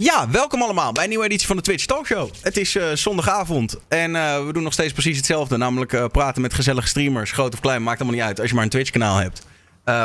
Ja, welkom allemaal bij een nieuwe editie van de Twitch Talkshow. Het is uh, zondagavond en uh, we doen nog steeds precies hetzelfde. Namelijk uh, praten met gezellige streamers, groot of klein, maakt allemaal niet uit als je maar een Twitch kanaal hebt.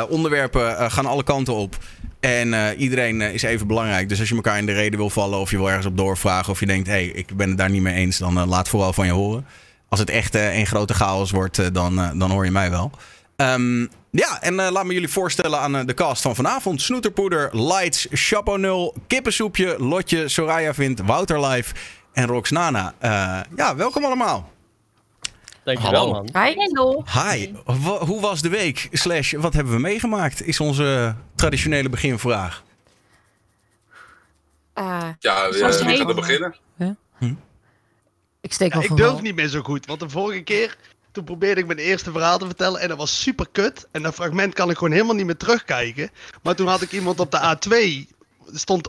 onderwerpen gaan alle kanten op en iedereen is even belangrijk. Dus als je elkaar in de reden wil vallen of je wil ergens op doorvragen of je denkt, hé, hey, ik ben het daar niet mee eens, dan laat vooral van je horen. Als het echt een grote chaos wordt, dan, dan hoor je mij wel. Um, ja, en uh, laat me jullie voorstellen aan uh, de cast van vanavond. Snoeterpoeder, Lights, Chapo 0, Kippensoepje, Lotje, Soraya Vindt, Wouter Live en Roxnana. Uh, ja, welkom allemaal. Dankjewel, man. Hi. Hello. Hi. W hoe was de week? Slash, wat hebben we meegemaakt? Is onze traditionele beginvraag. ja, gaat er beginnen? Ja? Hm? Ik steek wel ja, Ik durf niet meer zo goed, want de vorige keer toen probeerde ik mijn eerste verhaal te vertellen en dat was super kut. En dat fragment kan ik gewoon helemaal niet meer terugkijken. Maar toen had ik iemand op de A2, stond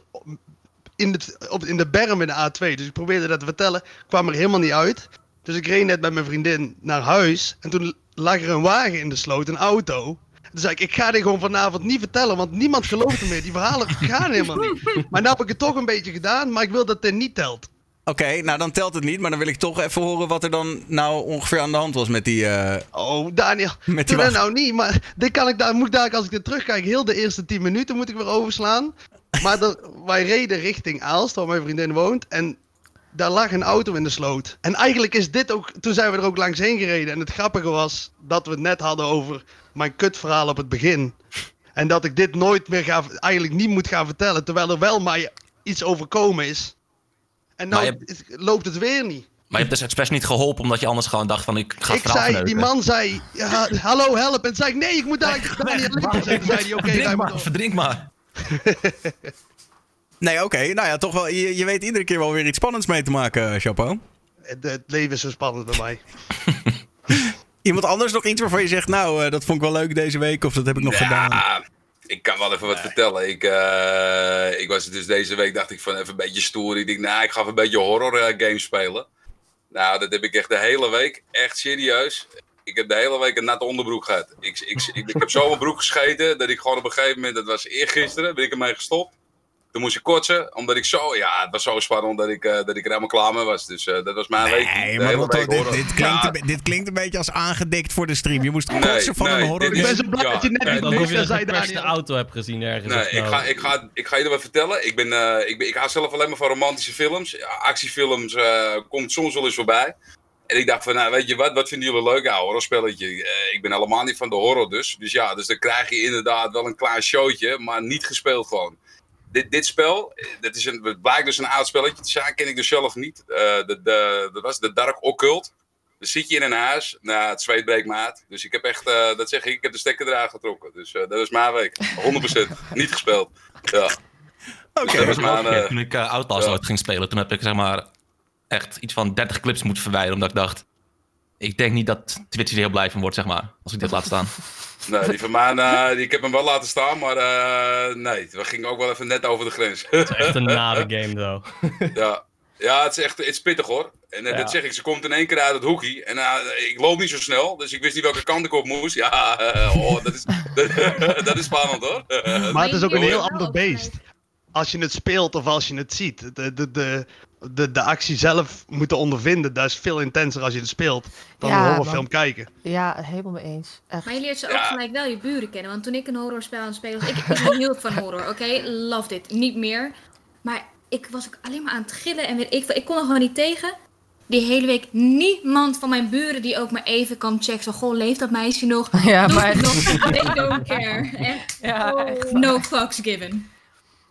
in de, op, in de berm in de A2. Dus ik probeerde dat te vertellen, kwam er helemaal niet uit. Dus ik reed net met mijn vriendin naar huis. En toen lag er een wagen in de sloot, een auto. Toen zei ik, ik ga dit gewoon vanavond niet vertellen, want niemand gelooft meer. Die verhalen gaan helemaal niet. Maar nu heb ik het toch een beetje gedaan, maar ik wil dat dit niet telt. Oké, nou dan telt het niet, maar dan wil ik toch even horen wat er dan nou ongeveer aan de hand was met die. Uh, oh, Daniel, met die dat nou niet, maar dit kan ik daar, moet daar, als ik er terugkijk, heel de eerste 10 minuten moet ik weer overslaan. Maar wij reden richting Aalst, waar mijn vriendin woont, en daar lag een auto in de sloot. En eigenlijk is dit ook, toen zijn we er ook langs heen gereden. En het grappige was dat we het net hadden over mijn kutverhaal op het begin. En dat ik dit nooit meer ga, eigenlijk niet moet gaan vertellen, terwijl er wel maar iets overkomen is. En nou loopt het weer niet. Maar je hebt dus expres niet geholpen omdat je anders gewoon dacht van ik ga het Ik zei, die man zei, ja, hallo help. En zei ik, nee, ik moet daar Daniel Lippen zeggen. zei hij, oké, okay, maar, verdrink maar. nee, oké. Nou ja, toch wel, je, je weet iedere keer wel weer iets spannends mee te maken, Chapeau. Het, het leven is zo spannend bij mij. Iemand anders nog iets waarvan je zegt, nou, uh, dat vond ik wel leuk deze week of dat heb ik nog ja, gedaan? Ik kan wel even wat vertellen. Ik, uh, ik was dus deze week, dacht ik van even een beetje stoer. Ik denk, nou, ik ga even een beetje horror uh, games spelen. Nou, dat heb ik echt de hele week. Echt serieus. Ik heb de hele week een natte onderbroek gehad. Ik, ik, ik, ik heb zo mijn broek gescheten dat ik gewoon op een gegeven moment, dat was eergisteren, ben ik ermee gestopt. Toen moest ik kotsen, omdat ik zo... Ja, het was zo spannend dat ik, uh, dat ik er helemaal klaar mee was. Dus uh, dat was mijn week. Nee, maar dit, dit, klinkt een, dit klinkt een beetje als aangedikt voor de stream. Je moest kotsen nee, van nee, een horror. Ik ben zo blij dat je net niet dat je de auto hebt gezien ergens. Nee, ik ga, ik, ga, ik ga je wat vertellen. Ik, ben, uh, ik, ben, ik hou zelf alleen maar van romantische films. Actiefilms komt soms wel eens voorbij. En ik dacht van, nou weet je wat, wat vinden jullie leuk, ouwe horrorspelletje? Uh, ik ben helemaal niet van de horror dus. Dus ja, dus dan krijg je inderdaad wel een klein showtje, maar niet gespeeld gewoon dit, dit spel, dat is een, het blijkt dus een oud spelletje te zijn, ken ik dus zelf niet. Uh, de, de, dat was de Dark Occult. Dan zit je in een huis, nou, het zweet breekt maat. Dus ik heb echt, uh, dat zeg ik, ik heb de stekker eraan getrokken. Dus uh, dat was mijn week. 100% niet gespeeld. Ja. Oké. Okay. Dus toen ik uh, Outlaws ja. ging spelen, toen heb ik zeg maar echt iets van 30 clips moeten verwijderen. Omdat ik dacht, ik denk niet dat Twitch er heel blij van wordt, zeg maar. Als ik dit laat staan. Nee, die van mij, uh, die, ik heb hem wel laten staan, maar uh, nee, we gingen ook wel even net over de grens. Het is echt een nare game, though. ja. ja, het is echt het is pittig hoor. En uh, ja. dat zeg ik, ze komt in één keer uit het hoekje. En ik loop niet zo snel, dus ik wist niet welke kant ik op moest. Ja, oh, dat, is, dat, dat, is spannend hoor. maar het is ook een heel ander beest. Als je het speelt of als je het ziet. De, de, de, de, de actie zelf moeten ondervinden, dat is veel intenser als je het speelt dan ja, een horrorfilm kijken. Ja, helemaal mee eens. Echt. Maar je leert ze ook gelijk wel je buren kennen. Want toen ik een horrorspel aan het spelen was, ik, ik hield van horror, oké? Okay? Loved it. Niet meer. Maar ik was ook alleen maar aan het gillen en weet ik Ik kon er gewoon niet tegen. Die hele week niemand van mijn buren die ook maar even kan checken. Zo, goh, leeft dat meisje nog? Ja, Doe maar... nog? They don't care. ja, oh, no fucks given.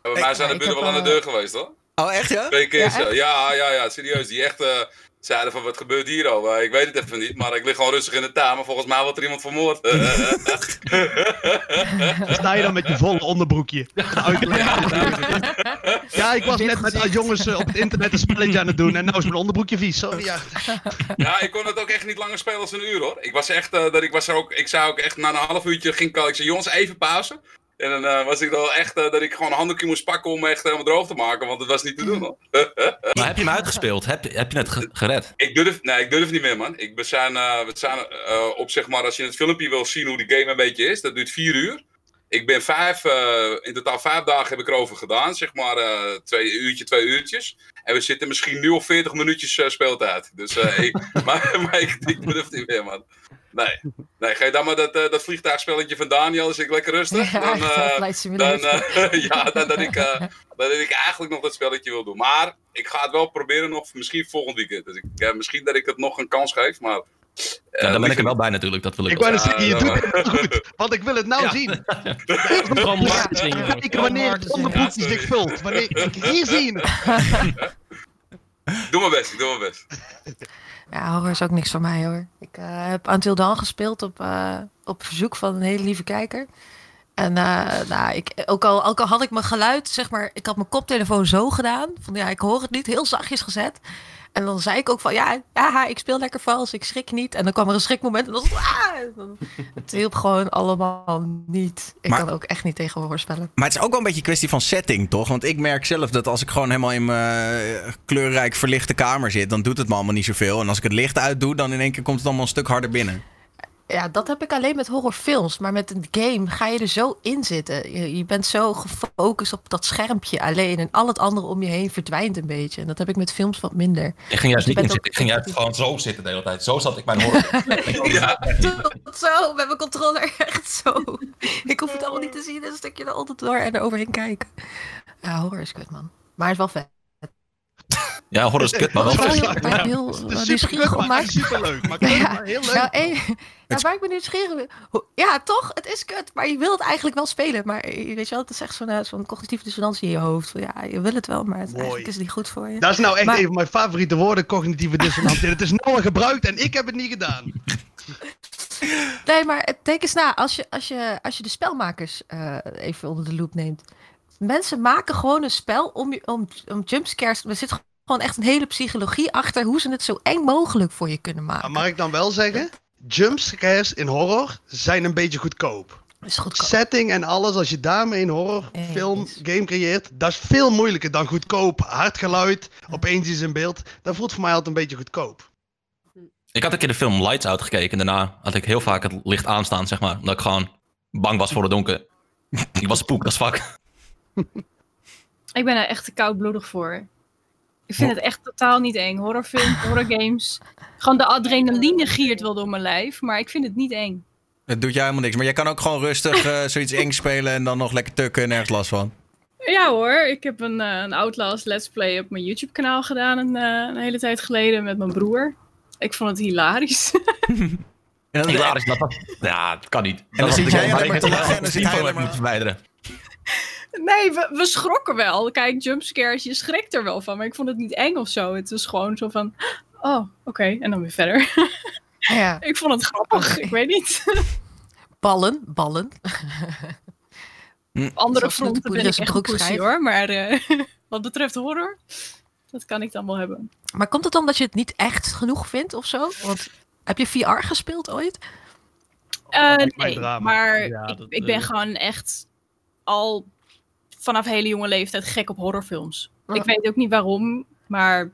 Bij mij zijn de buren wel aan de deur geweest, hoor. Oh, echt ja? Twee keer ja, ja, ja, ja, serieus. Die echt uh, zeiden van, wat gebeurt hier al? Uh, ik weet het even niet, maar ik lig gewoon rustig in de. Maar volgens mij wordt er iemand vermoord. sta je dan met je volle onderbroekje. ja, ik was net met die jongens uh, op het internet een spelletje aan het doen. En nou is mijn onderbroekje vies, sorry. Ja. ja, ik kon het ook echt niet langer spelen als een uur hoor. Ik was echt, dat ik was er ook, ik zei ook echt na een half uurtje ging ik, ik zei, jongens even pauze. En dan uh, was ik dan echt uh, dat ik gewoon een handdoekje moest pakken om me echt helemaal droog te maken, want het was niet te doen hoor. maar heb je hem uitgespeeld? Heb, heb je het gered? Ik durf, nee, ik durf niet meer man. Ik, we zijn, uh, we zijn op zeg maar, als je het filmpje wil zien hoe die game een beetje is, dat duurt vier uur. Ik ben vijf, eh, in totaal vijf dagen heb ik erover gedaan. Zeg maar eh, twee uurtje, twee uurtjes. En we zitten misschien nu al 40 minuutjes speeltijd. Dus ik, maar, maar ik, ik durf niet meer, man. Nee, nee ga je dan maar dat, uh, dat vliegtuigspelletje van Daniel, dus ik lekker rustig. Ja, dan, uh, dan, uh, ja, dan dat ik, dat ik eigenlijk nog dat spelletje wil doen. Maar ik ga het wel proberen nog, misschien volgend weekend. Dus ik, misschien dat ik het nog een kans geef, maar... Ja, daar ben ik er wel bij natuurlijk, dat wil ik Ik wou zeggen, je doet het goed, want ik wil het nou zien. Ik wanneer het onderbroekje zich vult. Wanneer ik hier zie Doe mijn best, ik doe mijn best. Ja, horror is ook niks voor mij hoor. Ik uh, heb Until Dawn gespeeld op, uh, op verzoek van een hele lieve kijker. En uh, nou, ik, ook, al, ook al had ik mijn geluid, zeg maar, ik had mijn koptelefoon zo gedaan. Van ja, ik hoor het niet, heel zachtjes gezet. En dan zei ik ook van ja, ja ik speel lekker vals, ik schrik niet. En dan kwam er een schrikmoment en dan ah, het hielp gewoon allemaal niet. Ik maar, kan ook echt niet tegen horror spellen. Maar het is ook wel een beetje een kwestie van setting, toch? Want ik merk zelf dat als ik gewoon helemaal in mijn kleurrijk verlichte kamer zit, dan doet het me allemaal niet zoveel. En als ik het licht uitdoe, dan in één keer komt het allemaal een stuk harder binnen. Ja, dat heb ik alleen met horrorfilms. Maar met een game ga je er zo in zitten. Je, je, bent zo gefocust op dat schermpje alleen. En al het andere om je heen verdwijnt een beetje. En dat heb ik met films wat minder. Ik ging juist dus niet in zitten. Ik ging juist gewoon zo zitten de hele tijd. Zo zat ik mijn horror. ja. Zo, met mijn controller. Echt zo. Ik hoef het allemaal niet te zien. Een stukje er altijd door en er overheen kijken. Ja, horror is kut, man. Maar het is wel vet. Ja, horror is kut, maar wel. Ik heel nieuwsgierig mij. Superleuk, maar kut, maar heel leuk. Ja, hey, ja, waar ik ben nieuwsgierig Ja, toch? Het is kut, maar je wil het eigenlijk wel spelen. Maar weet je wel, het is echt zo'n zo'n cognitieve dissonantie in je hoofd. Ja, je wil het wel, maar het, eigenlijk is het niet goed voor je. Dat is nou echt maar, een van mijn favoriete woorden, cognitieve dissonantie. het is nou al gebruikt en ik heb het niet gedaan. Nee, maar denk eens na. Als je, als je, als je de spelmakers uh, even onder de loep neemt. Mensen maken gewoon een spel om, om, om jumpscares. Er zit gewoon echt een hele psychologie achter hoe ze het zo eng mogelijk voor je kunnen maken. Maar mag ik dan wel zeggen? Jumpscares in horror zijn een beetje goedkoop. Is goedkoop. Setting en alles, als je daarmee een horrorfilm, game creëert, dat is veel moeilijker dan goedkoop. Hard geluid, opeens iets in beeld. Dat voelt voor mij altijd een beetje goedkoop. Ik had een keer de film Lights Out gekeken. En daarna had ik heel vaak het licht aanstaan, zeg maar. Omdat ik gewoon bang was voor het donker. ik was spook, dat is fuck. Ik ben er echt te koudbloedig voor. Ik vind het echt totaal niet eng. Horrorfilms, horrorgames. Gewoon de adrenaline giert wel door mijn lijf, maar ik vind het niet eng. Het doet jou helemaal niks. Maar jij kan ook gewoon rustig uh, zoiets eng spelen en dan nog lekker tukken en nergens last van. Ja hoor, ik heb een, uh, een Outlast Let's Play op mijn YouTube kanaal gedaan een, uh, een, hele tijd geleden met mijn broer. Ik vond het hilarisch. en dan hilarisch, dat, dat, ja, dat kan niet. En dan zit jij alleen maar te lachen en dan zit hij verwijderen. Nee, we, we, schrokken wel. Kijk, jumpscares, je schrikt er wel van. Maar ik vond het niet eng of zo. Het was gewoon zo van, oh, oké. Okay. En dan weer verder. Ja. ik vond het grappig. Ik weet niet. ballen, ballen. Andere fronten ben ik echt een pussy, hoor. Maar uh, wat betreft horror, dat kan ik dan wel hebben. Maar komt het omdat je het niet echt genoeg vindt of zo? Want heb je VR gespeeld ooit? Uh, nee, maar ja, ik, dat, ik, ben uh... gewoon echt al vanaf hele jonge leeftijd gek op horrorfilms. Oh. Ik weet ook niet waarom, maar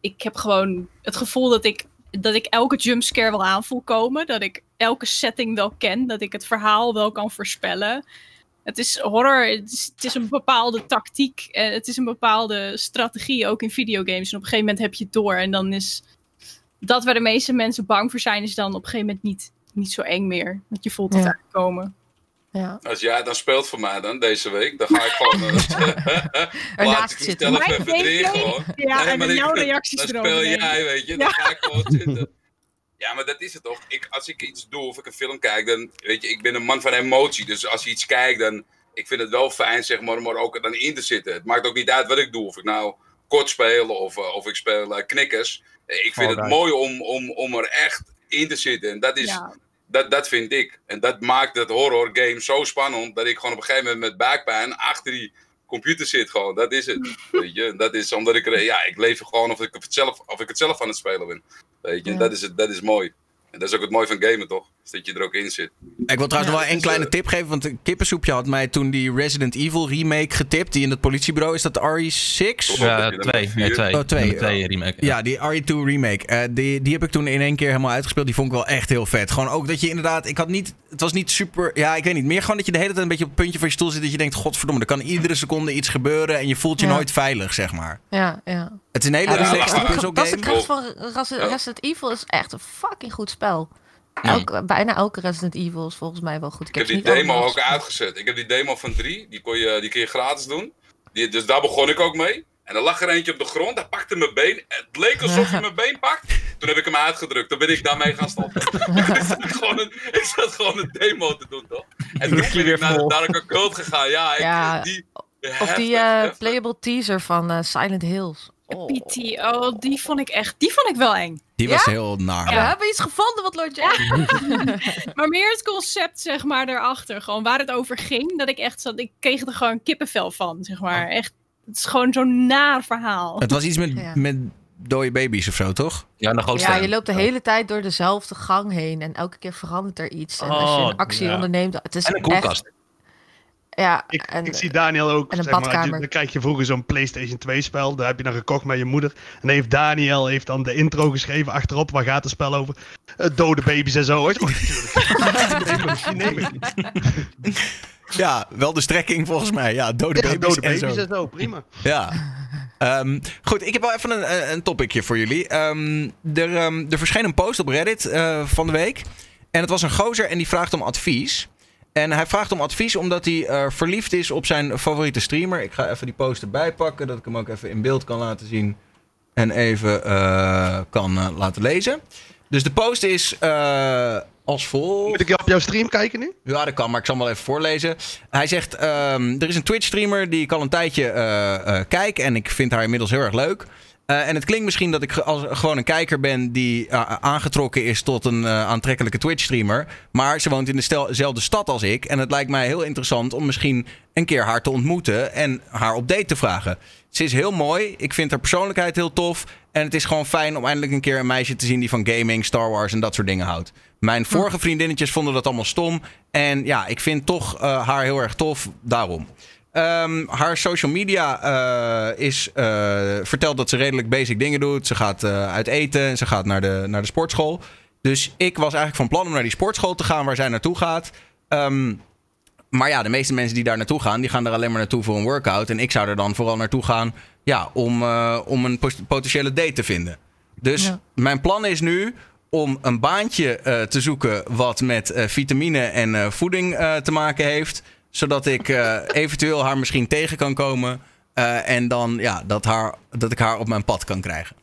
ik heb gewoon het gevoel dat ik, dat ik elke jumpscare wel aan voel komen. Dat ik elke setting wel ken. Dat ik het verhaal wel kan voorspellen. Het is horror, het is, het is een bepaalde tactiek. En het is een bepaalde strategie, ook in videogames. En op een gegeven moment heb je het door. En dan is dat waar de meeste mensen bang voor zijn, is dan op een gegeven moment niet, niet zo eng meer. Dat je voelt het Ja. aankomen. Ja. Als jij dan speelt voor mij dan, deze week, dan ga ik gewoon... eh, laat ik zitten. mezelf Mijn even erin gameplay? gewoon. Ja, en maar dan ik- jouw reacties Dan speel denk ik. jij, weet je. Dan ga ik gewoon zitten. Ja, maar dat is het toch. Ik, als ik iets doe of ik een film kijk, dan... Weet je, ik ben een man van emotie. Dus als je iets kijkt, dan... Ik vind het wel fijn, zeg maar, om er ook dan in te zitten. Het maakt ook niet uit wat ik doe. Of ik nou kort speel of, eh, of ik speel eh, knikkers. Ik vind het mooi om, om, om er echt in te zitten. En dat is... Ja. Dat, dat vind ik. En dat maakt het horror game zo spannend dat ik gewoon op een gegeven moment met buikpijn achter die computer zit. Gewoon. Dat is het. Weet je? Dat is omdat ik er, ja, ik leef gewoon of ik het zelf, of ik het zelf aan het spelen ben. Weet je? Ja. Dat, is het, dat is mooi. En dat is ook het mooie van gamen, toch? Dus dat je er ook in zit. Ik wil trouwens nog wel een kleine tip geven. Want Kippensoepje had mij toen die Resident Evil remake getipt. Die in het politiebureau is dat RE6? Ja, twee. Nee, twee. Oh, twee. twee remake. Ja, die RE2 remake. Uh, die, die heb ik toen in één keer helemaal uitgespeeld. Die vond ik wel echt heel vet. Gewoon ook dat je inderdaad... Ik had niet... Het was niet super... Ja, ik weet niet. Meer gewoon dat je de hele tijd een beetje op het puntje van je stoel zit. Dat je denkt, godverdomme, er kan iedere seconde iets gebeuren. En je voelt je nooit veilig, zeg maar. Ja, ja. Het is een hele ja, relaxed puzzel game. Dat is de kracht van Resident Evil. is echt een fucking goed spel. Elke, bijna elke Resident Evil is volgens mij wel goed. Ik, heb die demo ook uitgezet. Ik heb die demo van 3, die, kon je, die kun je gratis doen. Die, dus daar begon ik ook mee. En er lag er eentje op de grond, hij pakte mijn been. Het leek alsof hij mijn been pakt. Toen heb ik hem uitgedrukt. Toen ben ik daarmee gaan stoppen. ik, zat gewoon een, ik zat gewoon een demo te doen, toch? En toen ben ik naar, naar een cult gegaan. Ja, ik, ja die, of die uh, playable teaser van uh, Silent Hills. Oh. PT, oh, die vond ik echt, die vond ik wel eng. Die was heel naar. Ja, we hebben iets gevonden wat Lord Jack. maar meer het concept, zeg maar, daarachter. Gewoon waar het over ging. Dat ik echt zat, ik kreeg er gewoon kippenvel van, zeg maar. Echt, het is gewoon zo'n naar verhaal. Het was iets met, met dode baby's of zo, toch? Ja, nog Ja, je loopt de hele tijd door dezelfde gang heen. En elke keer verandert er iets. En als je een oh, actie onderneemt, het is en een koelkast. Echt, ja, ik, en, ik zie Daniel ook. En een zeg maar, dan krijg je vroeger zo'n PlayStation 2 spel. Daar heb je dan gekocht met je moeder. En heeft Daniel heeft dan de intro geschreven achterop. Waar gaat het spel over? Uh, dode baby's en zo. Oh, natuurlijk. ja, wel de strekking volgens mij. Ja, dode baby's, dode baby's en, zo. en zo. Prima. Ja. Um, goed, ik heb wel even een, een topicje voor jullie. Um, er, um, er verscheen een post op Reddit uh, van de week. En het was een gozer en die vraagt om advies. En hij vraagt om advies omdat hij uh, verliefd is op zijn favoriete streamer. Ik ga even die post erbij pakken, dat ik hem ook even in beeld kan laten zien. En even uh, kan uh, laten lezen. Dus de post is als volgt. Moet ik op jouw stream kijken nu? Ja, dat kan, maar ik zal hem wel even voorlezen. Hij zegt, um, er is een Twitch-streamer die ik al een tijdje kijk. En ik vind haar inmiddels heel erg leuk. Uh, en het klinkt misschien dat ik als, gewoon een kijker ben die uh, aangetrokken is tot een uh, aantrekkelijke Twitch-streamer. Maar ze woont in dezelfde stad als ik. En het lijkt mij heel interessant om misschien een keer haar te ontmoeten en haar op date te vragen. Ze is heel mooi. Ik vind haar persoonlijkheid heel tof. En het is gewoon fijn om eindelijk een keer een meisje te zien die van gaming, Star Wars en dat soort dingen houdt. Mijn hm. vorige vriendinnetjes vonden dat allemaal stom. En ja, ik vind toch haar heel erg tof. Daarom. Um, haar social media uh, is, uh, vertelt dat ze redelijk basic dingen doet. Ze gaat uh, uit eten en ze gaat naar de, naar de sportschool. Dus ik was eigenlijk van plan om naar die sportschool te gaan waar zij naartoe gaat. Um, maar ja, de meeste mensen die daar naartoe gaan, die gaan er alleen maar naartoe voor een workout. En ik zou er dan vooral naartoe gaan ja, om, om een potentiële date te vinden. Dus ja. mijn plan is nu om een baantje te zoeken wat met vitamine en voeding te maken heeft zodat ik uh, eventueel haar misschien tegen kan komen. Uh, en dan ja, dat, haar, dat ik haar op mijn pad kan krijgen.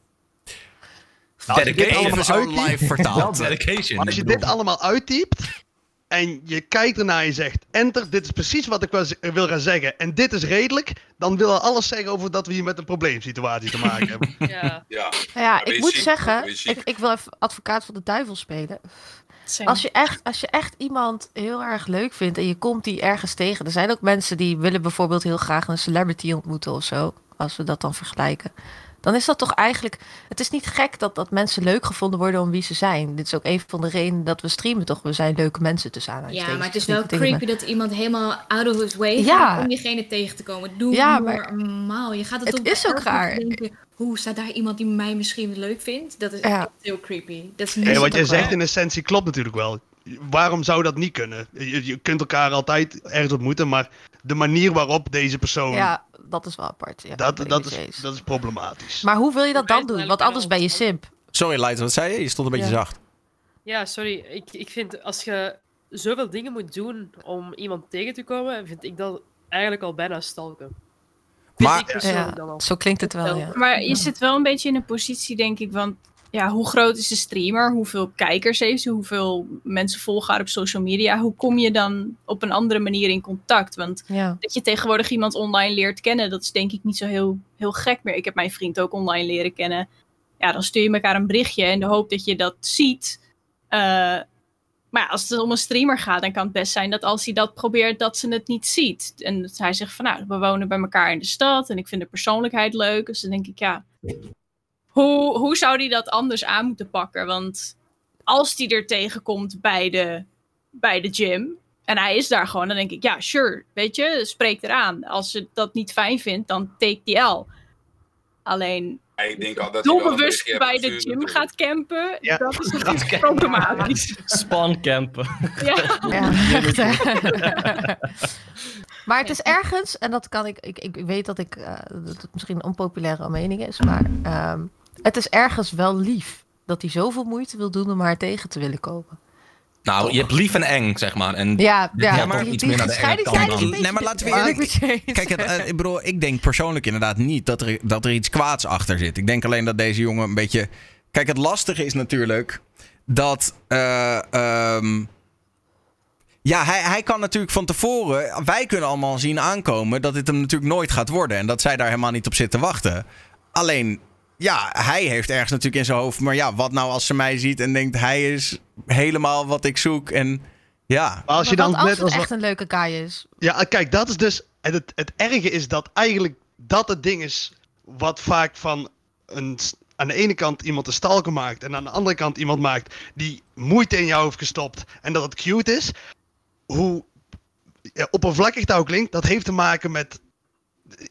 Nou, Dedication. Zo live vertaald. Dedication. Als je dit allemaal uittypt en je kijkt ernaar en je zegt enter, dit is precies wat ik wil gaan zeggen en dit is redelijk, dan wil alles zeggen over dat we hier met een probleemsituatie te maken hebben. Ja, ja. ja ik moet zeggen, ik, ik wil even advocaat van de duivel spelen. Als je, echt, als je echt iemand heel erg leuk vindt en je komt die ergens tegen. Er zijn ook mensen die willen bijvoorbeeld heel graag een celebrity ontmoeten of zo. Als we dat dan vergelijken. Dan is dat toch eigenlijk. Het is niet gek dat, dat mensen leuk gevonden worden om wie ze zijn. Dit is ook een van de redenen dat we streamen, toch? We zijn leuke mensen tussen aan. Ja, maar het is wel creepy dat iemand helemaal out of his way gaat om diegene tegen te komen. Doe ja, normaal. Je gaat het, het is ook raar. Denken, hoe staat daar iemand die mij misschien leuk vindt? Dat is echt heel creepy. Dat is niet wat je zegt in essentie klopt natuurlijk wel. Waarom zou dat niet kunnen? Je, je, kunt elkaar altijd ergens ontmoeten, maar de manier waarop deze persoon. Ja, dat is wel apart. Ja, dat, dat, is, dat is problematisch. Maar hoe wil je dat dan doen? Want anders ben je simp. Sorry, Light, wat zei je? Je stond een beetje zacht. Ja, sorry. Ik, ik vind als je zoveel dingen moet doen om iemand tegen te komen, vind ik dat eigenlijk al bijna stalken. Maar, ja, zo klinkt het wel, ja. Maar je zit wel een beetje in een positie, denk ik, want ja, hoe groot is de streamer? Hoeveel kijkers heeft ze? Hoeveel mensen volgen haar op social media? Hoe kom je dan op een andere manier in contact? Want dat je tegenwoordig iemand online leert kennen, dat is denk ik niet zo heel, heel gek meer. Ik heb mijn vriend ook online leren kennen. Ja, dan stuur je elkaar een berichtje in de hoop dat je dat ziet. Uh, maar als het om een streamer gaat, dan kan het best zijn dat als hij dat probeert, dat ze het niet ziet. En dat hij zegt van nou, we wonen bij elkaar in de stad en ik vind de persoonlijkheid leuk. Dus dan denk ik, ja, hoe, hoe zou hij dat anders aan moeten pakken? Want als die er tegenkomt bij de, bij de gym. En hij is daar gewoon, dan denk ik, ja, sure, weet je, spreek eraan. Als ze dat niet fijn vindt, dan take die L. Alleen, ik denk al dat doelbewust bij de gym gaat campen, ja. dat is natuurlijk problematisch. Span campen. Ja, ja echt, Maar het is ergens, en dat kan ik, ik, ik weet dat ik, uh, dat het misschien een onpopulaire mening is, maar um, het is ergens wel lief dat hij zoveel moeite wil doen om haar tegen te willen komen. Nou, je hebt lief en eng, zeg maar. En ja, ja, maar iets meer naar de enge kant dan. Nee, maar laten we eerlijk... Kijk, het, uh, ik bedoel, ik denk persoonlijk inderdaad niet dat er, dat er iets kwaads achter zit. Ik denk alleen dat deze jongen een beetje... Kijk, het lastige is natuurlijk dat... Uh, um, ja, hij, hij kan natuurlijk van tevoren. Wij kunnen allemaal zien aankomen dat dit hem natuurlijk nooit gaat worden. En dat zij daar helemaal niet op zit te wachten. Alleen, ja, hij heeft ergens natuurlijk in zijn hoofd. Maar ja, wat nou als ze mij ziet en denkt: hij is helemaal wat ik zoek. En ja. Maar als je dan net als het echt een leuke kaai is. Ja, kijk, dat is dus. En het, het erge is dat eigenlijk dat het ding is. Wat vaak van een aan de ene kant iemand een stalker maakt en aan de andere kant iemand maakt die moeite in jou heeft gestopt en dat het cute is hoe ja, oppervlakkig dat ook klinkt, dat heeft te maken met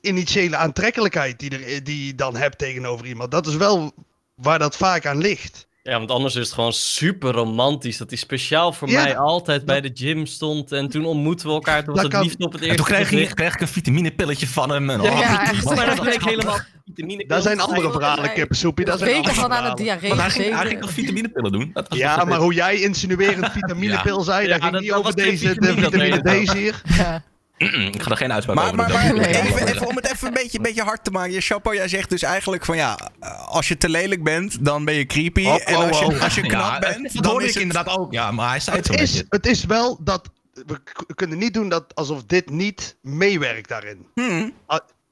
initiële aantrekkelijkheid die, er, die je dan hebt tegenover iemand. Dat is wel waar dat vaak aan ligt. Ja, want anders is het gewoon super romantisch. Dat hij speciaal voor mij altijd bij de gym stond. En toen ontmoeten we elkaar. Toen was het liefde op het eerste En toen kreeg, je, kreeg ik een vitaminepilletje van hem. En, oh, ja, maar dat bleek helemaal vitamine Daar zijn andere verhalen, kippensoepie. Daar zijn Weken van aan het diarree hij ging, hij ging nog vitaminepillen doen? Dat was ja, maar hoe jij insinuerend vitaminepil zei, daar ging niet over deze de vitamine D hier. Ik ga er geen uitspraak over maar, maar, maar even, even, om het even een beetje, een beetje hard te maken. Je chapeau, jij zegt dus eigenlijk van ja, als je te lelijk bent, dan ben je creepy. Oh, en als je, oh, als je knap bent, dat dan is ik het... inderdaad ook. Ja, maar hij zei het, het zo is, Het is wel dat, we kunnen niet doen dat alsof dit niet meewerkt daarin. Hmm.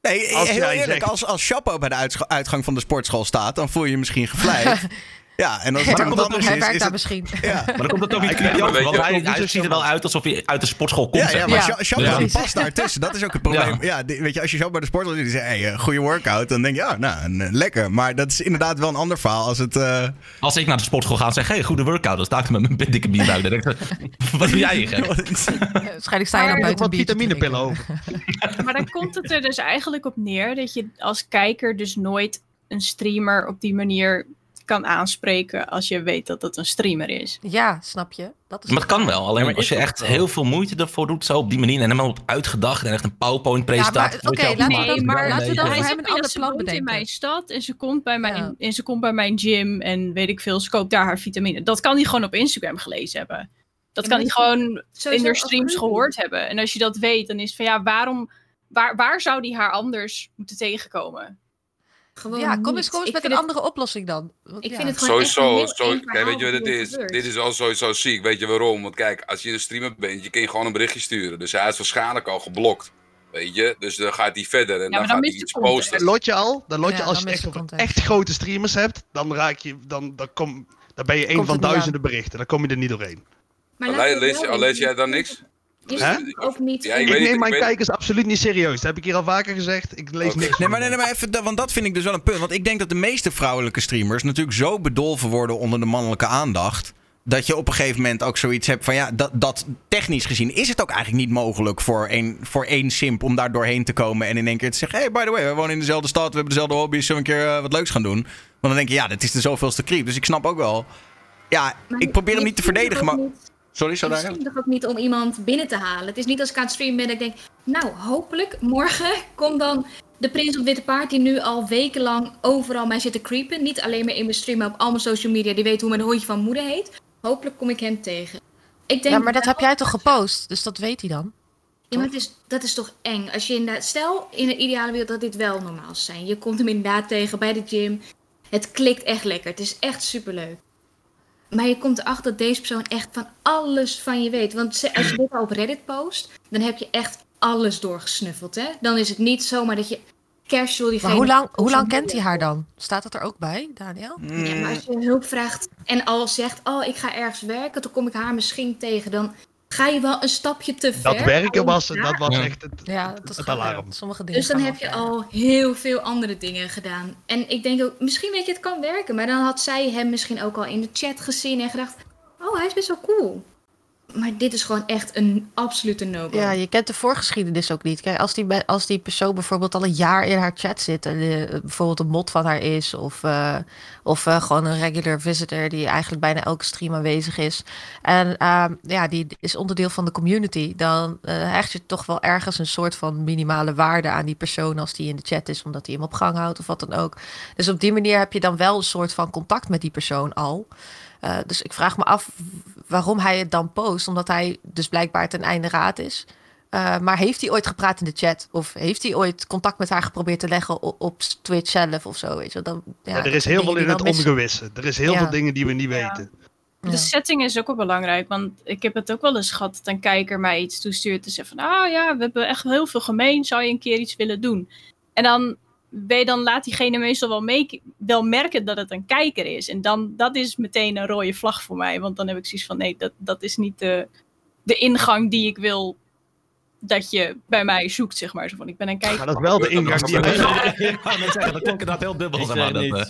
Nee, als heel eerlijk, zegt... als, als Chapo bij de uitgang van de sportschool staat, dan voel je je misschien gevleid. Ja, en als het iemand anders is... Hij daar misschien. Ja. Maar dan komt het ook niet want hij, hij ziet er wel uit alsof hij uit de sportschool komt. Ja, ja maar ja. ja. past daartussen. Dat is ook het probleem. Ja. weet je, als je zo bij de sportschool zit en zegt, hey, goede workout, dan denk je, ja, nou, lekker. Maar dat is inderdaad wel een ander verhaal als het... Uh... Als ik naar de sportschool ga en zeg, hey, goede workout, dan sta ik met mijn dikke. Dan ik, wat doe jij hier? Waarschijnlijk sta je dan buiten wat vitaminepillen over. Maar dan komt het er dus eigenlijk op neer dat je als kijker dus nooit een streamer op die manier kan aanspreken als je weet dat het een streamer is. Ja, snap je? Dat is maar het kan wel. Alleen maar als je echt heel veel moeite ervoor doet, zo op die manier. En helemaal op uitgedacht en echt een PowerPoint-presentatie. Ja, Oké, laten we dan, maar laten we dan voor hem een ander plan bedenken. in mijn stad en ze komt bij mijn, en ze komt bij mijn gym en weet ik veel, ze koopt daar haar vitamine. Dat kan hij gewoon op Instagram gelezen hebben. Dat kan hij gewoon in de streams gehoord hebben. En als je dat weet, dan is het van ja, waarom, waar, waar zou die haar anders moeten tegenkomen? Gewoon ja, kom eens, kom eens met een andere oplossing dan. ik vind het gewoon sowieso, zo, kijk, weet je wat het is? Dit is al sowieso ziek, weet je waarom? Want kijk, als je een streamer bent, je kan je gewoon een berichtje sturen. Dus hij is waarschijnlijk al geblokt. Weet je, dus dan gaat hij verder en dan, gaat hij iets posten. Dan lot je al, dan lot je als je echt, echt grote streamers hebt, dan raak je, dan, dan, kom, dan ben je een van duizenden berichten. Dan kom je er niet doorheen. Maar lees, lees jij dan niks? Ook niet. ik neem mijn kijkers absoluut niet serieus. Dat heb ik hier al vaker gezegd. Ik lees niks. Nee, maar, nee, maar even, want dat vind ik dus wel een punt. Want ik denk dat de meeste vrouwelijke streamers natuurlijk zo bedolven worden onder de mannelijke aandacht. Dat je op een gegeven moment ook zoiets hebt van ja, dat, dat technisch gezien is het ook eigenlijk niet mogelijk voor één, voor één simp om daar doorheen te komen en in één keer te zeggen: hey, by the way, we wonen in dezelfde stad, we hebben dezelfde hobby's, zullen we een keer uh, wat leuks gaan doen? Want dan denk je, ja, dat is de zoveelste creep. Dus ik snap ook wel. Ja, ik probeer hem niet te verdedigen, maar. Sorry, zo Het is toch ook niet om iemand binnen te halen. Het is niet als ik aan het streamen ben dat ik denk... Nou, hopelijk morgen komt dan de prins op witte paard... die nu al wekenlang overal mij zit te creepen. Niet alleen maar in mijn stream, maar op al mijn social media. Die weet hoe mijn hondje van moeder heet. Hopelijk kom ik hem tegen. Ik denk ja, maar dat heb jij toch gepost? Dus dat weet hij dan? Ja, maar het is, dat is toch eng. Als je inderdaad, stel in een ideale wereld dat dit wel normaal zou zijn. Je komt hem inderdaad tegen bij de gym. Het klikt echt lekker. Het is echt superleuk. Maar je komt erachter dat deze persoon echt van alles van je weet. Want als je dit op Reddit post, dan heb je echt alles doorgesnuffeld. Hè? Dan is het niet zomaar dat je casual die Maar hoe lang, hoe lang kent hij haar dan? Staat dat er ook bij, Daniel? Mm. Ja, maar als je hulp vraagt en al zegt, oh, ik ga ergens werken, dan kom ik haar misschien tegen. Dan ga je wel een stapje te ver. Dat werken was, dat was echt het, ja, dat het alarm. Sommige dingen dus dan heb je al heel veel andere dingen gedaan. En ik denk ook, misschien weet je, het kan werken. Maar dan had zij hem misschien ook al in de chat gezien en gedacht... Oh, hij is best wel cool. Maar dit is gewoon echt een absolute no-go. Ja, je kent de voorgeschiedenis ook niet. Kijk, als die, als die persoon bijvoorbeeld al een jaar in haar chat zit... en bijvoorbeeld een mod van haar is... of, uh, of uh, gewoon een regular visitor die eigenlijk bijna elke stream aanwezig is... en uh, ja, die is onderdeel van de community... dan hecht je toch wel ergens een soort van minimale waarde aan die persoon... als die in de chat is, omdat hij hem op gang houdt of wat dan ook. Dus op die manier heb je dan wel een soort van contact met die persoon al... Uh, dus ik vraag me af waarom hij het dan post. Omdat hij dus blijkbaar ten einde raad is. Uh, maar heeft hij ooit gepraat in de chat? Of heeft hij ooit contact met haar geprobeerd te leggen op, op Twitch zelf of zo? Weet je? Dan, ja, ja, er is heel veel in het ongewisse. Er is heel veel dingen die we niet weten. De setting is ook wel belangrijk, want ik heb het ook wel eens gehad dat een kijker mij iets toestuurt en zegt van, ah ja, we hebben echt heel veel gemeen, zou je een keer iets willen doen? En dan ben dan laat diegene meestal wel, wel merken dat het een kijker is. En dan, dat is meteen een rode vlag voor mij. Want dan heb ik zoiets van, nee, dat, dat is niet de, de ingang die ik wil dat je bij mij zoekt, zeg maar. Zo van, ik ben een kijker. Maar dat is wel de ingang die je zeggen, dat klonk inderdaad heel dubbel. Zeg maar, dat, uh...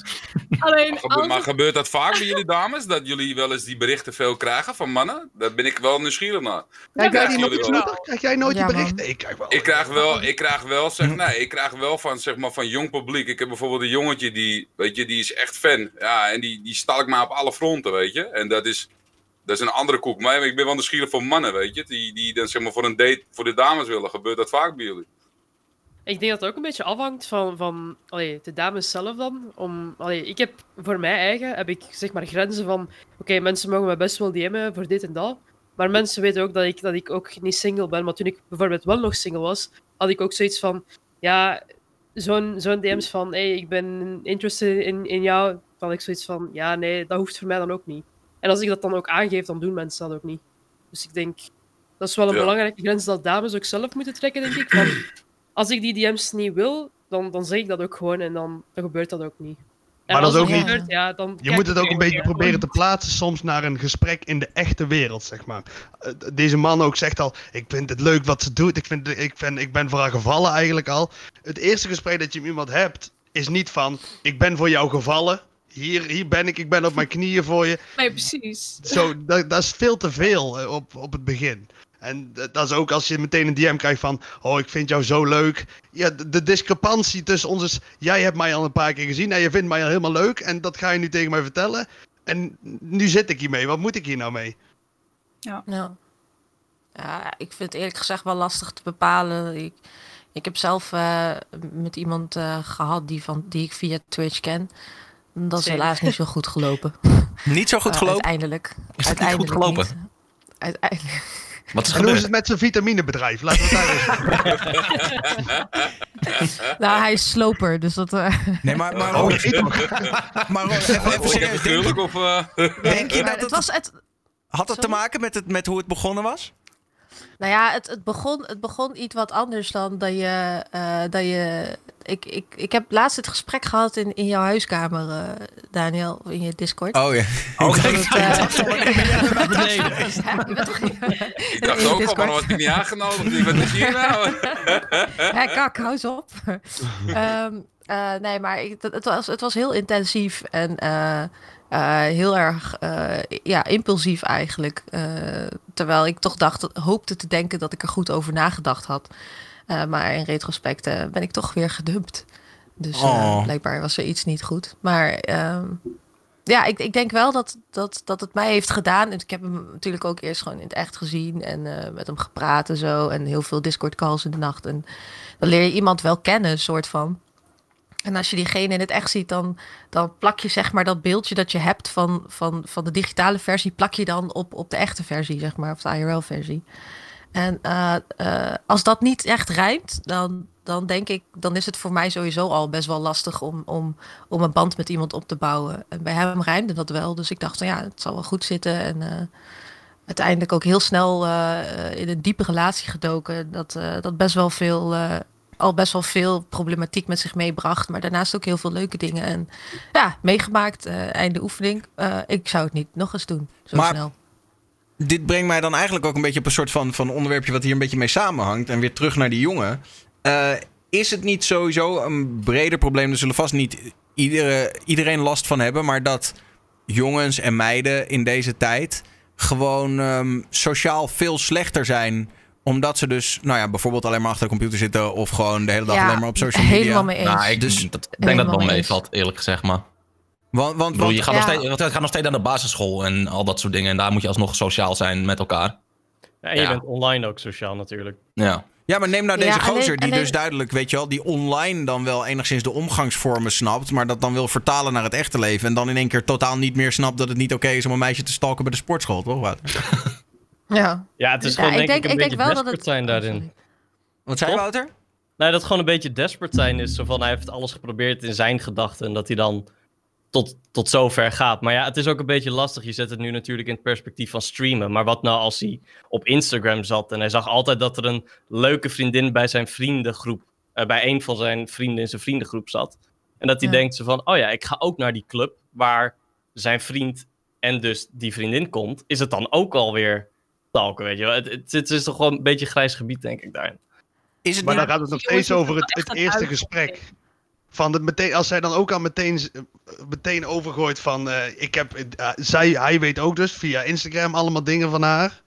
Alleen, maar, gebeurt, maar gebeurt dat vaak bij jullie dames? Dat jullie wel eens die berichten veel krijgen van mannen? Daar ben ik wel nieuwsgierig naar. Krijg jij, nooit, krijg jij nooit die berichten? Ik krijg wel. Ik krijg wel, ik krijg wel, zeg, nee, ik krijg wel van, zeg maar, van jong publiek. Ik heb bijvoorbeeld een jongetje die, weet je, die is echt fan. Ja, en die, die stal ik maar op alle fronten, weet je. En dat is dat is een andere koek. Maar ik ben wel nieuwsgierig voor mannen, weet je. Die, die dan zeg maar voor een date voor de dames willen. Gebeurt dat vaak bij jullie? Ik denk dat het ook een beetje afhangt van, van allee, de dames zelf dan. Om, allee, ik heb voor mij eigen heb ik zeg maar grenzen van... Oké, mensen mogen me best wel DM'en voor dit en dat. Maar mensen weten ook dat ik, dat ik ook niet single ben. Maar toen ik bijvoorbeeld wel nog single was, had ik ook zoiets van... Ja, zo'n zo'n DM's van... Hey, ik ben interested in, in jou. Dan had ik zoiets van... Ja, nee, dat hoeft voor mij dan ook niet. En als ik dat dan ook aangeef, dan doen mensen dat ook niet. Dus ik denk, dat is wel een belangrijke grens dat dames ook zelf moeten trekken, denk ik. Want als ik die DM's niet wil, dan, dan zeg ik dat ook gewoon en dan, dan gebeurt dat ook niet. En maar dat is ook niet. Gebeurt, ja, dan je moet het ook een beetje proberen te plaatsen soms naar een gesprek in de echte wereld, zeg maar. Eh, deze man ook zegt al: Ik vind het leuk wat ze doet. Ik, vind, ik, vind, ik ben voor haar gevallen eigenlijk al. Het eerste gesprek dat je met iemand hebt, is niet van: Ik ben voor jou gevallen hier, hier ben ik, ik ben op mijn knieën voor je. Nee, precies. Zo, dat, dat is veel te veel eh, op, op het begin. En dat is ook als je meteen een DM krijgt van, oh, ik vind jou zo leuk. Ja, de, discrepantie tussen ons is, jij hebt mij al een paar keer gezien en je vindt mij al helemaal leuk. En dat ga je nu tegen mij vertellen. En nu zit ik hiermee, wat moet ik hier nou mee? Ja. ja. Ja, ik vind het eerlijk gezegd wel lastig te bepalen. Ik, ik heb zelf uh, met iemand uh, gehad die, van, die ik via Twitch ken. Dat is helaas niet zo goed gelopen. Niet zo goed uh, gelopen? uiteindelijk. Is het uiteindelijk niet goed gelopen? Niet. Uiteindelijk. Wat is en hoe is het met zijn vitaminebedrijf? Laten we het daar nou, hij is sloper, dus dat... Uh... Nee, maar... maar, oh, maar even, even serieus. Denk, of, uh... denk je dat het... het was het... Had het te maken met, het, met hoe het begonnen was? Nou ja, het, het, begon, het begon iets wat anders dan dat je. Uh, dat je ik, ik, ik heb laatst het gesprek gehad in, in jouw huiskamer, uh, Daniel, in je Discord. Oh ja. Oh, Ik dacht ook al, maar was ik niet aangenodigd? Wat is hier nou? ja, kak, hou eens op. um, uh, nee, maar ik, het, het, was, het was heel intensief en uh, uh, heel erg ja, impulsief eigenlijk. terwijl ik toch dacht, hoopte te denken dat ik er goed over nagedacht had. Maar in retrospect ben ik toch weer gedumpt. Dus Oh. blijkbaar was er iets niet goed. Maar ehm, ja, ik, ik denk wel dat, dat, dat het mij heeft gedaan. Ik heb hem natuurlijk ook eerst gewoon in het echt gezien en eh, met hem gepraat en zo. En heel veel Discord calls in de nacht. En dan leer je iemand wel kennen, soort van. En als je diegene in het echt ziet, dan, dan plak je zeg maar dat beeldje dat je hebt van, van, van de digitale versie, plak je dan op, op de echte versie, zeg maar, of de IRL-versie. En uh, uh, als dat niet echt rijmt, dan, dan denk ik, dan is het voor mij sowieso al best wel lastig om, om, om een band met iemand op te bouwen. En bij hem rijmde dat wel, dus ik dacht, van, ja, het zal wel goed zitten. En uh, uiteindelijk ook heel snel in een diepe relatie gedoken, dat, dat best wel veel al best wel veel problematiek met zich meebracht. Maar daarnaast ook heel veel leuke dingen. En ja, meegemaakt, uh, einde oefening. Uh, ik zou het niet nog eens doen, zo maar, snel. Dit brengt mij dan eigenlijk ook een beetje op een soort van, van onderwerpje wat hier een beetje mee samenhangt. En weer terug naar die jongen. Uh, is het niet sowieso een breder probleem? Er zullen vast niet iedere, iedereen last van hebben. Maar dat jongens en meiden in deze tijd gewoon um, sociaal veel slechter zijn omdat ze dus, nou ja, bijvoorbeeld alleen maar achter de computer zitten of gewoon de hele dag alleen maar op social media. Helemaal mee eens. Nou, ik dus, dat, denk dat het wel meevalt, eerlijk gezegd, maar. Want, want, bedoel, je gaat, nog steeds, je gaat nog steeds aan de basisschool en al dat soort dingen. En daar moet je alsnog sociaal zijn met elkaar. Ja, en je bent online ook sociaal natuurlijk. Ja. Ja, maar neem nou deze ja, gozer die dus duidelijk, weet je wel, die online dan wel enigszins de omgangsvormen snapt, maar dat dan wil vertalen naar het echte leven en dan in één keer totaal niet meer snapt dat het niet oké is om een meisje te stalken bij de sportschool, toch Wouter? Ja. Ja, het is gewoon denk, denk, ik een beetje denk wel dat het... zijn daarin. Wat zei Wouter? Nee, dat gewoon een beetje desperate zijn is. Zo van, hij heeft alles geprobeerd in zijn gedachten en dat hij dan tot, tot zover gaat. Maar ja, het is ook een beetje lastig. Je zet het nu natuurlijk in het perspectief van streamen. Maar wat nou als hij op Instagram zat en hij zag altijd dat er een leuke vriendin bij zijn vriendengroep, uh, bij een van zijn vrienden in zijn vriendengroep zat. En dat hij denkt zo van, oh ja, ik ga ook naar die club waar zijn vriend en dus die vriendin komt. Is het dan ook alweer talken, weet je wel? Het, het, is toch gewoon een beetje grijs gebied, denk ik, daarin. Is het maar dan gaat het nog steeds over het, het eerste gesprek. Van de, meteen, als zij dan ook al meteen, meteen overgooit van... Uh, ik heb, uh, zij, hij weet ook dus via Instagram allemaal dingen van haar.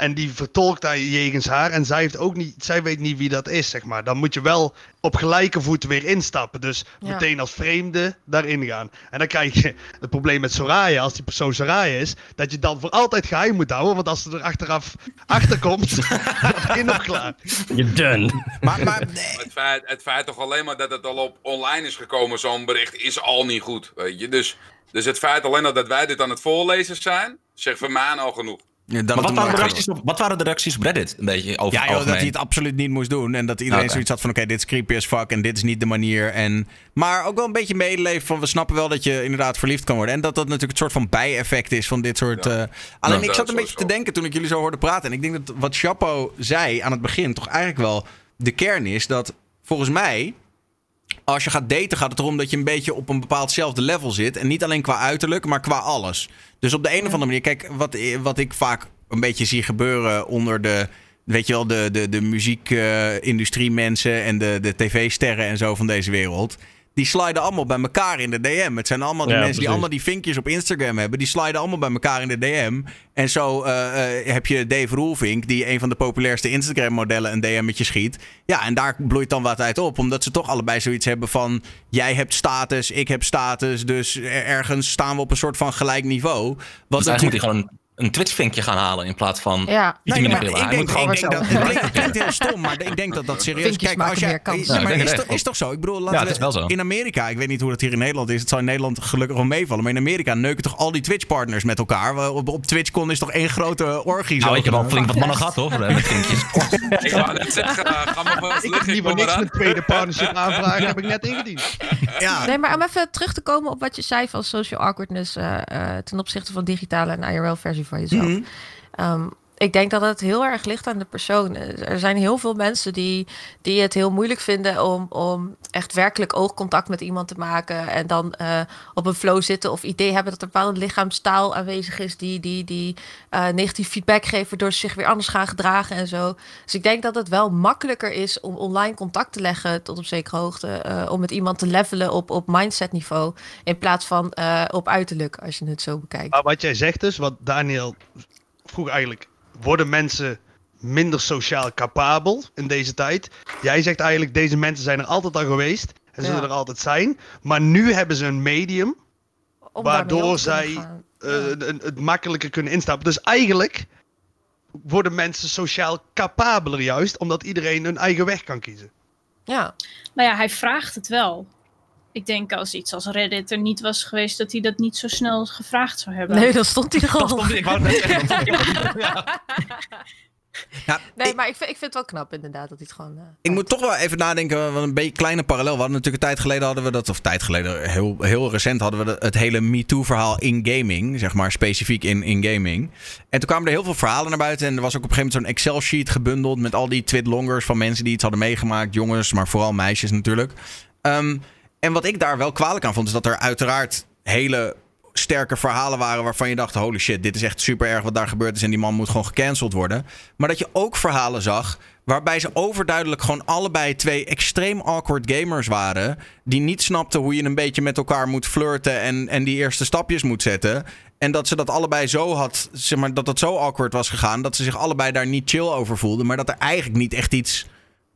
En die vertolkt daar jegens haar. En zij, heeft ook niet, zij weet niet wie dat is, zeg maar. Dan moet je wel op gelijke voet weer instappen. Dus meteen als vreemde daarin gaan. En dan krijg je het probleem met Soraya, als die persoon Soraya is, dat je dan voor altijd geheim moet houden. Want als ze er achteraf achter komt, dan je nog klaar. Je done. Maar, maar het, feit, het feit toch alleen maar dat het al op online is gekomen, zo'n bericht, is al niet goed. Weet je? Dus, dus het feit alleen al dat wij dit aan het voorlezen zijn, zegt voor mij al genoeg. Ja, maar wat waren, de reacties op, wat waren de reacties op Reddit? Een beetje over Ja, joh, dat hij het absoluut niet moest doen. En dat iedereen zoiets had van: oké, dit is creepy as fuck en dit is niet de manier. En, maar ook wel een beetje medeleven van: we snappen wel dat je inderdaad verliefd kan worden. En dat dat natuurlijk het soort van bijeffect is van dit soort. Uh... alleen ik zat een beetje te denken toen ik jullie zo hoorde praten. En ik denk dat wat Chapo zei aan het begin toch eigenlijk wel de kern is. Dat volgens mij als je gaat daten, gaat het erom dat je een beetje op een bepaaldzelfde level zit. En niet alleen qua uiterlijk, maar qua alles. Dus op de een of andere manier, kijk, wat, wat ik vaak een beetje zie gebeuren onder de. Weet je wel, de, de, de muziekindustrie mensen en de, de tv-sterren en zo van deze wereld die sliden allemaal bij elkaar in de DM. Het zijn allemaal die mensen die allemaal die vinkjes op Instagram hebben. Die sliden allemaal bij elkaar in de DM. En zo uh, uh, heb je Dave Roelvink, die een van de populairste Instagram-modellen een DM'tje schiet. Ja, en daar bloeit dan wat uit op. Omdat ze toch allebei zoiets hebben van... jij hebt status, ik heb status. Dus ergens staan we op een soort van gelijk niveau. Wat dus eigenlijk moet hij gewoon een Twitch-vinkje gaan halen in plaats van ja. nee, maar ik denk, ik denk dat, het, klinkt, heel stom, maar ik denk dat dat serieus... Kijk, als je, is, maar is, toch, is toch zo? Ik bedoel, ja, het is wel zo. in Amerika, ik weet niet hoe dat hier in Nederland is. Het zou in Nederland gelukkig wel meevallen. Maar in Amerika neuken toch al die Twitch-partners met elkaar. Op, op TwitchCon is toch één grote orgie. Nou, ik heb al flink wat mannen gehad, hoor, met vinkjes. ik wou net zeggen, ga maar wel Ik heb liever niks met tweede partnership aanvragen, heb ik net ingediend. Ja. Nee, maar om even terug te komen op wat je zei van social awkwardness uh, ten opzichte van digitale en IRL-versie van jezelf. Mm -hmm. Um, ik denk dat het heel erg ligt aan de persoon. Er zijn heel veel mensen die, die het heel moeilijk vinden om, om echt werkelijk oogcontact met iemand te maken. En dan uh, op een flow zitten of idee hebben dat er bepaalde lichaamstaal aanwezig is die, die, die uh, negatief feedback geven door zich weer anders gaan gedragen en zo. Dus ik denk dat het wel makkelijker is om online contact te leggen tot op zekere hoogte. Uh, om met iemand te levelen op, op mindset niveau. In plaats van op uiterlijk, als je het zo bekijkt. Wat jij zegt dus, wat Daniel vroeg eigenlijk worden mensen minder sociaal capabel in deze tijd. Jij zegt eigenlijk, deze mensen zijn er altijd al geweest. En zullen er altijd zijn. Maar nu hebben ze een medium. waardoor zij uh, het makkelijker kunnen instappen. Dus eigenlijk worden mensen sociaal capabeler juist. Omdat iedereen hun eigen weg kan kiezen. Ja. Nou ja, hij vraagt het wel. Ik denk als iets als Reddit er niet was geweest, dat hij dat niet zo snel gevraagd zou hebben. Nee, dan stond hij er al. Stond, ik wou net zeggen. ja. Ja, nee, maar ik vind, ik vind het wel knap inderdaad dat hij het gewoon... Uh, ik moet toch wel even nadenken, want een beetje kleine parallel. We hadden natuurlijk een tijd geleden hadden we dat, of tijd geleden, heel, heel recent hadden we het hele MeToo-verhaal in gaming, zeg maar, specifiek in, in gaming. En toen kwamen er heel veel verhalen naar buiten en er was ook op een gegeven moment zo'n Excel-sheet gebundeld met al die twitlongers van mensen die iets hadden meegemaakt, jongens, maar vooral meisjes natuurlijk. Um, en wat ik daar wel kwalijk aan vond, is dat er uiteraard hele sterke verhalen waren waarvan je dacht: holy shit, dit is echt super erg wat daar gebeurd is en die man moet gewoon gecanceld worden. Maar dat je ook verhalen zag waarbij ze overduidelijk gewoon allebei twee extreem awkward gamers waren. Die niet snapten hoe je een beetje met elkaar moet flirten en, en die eerste stapjes moet zetten. En dat ze dat allebei zo had, zeg maar, dat het zo awkward was gegaan. Dat ze zich allebei daar niet chill over voelden. Maar dat er eigenlijk niet echt iets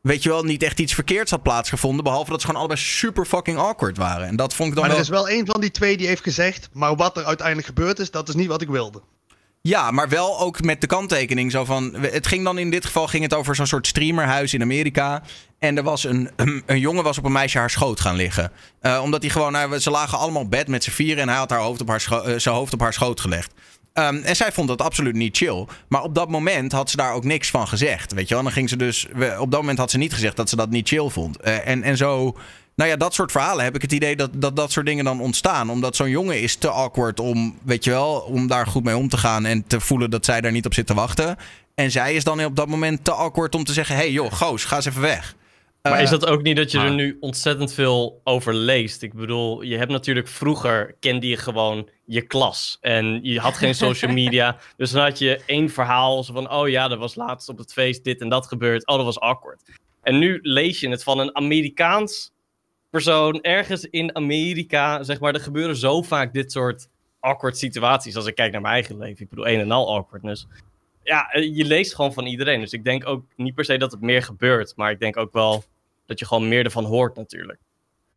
weet je wel, niet echt iets verkeerds had plaatsgevonden. Behalve dat ze gewoon allebei super fucking awkward waren. En dat vond ik dan maar wel... er is wel een van die twee die heeft gezegd, maar wat er uiteindelijk gebeurd is, dat is niet wat ik wilde. Ja, maar wel ook met de kanttekening zo van... Het ging dan in dit geval ging het over zo'n soort streamerhuis in Amerika. En er was een, een, jongen was op een meisje haar schoot gaan liggen. Uh, omdat hij gewoon... Nou, ze lagen allemaal op bed met z'n vieren en hij had haar hoofd op haar uh, zijn hoofd op haar schoot gelegd. Um, en zij vond dat absoluut niet chill. Maar op dat moment had ze daar ook niks van gezegd. Weet je wel? Dan ging ze dus. Op dat moment had ze niet gezegd dat ze dat niet chill vond. Uh, en, en zo. Nou ja, dat soort verhalen heb ik het idee dat dat, dat soort dingen dan ontstaan. Omdat zo'n jongen is te awkward om, weet je wel, om daar goed mee om te gaan. En te voelen dat zij daar niet op zit te wachten. En zij is dan op dat moment te awkward om te zeggen: hé hey joh, goos, ga eens even weg. Maar is eh, dat ook niet dat je er nu ontzettend veel over leest? Ik bedoel, je hebt natuurlijk vroeger kende je gewoon je klas. En je had geen social media. dus dan had je één verhaal van, oh ja, er was laatst op het feest dit en dat gebeurd. Oh, dat was awkward. En nu lees je het van een Amerikaans persoon ergens in Amerika. Zeg maar, er gebeuren zo vaak dit soort awkward situaties. Als ik kijk naar mijn eigen leven. Ik bedoel, een en al awkwardness. Ja, eh, je leest gewoon van iedereen. Dus ik denk ook niet per se dat het meer gebeurt. Maar ik denk ook wel dat je gewoon meer ervan hoort natuurlijk.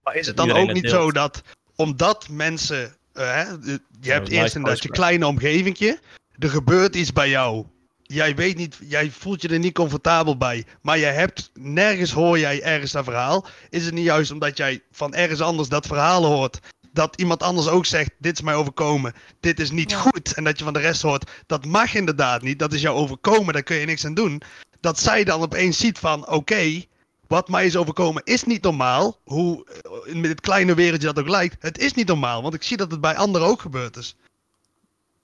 Maar is het dan ook niet zo dat omdat mensen, uh, je hebt eerst inderdaad je kleine omgevingje, er gebeurt iets bij jou. Jij weet niet, jij voelt je er niet comfortabel bij, maar je hebt, nergens hoor jij ergens dat verhaal. Is het niet juist omdat jij van ergens anders dat verhaal hoort, dat iemand anders ook zegt, dit is mij overkomen, dit is niet goed. En dat je van de rest hoort, dat mag inderdaad niet, dat is jou overkomen, daar kun je niks aan doen. Dat zij dan opeens ziet van, oké, wat mij is overkomen is niet normaal. Hoe eh, met dit kleine wereldje dat ook lijkt. Het is niet normaal, want ik zie dat het bij anderen ook gebeurd is.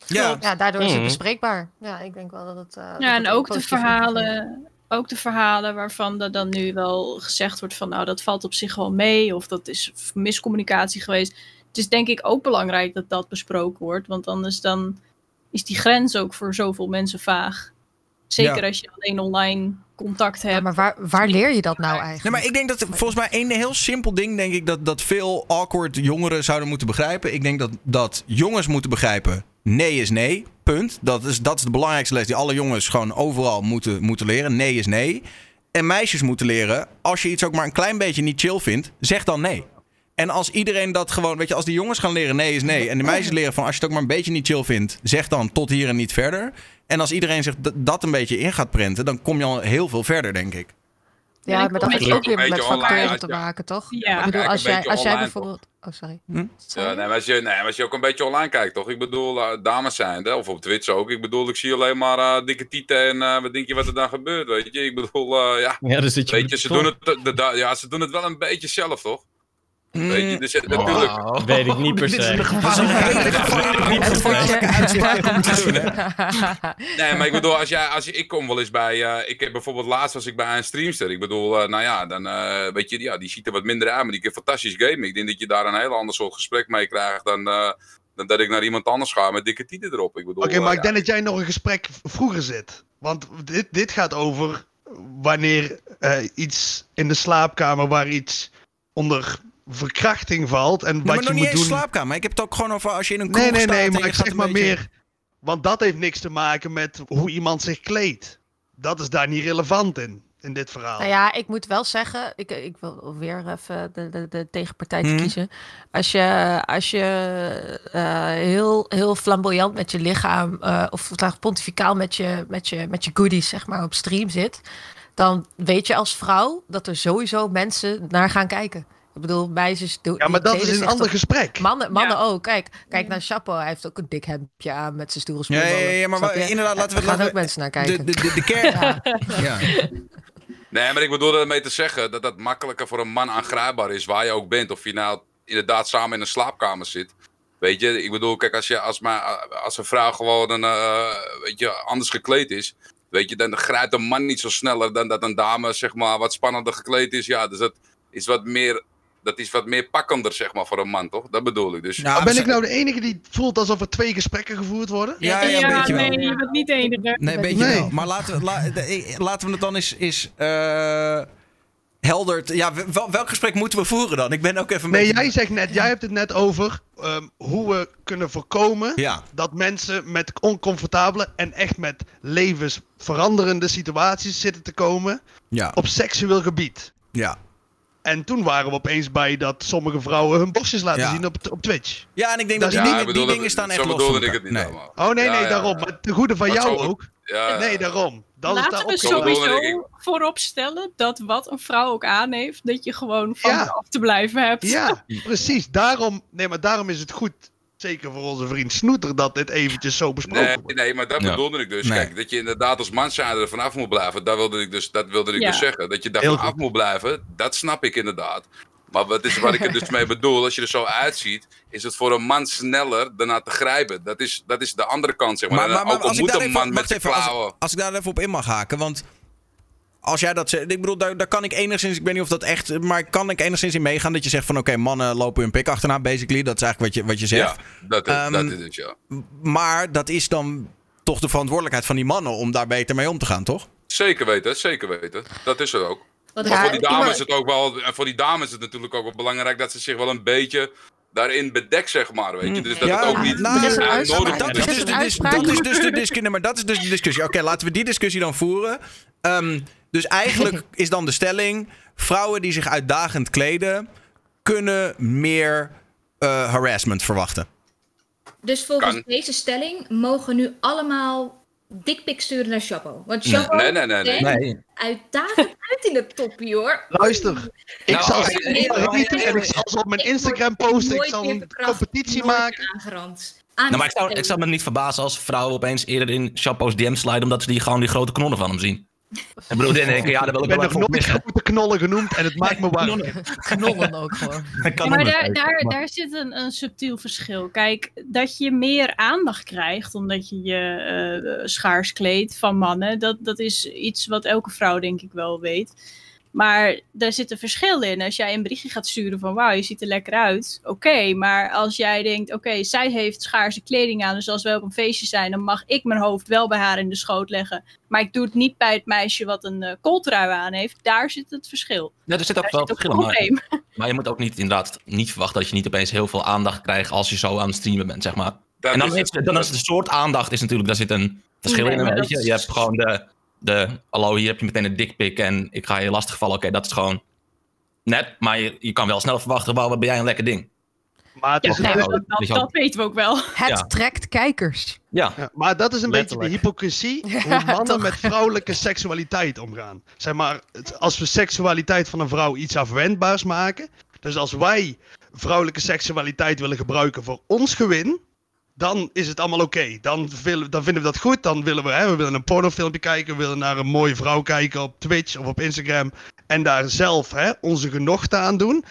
Ja, ja daardoor is het mhm. bespreekbaar. Ja, ik denk wel dat het. Uh, ja, en ook de verhalen. Ook de verhalen waarvan er dan nu wel gezegd wordt van nou dat valt op zich wel mee of dat is miscommunicatie geweest. Het is denk ik ook belangrijk dat dat besproken wordt, want anders dan is die grens ook voor zoveel mensen vaag. Zeker als je alleen online contact hebt. maar waar, waar leer je dat nou eigenlijk? Nee, maar ik denk dat volgens mij een heel simpel ding, denk ik, dat, dat veel awkward jongeren zouden moeten begrijpen. Ik denk dat, dat jongens moeten begrijpen: nee is nee. Punt. Dat is, dat is de belangrijkste les die alle jongens gewoon overal moeten, moeten leren. Nee is nee. En meisjes moeten leren: als je iets ook maar een klein beetje niet chill vindt, zeg dan nee. En als iedereen dat gewoon, weet je, als die jongens gaan leren nee is nee. En de meisjes leren van als je het ook maar een beetje niet chill vindt, zeg dan tot hier en niet verder. En als iedereen zich dat een beetje in gaat prenten, dan kom je al heel veel verder, denk ik. Ja, maar dat heeft ook weer met factoren te maken, toch? Ja. Ik bedoel, als jij, als jij bijvoorbeeld... Oh, sorry. Hm? Ja, nee, maar als, je, nee, als je ook een beetje online kijkt, toch? Ik bedoel, uh, dames zijn, of op Twitch ook. Ik bedoel, ik zie alleen maar uh, dikke tieten en uh, wat denk je wat er dan gebeurt, weet je? Ik bedoel, ja. Ja, dus je weet je, ze doen, het, de, ja, ze doen het wel een beetje zelf, toch? Weet je, dus natuurlijk... Weet ik niet per se. Dat is een hele uitspraak om te doen, Nee, maar ik bedoel, als jij, als je, ik kom wel eens bij... Uh, ik heb bijvoorbeeld laatst was ik bij een streamster. Ik bedoel, uh, nou ja, dan uh, weet je, ja, die ziet er wat minder uit, maar die kan fantastisch gamen. Ik denk dat je daar een heel ander soort gesprek mee krijgt dan... dan dat ik naar iemand anders ga met dikke tieten erop. Oké, okay, maar ik denk dat jij nog een gesprek vroeger zit. Want dit, dit gaat over wanneer iets in de slaapkamer waar iets onder verkrachting valt. En wat maar je nog moet niet doen. slaapkamer. Ik heb het ook gewoon over als je in een kroeg Nee, nee, nee, maar ik zeg maar meer. Want dat heeft niks te maken met hoe iemand zich kleedt. Dat is daar niet relevant in, in dit verhaal. Nou ja, ik moet wel zeggen, ik, ik wil weer even de, de, de tegenpartij te mhm. kiezen. Als je, als je uh, heel, heel flamboyant met je lichaam, uh, of pontificaal met je, met, je, met je goodies, zeg maar, op stream zit, dan weet je als vrouw dat er sowieso mensen naar gaan kijken. Ik bedoel, meisjes doen. Ja, maar dat is een ander gesprek. Mannen, mannen ook. Kijk, kijk naar Chapo. Hij heeft ook een dik hemdje aan met zijn stoere Ja, ja, ja, maar inderdaad, laten we. Er gaan ook mensen naar kijken. De, de, de, de kern. ja. Nee, maar ik bedoel ermee te zeggen dat dat makkelijker voor een man aangrijpbaar is, waar je ook bent. Of je nou inderdaad samen in een slaapkamer zit. Weet je, ik bedoel, kijk, als, je, als, maar, als een vrouw gewoon een, uh, weet je, anders gekleed is. Weet je, dan grijpt een man niet zo sneller dan dat een dame, zeg maar, wat spannender gekleed is. Ja, dus dat is wat meer dat is wat meer pakkender, zeg maar, voor een man, toch? Dat bedoel ik. Dus... Nou, ben ik nou de enige die voelt alsof er twee gesprekken gevoerd worden? Ja, ja, ja, beetje nee, wel. je bent niet de enige. Nee, een beetje Nee. wel. Maar laten we, la- de- laten we het dan eens, eens eh, helder... Ja, wel- welk gesprek moeten we voeren dan? Ik ben ook even Nee, beetje... jij zegt net, jij hebt het net over ehm, hoe we kunnen voorkomen Ja, dat mensen met oncomfortabele en echt met levensveranderende situaties zitten te komen ja, op seksueel gebied. ja. En toen waren we opeens bij dat sommige vrouwen hun borstjes laten Ja. zien op, op Twitch. Ja, en ik denk Dat die, niet- dingen, die dingen staan echt los van bedoelde ik elkaar. het niet Nee. allemaal. Oh nee, nee, ja, daarom. Maar ten goede van Maar jou zo- ook. Ja, ja. Nee, daarom. Laten daar we sowieso ik. voorop stellen dat wat een vrouw ook aan heeft, dat je gewoon van Ja. af te blijven hebt. Ja, precies. Daarom, nee, maar daarom is het goed, zeker voor onze vriend Snoeter, dat dit eventjes zo besproken Nee, wordt. nee, maar dat Ja. bedoelde ik dus. Nee. Kijk, dat je inderdaad als manzijde er vanaf moet blijven, dat wilde ik dus, dat wilde ik Ja. dus zeggen. Dat je daar Heel vanaf goed. moet blijven, dat snap ik inderdaad. Maar wat is waar ik er dus mee bedoel, als je er zo uitziet, is het voor een man sneller daarna te grijpen. Dat is, dat is de andere kant, zeg maar. Maar, En maar, maar ook al als ik moet een even, man met als ik daar even op in mag haken, want als jij dat zegt, ik bedoel, daar, daar kan ik enigszins, ik weet niet of dat echt, maar kan ik enigszins in meegaan dat je zegt van, oké, mannen lopen hun pik achterna, basically, dat is eigenlijk wat je, wat je zegt. Ja, dat, is- Ehm, dat is het, ja. Maar dat is dan toch de verantwoordelijkheid van die mannen om daar beter mee om te gaan, toch? Zeker weten, zeker weten. Dat is er ook. Wat Maar voor die dames is het ook wel, en voor die dames is het natuurlijk ook wel belangrijk dat ze zich wel een beetje daarin bedekt, zeg maar, weet je. Dus dat Ja, het ook niet nou, Er is nodig dat is dus dat is dus de discussie. Maar dat is dus de discussie. Oké, laten we die discussie dan voeren. Ehm, dus eigenlijk is dan de stelling: vrouwen die zich uitdagend kleden, kunnen meer eh, harassment verwachten. Dus volgens Kan. deze stelling mogen nu allemaal dikpiks sturen naar Chapo. Want. Chapo Nee, nee, nee, nee. uitdagend uit in de toppie hoor. Luister, ik Nou, zal als- en ik zal ze op mijn Ik Instagram posten. Ik zal een competitie maken. Aangerand. Nou, maar ik zou, ik zou me niet verbazen als vrouwen opeens eerder in Chapo's DM sliden, omdat ze die gewoon die grote knollen van hem zien. Bedoel, denk ik, ja, daar wil Ik ik ben wel nog nooit grote knollen genoemd en het maakt me warm. Knollen ook gewoon. Dat kan Ja, maar daar, daar, Maar- daar zit een, een subtiel verschil. Kijk, dat je meer aandacht krijgt omdat je je eh, schaars kleedt van mannen, dat, dat is iets wat elke vrouw denk ik wel weet. Maar daar zit een verschil in. Als jij een berichtje gaat sturen van wauw, je ziet er lekker uit. Oké, maar als jij denkt, oké, zij heeft schaarse kleding aan, dus als we op een feestje zijn, dan mag ik mijn hoofd wel bij haar in de schoot leggen. Maar ik doe het niet bij het meisje wat een eh kooltrui aan heeft. Daar zit het verschil. Ja, er zit ook Daar wel zit maar, probleem. maar je moet ook niet inderdaad niet verwachten dat je niet opeens heel veel aandacht krijgt als je zo aan het streamen bent, zeg maar. Dat en dan is het. dan is de soort aandacht is natuurlijk, daar zit een verschil Nee, in, een beetje. Je hebt gewoon de, de, hallo, hier heb je meteen een dikpik en ik ga je lastigvallen. Oké, dat is gewoon net, maar je, je kan wel snel verwachten, wauw, wat ben jij een lekker ding. Maar, het Ja, is nee, een- dat, dat, dat weten we ook wel. Het Ja. trekt kijkers. Ja, Ja, maar dat is een beetje de hypocrisie. Ja, hoe mannen toch. met vrouwelijke seksualiteit omgaan. Zeg maar, als we seksualiteit van een vrouw iets afwendbaars maken. Dus als wij vrouwelijke seksualiteit willen gebruiken voor ons gewin. Dan is het allemaal oké. Dan, dan vinden we dat goed. Dan willen we, hè, we willen een pornofilmpje kijken. We willen naar een mooie vrouw kijken op Twitch of op Instagram. En daar zelf hè, onze genochten aan doen.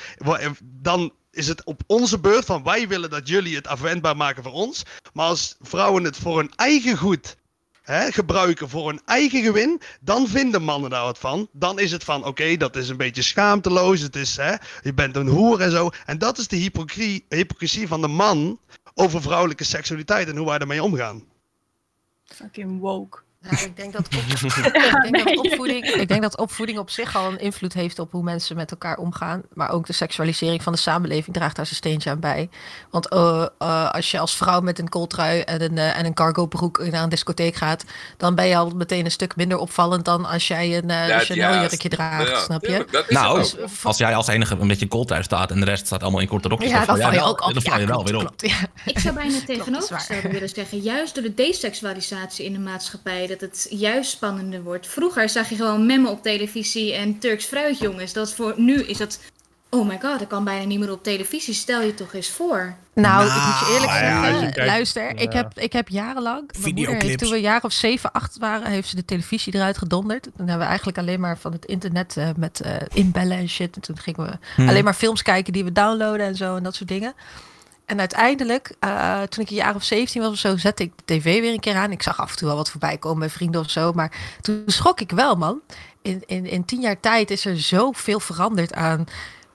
Dan is het op onze beurt van wij willen dat jullie het afwendbaar maken voor ons. Maar als vrouwen het voor hun eigen goed hè, gebruiken, voor hun eigen gewin, dan vinden mannen daar wat van. Dan is het van, oké, dat is een beetje schaamteloos. Het is, hè, je bent een hoer en zo. En dat is de hypocrisie van de man over vrouwelijke seksualiteit en hoe wij daarmee omgaan. Fucking woke. Nou, ik denk dat, op- ik, denk nee. dat opvoeding, ik denk dat opvoeding op zich al een invloed heeft op hoe mensen met elkaar omgaan. Maar ook de seksualisering van de samenleving draagt daar zijn steentje aan bij. Want eh, eh, als je als vrouw met een kooltrui en een, eh, en een cargo broek naar een discotheek gaat, dan ben je al meteen een stuk minder opvallend dan als jij een uh, Ja, Chanel-jurkje ja, draagt, ja, snap je? nou, als jij als enige een beetje kooltrui staat en de rest staat allemaal in korte rokjes, Ja, dan val je wel- ook op. dan val je Ja, wel klopt, weer op. Ik zou bijna tegenovergestelde willen zeggen. Juist door de deseksualisatie in de maatschappij. Dat het juist spannender wordt. Vroeger zag je gewoon memmen op televisie en Turks fruitjongens. Dat voor, nu is dat... Oh my god, dat kan bijna niet meer op televisie. Stel je toch eens voor. Nou, ik moet je eerlijk Nou, ja, zeggen, als je kijkt- luister, ik, heb, ik heb jarenlang, mijn moeder Videoclips. heeft toen we een jaar of zeven, acht waren, heeft ze de televisie eruit gedonderd. Toen hebben we eigenlijk alleen maar van het internet eh, met eh, inbellen en shit. En toen gingen we Hmm. alleen maar films kijken die we downloaden en zo en dat soort dingen. En uiteindelijk, eh, toen ik een jaar of 17 was of zo, zette ik de tv weer een keer aan. Ik zag af en toe wel wat voorbij komen bij vrienden of zo. Maar toen schrok ik wel, man. In, in, in tien jaar tijd is er zoveel veranderd aan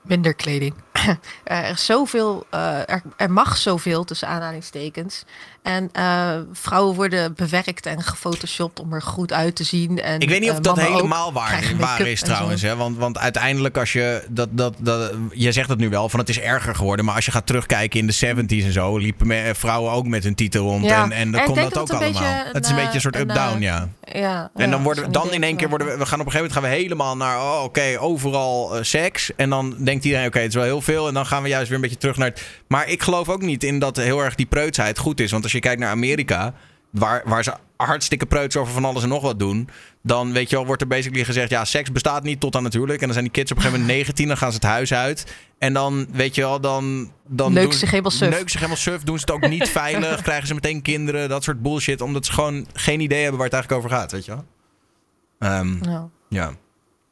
minder kleding. er is zoveel, uh, er, er, mag zoveel tussen aanhalingstekens. En uh, vrouwen worden bewerkt en gefotoshopt om er goed uit te zien. En, ik weet niet of dat helemaal waar, waar is trouwens. Hè? Want, want uiteindelijk als je, dat, dat, dat, je zegt het nu wel, van het is erger geworden. Maar als je gaat terugkijken in de 70s en zo, liepen vrouwen ook met hun titel rond. Ja. En, en dan komt dat ook allemaal. het is een beetje een soort up-down, ja. ja. En dan, worden, dan in één keer worden we, we gaan op een gegeven moment gaan we helemaal naar, oh, oké, overal uh, seks. En dan denkt iedereen, oké, het is wel heel veel. En dan gaan we juist weer een beetje terug naar het... Maar ik geloof ook niet in dat heel erg die preutsheid goed is. Want als je kijkt naar Amerika, waar, waar ze hartstikke preuts over van alles en nog wat doen. Dan weet je wel, wordt er basically gezegd: ja, seks bestaat niet tot aan natuurlijk. En dan zijn die kids op een gegeven moment 19, dan gaan ze het huis uit. En dan, weet je wel, dan. dan neuk ze helemaal suf. Helemaal suf, doen ze het ook niet veilig. Krijgen ze meteen kinderen, dat soort bullshit. Omdat ze gewoon geen idee hebben waar het eigenlijk over gaat, weet je wel. Um, ja.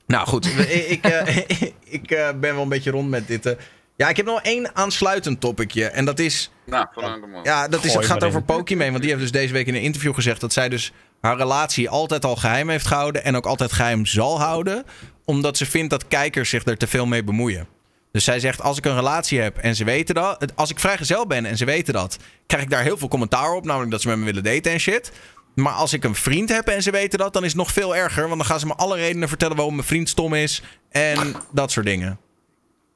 Nou goed, ik, uh, ik uh, ben wel een beetje rond met dit. Uh, ja, ik heb nog één aansluitend topicje. En dat is. Nou, Ja, dat is, het gaat over Pokimane. Want die heeft dus deze week in een interview gezegd dat zij dus haar relatie altijd al geheim heeft gehouden. En ook altijd geheim zal houden. Omdat ze vindt dat kijkers zich er te veel mee bemoeien. Dus zij zegt: Als ik een relatie heb en ze weten dat. Als ik vrijgezel ben en ze weten dat. Krijg ik daar heel veel commentaar op. Namelijk dat ze met me willen daten en shit. Maar als ik een vriend heb en ze weten dat, dan is het nog veel erger. Want dan gaan ze me alle redenen vertellen waarom mijn vriend stom is. En dat soort dingen.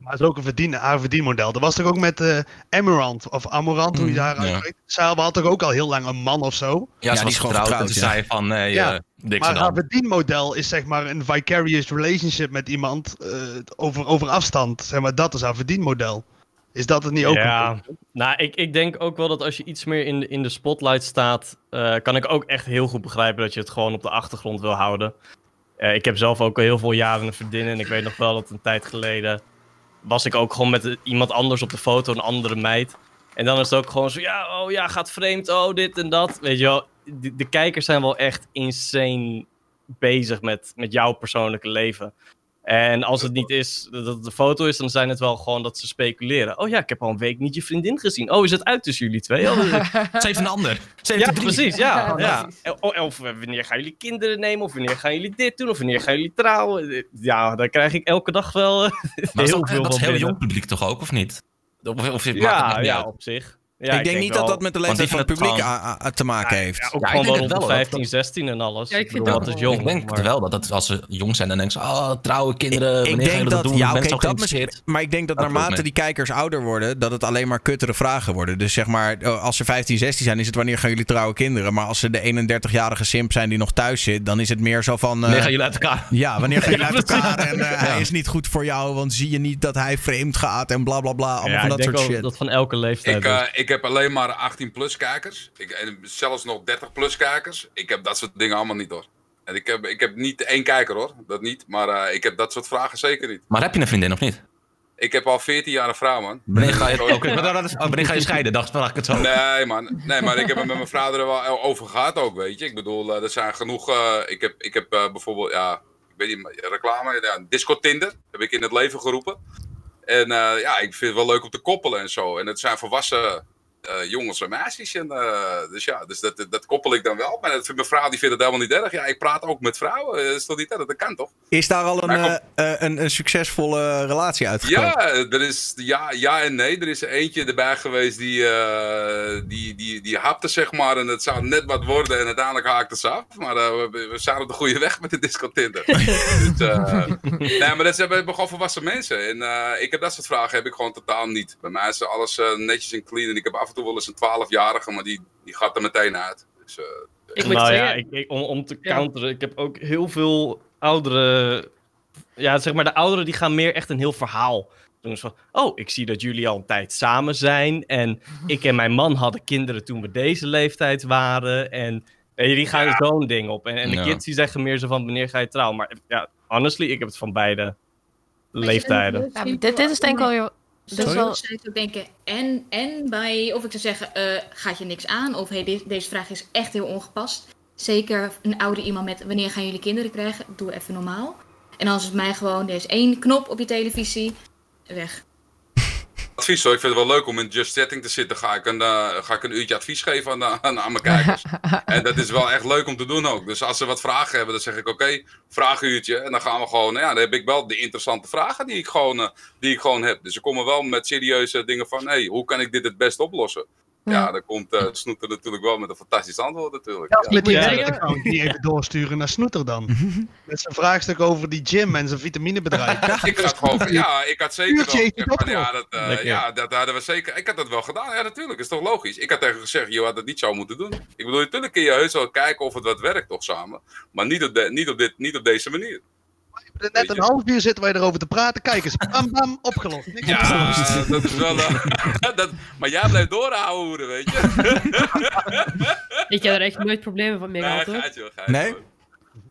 Maar het is ook een verdien, haar verdienmodel. Dat was toch ook met uh, Amarant, of Amorant, hoe je mm, daar ja. Zij had toch ook al heel lang een man of zo? Ja, ze was gewoon getrouwd, en zei van, nee, ja. Uh, maar haar verdienmodel is zeg maar een vicarious relationship met iemand uh, over, over afstand. Zeg maar, dat is haar verdienmodel. Is dat het niet ook? Ja, nou, ik, ik denk ook wel dat als je iets meer in de, in de spotlight staat, kan ik ook echt heel goed begrijpen dat je het gewoon op de achtergrond wil houden. ik heb zelf ook al heel veel jaren een vriendin en ik weet nog wel dat een tijd geleden was ik ook gewoon met iemand anders op de foto, een andere meid. En dan is het ook gewoon zo, ja, oh ja, gaat vreemd, oh dit en dat. Weet je wel, de, de kijkers zijn wel echt insane bezig met, met jouw persoonlijke leven. En als het niet is dat het de foto is, dan zijn het wel gewoon dat ze speculeren. Oh ja, ik heb al een week niet je vriendin gezien. Oh, is het uit tussen jullie twee? Oh, ze heeft een ander. Ze heeft ja, precies. Ja, ja. Of wanneer gaan jullie kinderen nemen? Of wanneer gaan jullie dit doen? Of wanneer gaan jullie trouwen? Ja, daar krijg ik elke dag wel maar heel dat, veel Dat is heel jong publiek toch ook, of niet? Of, of, ja, ja, op zich. Ja, ik, denk, niet dat dat met de leeftijd van het publiek te maken heeft. Ja, ook gewoon wel rond de 15, 16 en alles. Ja, ik vind dat, is jong. Ik denk wel dat, dat als ze jong zijn, dan denken ze, oh, trouwe kinderen, ik, ik denk dat, doen? Ja, oké, dat maar ik denk dat, naarmate die kijkers ouder worden, dat het alleen maar kuttere vragen worden. Dus zeg maar, oh, als ze 15, 16 zijn, is het wanneer gaan jullie trouwe kinderen? Maar als ze de 31-jarige simp zijn die nog thuis zit, dan is het meer zo van... wanneer gaan jullie uit elkaar? Ja, wanneer gaan jullie uit elkaar? En uh, hij is niet goed voor jou, want zie je niet dat hij vreemd gaat en bla bla bla. Allemaal van dat soort shit. dat van elke leeftijd. Ik, heb alleen maar 18 plus kijkers. Ik, en zelfs nog 30 plus kijkers. Ik heb dat soort dingen allemaal niet hoor. En ik heb, ik heb niet één kijker hoor, dat niet. Maar uh, ik heb dat soort vragen zeker niet. Maar heb je een vriendin of niet? Ik heb al 14 jaar een vrouw, man. Wanneer ga je, okay, maar wanneer ga je scheiden? Dacht ik het zo. Nee, man. Nee, maar ik heb het met mijn vader er wel over gehad ook, weet je. Ik bedoel, uh, er zijn genoeg... Uh, ik heb, ik heb bijvoorbeeld, ja, ik weet niet, reclame, ja, Disco Tinder heb ik in het leven geroepen. En ja, ik vind het wel leuk om te koppelen en zo. En het zijn volwassen uh, jongens en meisjes. En, uh, dus ja, dus dat, dat koppel ik dan wel. Maar dat, mijn vrouw die vindt het helemaal niet erg. Ja, ik praat ook met vrouwen. Dat is toch niet erg? Dat kan toch? Is daar al een, uh, een, een, succesvolle relatie uitgekomen? Ja, er is, ja, ja en nee. Er is eentje erbij geweest die, die, die, die hapte, zeg maar. En het zou net wat worden. En uiteindelijk haakte ze af. Maar we, we zijn op de goede weg met de disco Tinder. dus, nee, maar dat zijn gewoon volwassen mensen. En ik heb dat soort vragen heb ik gewoon totaal niet. Bij mij is alles netjes en clean. En ik heb af en toe wel eens een 12-jarige, maar die, die gaat er meteen uit. Dus, uh, ik nou ja, ik, om, om te counteren, ik heb ook heel veel oudere. Ja, zeg maar, de ouderen die gaan meer echt een heel verhaal doen. van, oh, ik zie dat jullie al een tijd samen zijn. En ik en mijn man hadden kinderen toen we deze leeftijd waren. En die gaan ja. zo'n ding op. En, en de kids die zeggen meer zo van, wanneer ga je trouwen? Maar ja, honestly, ik heb het van beide leeftijden. Ja, dit, dit is denk ik wel dus wel... zou ik denken, en, en bij, of ik zou zeggen, uh, gaat je niks aan? Of hey, deze vraag is echt heel ongepast. Zeker een oude iemand met, wanneer gaan jullie kinderen krijgen? Doe even normaal. En als het mij gewoon, er is één knop op je televisie, weg. Advies hoor. Ik vind het wel leuk om in Just Setting te zitten. Ga ik een, uh, ga ik een uurtje advies geven aan, aan, aan mijn kijkers. en dat is wel echt leuk om te doen ook. Dus als ze wat vragen hebben, dan zeg ik oké, okay, vraaguurtje. En dan gaan we gewoon, ja, dan heb ik wel de interessante vragen die ik gewoon, uh, die ik gewoon heb. Dus ze komen wel met serieuze dingen van, hé, hey, hoe kan ik dit het best oplossen? Ja, dan komt uh, Snoeter natuurlijk wel met een fantastisch antwoord natuurlijk. Ja, ja. Moet je die even doorsturen naar Snoeter dan. met zijn vraagstuk over die gym en zijn vitaminebedrijf. ik had gewoon, ja, ik had zeker wel van, ja, dat, uh, ja, dat hadden we zeker, ik had dat wel gedaan. Ja, natuurlijk, is toch logisch. Ik had tegen gezegd, je had dat niet zo moeten doen. Ik bedoel, natuurlijk kun je heus wel kijken of het wat werkt toch samen. Maar niet op, de, niet op, dit, niet op deze manier. Net een half uur zitten wij erover te praten. Kijk eens, bam bam, opgelost. ja, dat is wel... Uh, dat, maar jij blijft doorhouden, weet je. ik heb er echt nooit problemen van mee gehad, hoor. nee?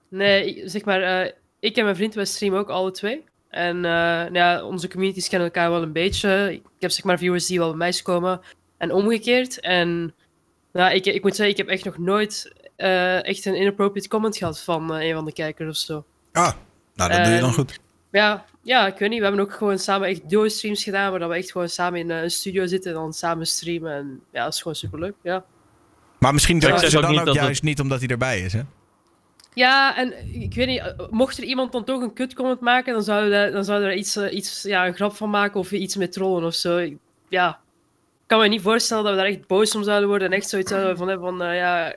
Nee, zeg maar, uh, ik en mijn vriend, wij streamen ook alle twee. En uh, nou ja, onze communities kennen elkaar wel een beetje. Ik heb zeg maar viewers die wel bij mij komen. En omgekeerd. En nou, ik, ik moet zeggen, ik heb echt nog nooit echt een inappropriate comment gehad van een van de kijkers of zo. Ah, nou, dat doe je dan goed. Ja, ja, ik weet niet. We hebben ook gewoon samen echt duo-streams gedaan, waar we echt gewoon samen in een studio zitten en dan samen streamen. En ja, dat is gewoon superleuk, ja. Maar misschien ja, ze dan ook, ook juist niet omdat hij erbij is, hè? Ja, en ik weet niet, mocht er iemand dan toch een kut comment maken, dan zouden we, dan zouden we er iets, iets, ja, een grap van maken of iets met trollen of zo. Ja, ik kan me niet voorstellen dat we daar echt boos om zouden worden en echt zoiets zouden van hebben van, uh, ja,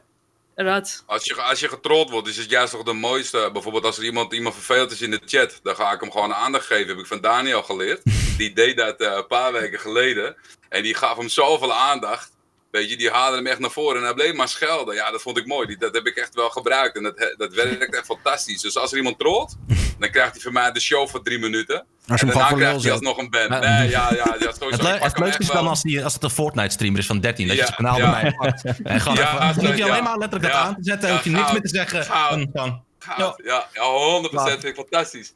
als je, als je getrold wordt, is het juist toch de mooiste. Bijvoorbeeld als er iemand, iemand vervelend is in de chat, dan ga ik hem gewoon aandacht geven. Heb ik van Daniel geleerd. Die deed dat uh, een paar weken geleden. En die gaf hem zoveel aandacht. Weet je, die haalde hem echt naar voren en hij bleef maar schelden. Ja, dat vond ik mooi. Die, dat heb ik echt wel gebruikt en dat, dat werkt echt fantastisch. Dus als er iemand trolt, dan krijgt hij van mij de show voor drie minuten. Als je en daarna krijgt hij alsnog een band. Nee, ja, ja, ja, sowieso. Het, le het leukste is dan als, die, als het een Fortnite-streamer is van 13, dat je het kanaal bij mij pakt. En gewoon ja, even, hoef je alleen maar letterlijk dat aan te zetten, hoef je niks meer te zeggen. Van, ja, ja, 100% vind ik fantastisch.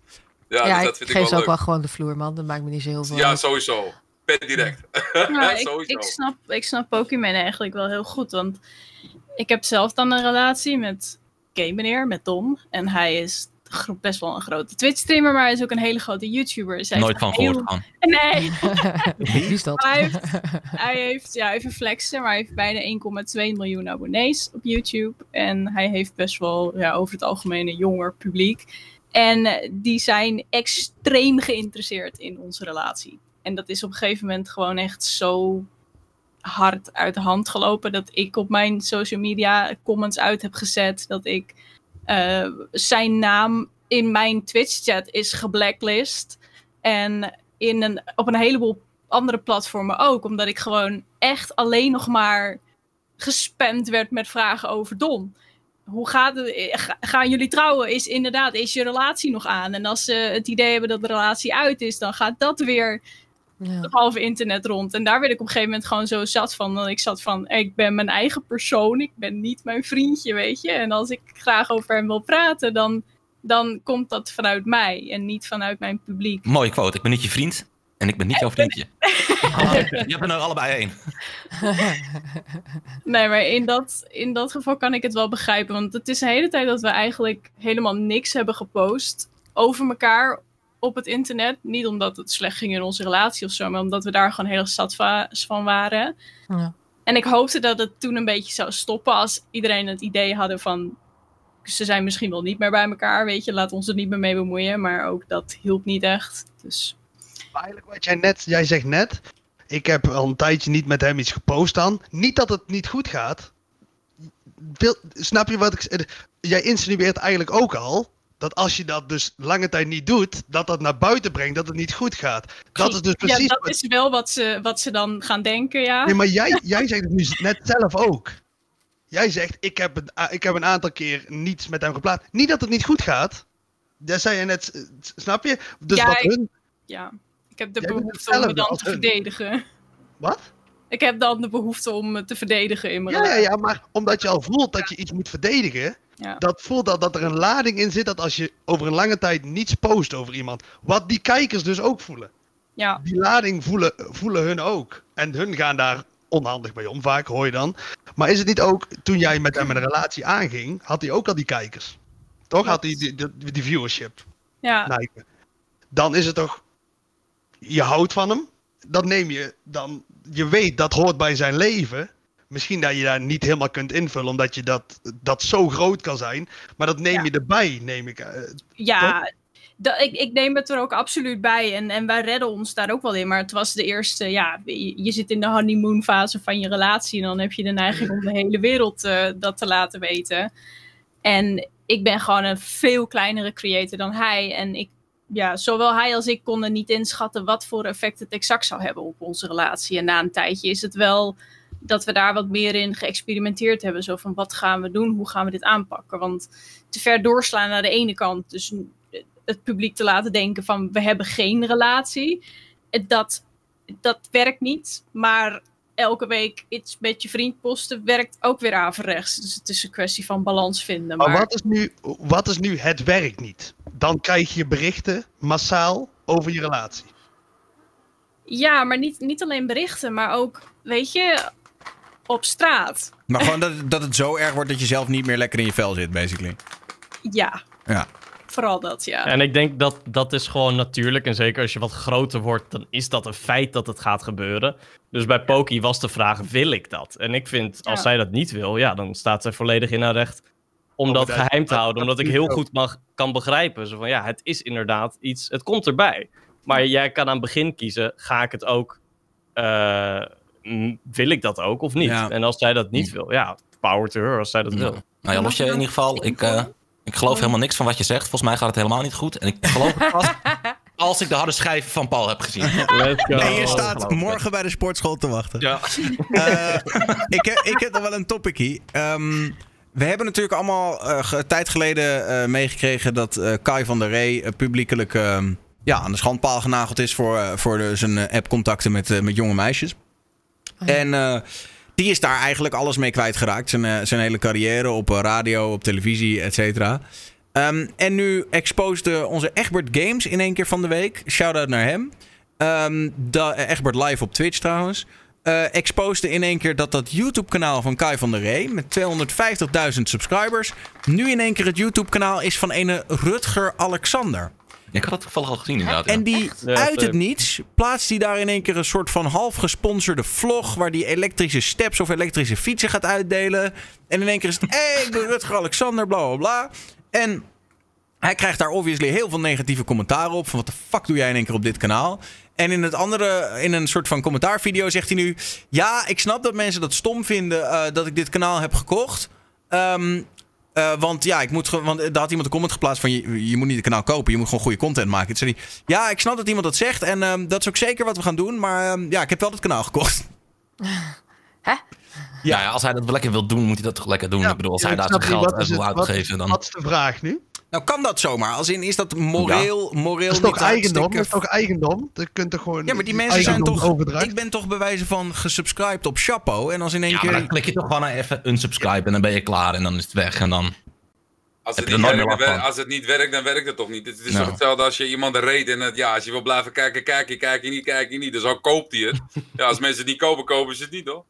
Ja, dus dat vind ik geef ze ook wel gewoon de vloer, man. Dat maakt me niet zo heel veel Ja, sowieso. Per direct. Ja, ik, ik, snap, ik snap Pokémon eigenlijk wel heel goed. Want ik heb zelf dan een relatie met Game meneer, met Tom. En hij is best wel een grote Twitch-streamer, maar hij is ook een hele grote YouTuber. Zij Nooit van gehoord van. Nee. Wie is dat? Hij heeft, hij heeft, ja, even flexen, maar hij heeft bijna 1,2 miljoen abonnees op YouTube. En hij heeft best wel ja, over het algemeen een jonger publiek. En die zijn extreem geïnteresseerd in onze relatie. En dat is op een gegeven moment gewoon echt zo hard uit de hand gelopen dat ik op mijn social media comments uit heb gezet dat ik uh, zijn naam in mijn Twitch-chat is geblacklist. En in een, op een heleboel andere platformen ook. Omdat ik gewoon echt alleen nog maar gespamd werd met vragen over Don. Hoe gaat het? Gaan jullie trouwen? Is inderdaad, is je relatie nog aan? En als ze het idee hebben dat de relatie uit is, dan gaat dat weer ja. het halve internet rond. En daar werd ik op een gegeven moment gewoon zo zat van. Dat ik zat van, ik ben mijn eigen persoon. Ik ben niet mijn vriendje, weet je. En als ik graag over hem wil praten, dan, dan komt dat vanuit mij. En niet vanuit mijn publiek. Mooie quote. Ik ben niet je vriend. En ik ben niet jouw vriendje. je hebt er nou allebei één. nee, maar in dat, in dat geval kan ik het wel begrijpen. Want het is de hele tijd dat we eigenlijk helemaal niks hebben gepost over elkaar op het internet. Niet omdat het slecht ging in onze relatie of zo, maar omdat we daar gewoon heel zat van waren. Ja. En ik hoopte dat het toen een beetje zou stoppen als iedereen het idee hadden van ze zijn misschien wel niet meer bij elkaar, weet je, laat ons er niet meer mee bemoeien. Maar ook dat hielp niet echt. Dus. Maar eigenlijk wat jij net, jij zegt net, ik heb al een tijdje niet met hem iets gepost dan. Niet dat het niet goed gaat. snap je wat ik Jij insinueert eigenlijk ook al dat als je dat dus lange tijd niet doet, dat dat naar buiten brengt, dat het niet goed gaat. Dat is dus precies. Ja, dat is wel wat ze, wat ze dan gaan denken, ja. Nee, maar jij, jij zegt het nu net zelf ook. Jij zegt, ik heb, een, ik heb een aantal keer niets met hem geplaatst. Niet dat het niet goed gaat. Dat zei je net, snap je? Dus ja, wat ik, ja, ik heb de behoefte om me dan te verdedigen. Wat? Ik heb dan de behoefte om me te verdedigen in mijn ja, ja, ja, maar omdat je al voelt dat je iets moet verdedigen, ja. Dat voelt dat, dat er een lading in zit dat als je over een lange tijd niets post over iemand. Wat die kijkers dus ook voelen. Ja. Die lading voelen, voelen hun ook. En hun gaan daar onhandig bij om, vaak hoor je dan. Maar is het niet ook, toen jij met hem een relatie aanging, had hij ook al die kijkers? Toch? Had hij die, die, die, viewership? Ja. Dan is het toch, je houdt van hem. dat neem je dan, je weet dat hoort bij zijn leven. Misschien dat je daar niet helemaal kunt invullen, omdat je dat, dat zo groot kan zijn. Maar dat neem je erbij, neem ik. Uh, ja, dat, ik, ik neem het er ook absoluut bij. En, en wij redden ons daar ook wel in. Maar het was de eerste, ja, je, zit in de honeymoon fase van je relatie. En dan heb je de neiging om de hele wereld uh, dat te laten weten. En ik ben gewoon een veel kleinere creator dan hij. En ik, ja, zowel hij als ik konden niet inschatten wat voor effect het exact zou hebben op onze relatie. En na een tijdje is het wel dat we daar wat meer in geëxperimenteerd hebben. Zo van wat gaan we doen, hoe gaan we dit aanpakken? Want te ver doorslaan naar de ene kant, dus het publiek te laten denken van we hebben geen relatie. Dat, dat werkt niet. Maar elke week iets met je vriend posten werkt ook weer averechts. Dus het is een kwestie van balans vinden. Maar, maar wat, is nu, wat is nu het werkt niet? Dan krijg je berichten massaal over je relatie. Ja, maar niet, niet alleen berichten, maar ook, weet je, op straat. Maar gewoon dat, dat het zo erg wordt dat je zelf niet meer lekker in je vel zit, basically. Ja. Ja vooral dat, ja. En ik denk dat dat is gewoon natuurlijk. En zeker als je wat groter wordt, dan is dat een feit dat het gaat gebeuren. Dus bij Poki was de vraag, wil ik dat? En ik vind, als zij dat niet wil, ja, dan staat zij volledig in haar recht om dat geheim te houden. Omdat ik heel goed mag, kan begrijpen. Zo van, ja, het is inderdaad iets, het komt erbij. Maar jij kan aan het begin kiezen, ga ik het ook, uh, wil ik dat ook of niet? En als zij dat niet wil, ja, power to her als zij dat wil. Nou ja, los je in ieder geval, ik... Uh, ik geloof helemaal niks van wat je zegt. Volgens mij gaat het helemaal niet goed. En ik geloof het pas als ik de harde schijf van Paul heb gezien. Let's go. En je staat morgen bij de sportschool te wachten. Ja. Uh, ik, heb, ik heb nog wel een topic hier. Um, we hebben natuurlijk allemaal uh, tijd geleden uh, meegekregen dat Kai van der Rey publiekelijk ehm, ja, aan de schandpaal genageld is voor, voor de, zijn appcontacten met, met jonge meisjes. Oh en die is daar eigenlijk alles mee kwijtgeraakt. Zijn, uh, zijn hele carrière op uh, radio, op televisie, et cetera. Um, en nu exposede onze Egbert Games in één keer van de week. Shout-out naar hem. Um, Egbert live op Twitch trouwens. Uh, in één keer dat dat YouTube-kanaal van Kai van der Rey... met 250.000 subscribers... nu in één keer het YouTube-kanaal is van ene Rutger Alexander. Ik had het toevallig al gezien inderdaad. En die uit het niets plaatst hij daar in één keer een soort van half gesponsorde vlog... waar die elektrische steps of elektrische fietsen gaat uitdelen. En in één keer is het, hé, hey, ik ben Rutger Alexander, bla bla bla. En hij krijgt daar obviously heel veel negatieve commentaren op. Van wat de fuck doe jij in één keer op dit kanaal? En in het andere, in een soort van commentaarvideo zegt hij nu... Ja, ik snap dat mensen dat stom vinden uh, dat ik dit kanaal heb gekocht. Um, uh, want ja, ik moet want daar had iemand een comment geplaatst van je, je moet niet het kanaal kopen, je moet gewoon goede content maken. Toen zei hij, ja, ik snap dat iemand dat zegt en um, dat is ook zeker wat we gaan doen, maar um, ja, ik heb wel het kanaal gekocht. Hè? Ja, ja, als hij dat lekker wil doen, moet hij dat toch lekker doen. Ja, ik bedoel, als hij daar zijn geld wil uitgeven, dan... Wat is de vraag nu? Nou, kan dat zomaar? Als in, is dat moreel, ja. moreel dat is toch eigendom? Dat is toch eigendom? Dat kunt toch gewoon ja, maar die mensen zijn toch... Ik ben toch bewijzen van gesubscribed op Chapo. En als in één ja, keer... dan klik je toch gewoon even unsubscribe en dan ben je klaar. En dan is het weg en dan... Als het, niet werkt, dan, als het niet werkt, dan werkt het toch niet. Het is no. toch hetzelfde als je iemand een reed en het, ja, als je wil blijven kijken, kijk je, kijk je niet, kijk je niet. Dus al koopt hij het. ja, als mensen het niet kopen, kopen ze het niet, hoor.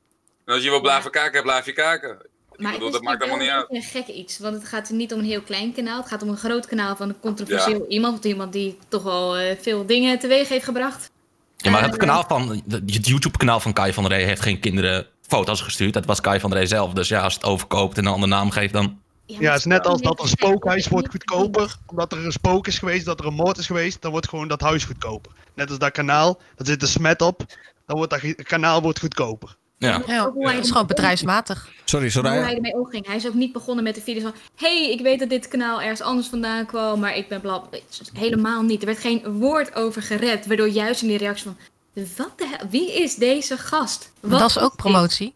En als je wil blijven kijken, blijf je kijken. Maar bedoel, dat maakt helemaal niet uit. een gek iets, want het gaat niet om een heel klein kanaal. Het gaat om een groot kanaal van een controversieel ja. iemand. Iemand die toch wel uh, veel dingen teweeg heeft gebracht. Ja, maar het uh, kanaal van, het YouTube-kanaal van Kai van der Rey heeft geen kinderen foto's gestuurd. Dat was Kai van der Rey zelf. Dus ja, als het overkoopt en een andere naam geeft, dan... Ja, ja het is net als dat een spookhuis wordt goedkoper. Omdat er een spook is geweest, dat er een moord is geweest. Dan wordt gewoon dat huis goedkoper. Net als dat kanaal, daar zit een smet op. Dan wordt dat kanaal wordt goedkoper. Ja, ja. ja. het is gewoon bedrijfsmatig. Sorry, sorry. Hoe hij ermee omging. Hij is ook niet begonnen met de video van... hey, ik weet dat dit kanaal ergens anders vandaan kwam, maar ik ben blab. Helemaal niet. Er werd geen woord over gered, waardoor juist in die reactie van... Wat de hel? Wie is deze gast? Wat dat is ook promotie.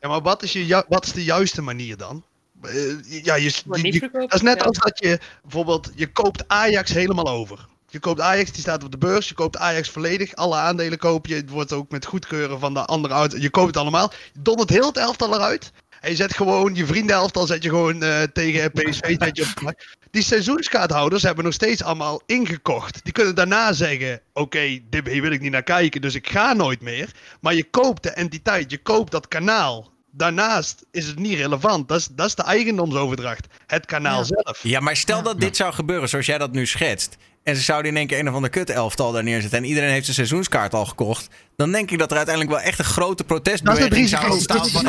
Ja, maar wat is, je, wat is de juiste manier dan? Uh, ja, je, je, je, dat is net als dat je bijvoorbeeld... Je koopt Ajax helemaal over. Je koopt Ajax, die staat op de beurs. Je koopt Ajax volledig. Alle aandelen koop je. Het wordt ook met goedkeuren van de andere uit. Je koopt het allemaal. Je dondert heel het elftal eruit. En je zet gewoon je vriendenelftal zet je gewoon uh, tegen PSV. Zet je op. Die seizoenskaarthouders hebben nog steeds allemaal ingekocht. Die kunnen daarna zeggen: Oké, dit wil ik niet naar kijken, dus ik ga nooit meer. Maar je koopt de entiteit, je koopt dat kanaal Daarnaast is het niet relevant. Dat is, dat is de eigendomsoverdracht. Het kanaal zelf. Ja, maar stel dat dit zou gebeuren zoals jij dat nu schetst. En ze zouden in één keer een of ander kut-elftal daar neerzetten. En iedereen heeft zijn seizoenskaart al gekocht. Dan denk ik dat er uiteindelijk wel echt een grote protestbeweging zou ontstaan. Van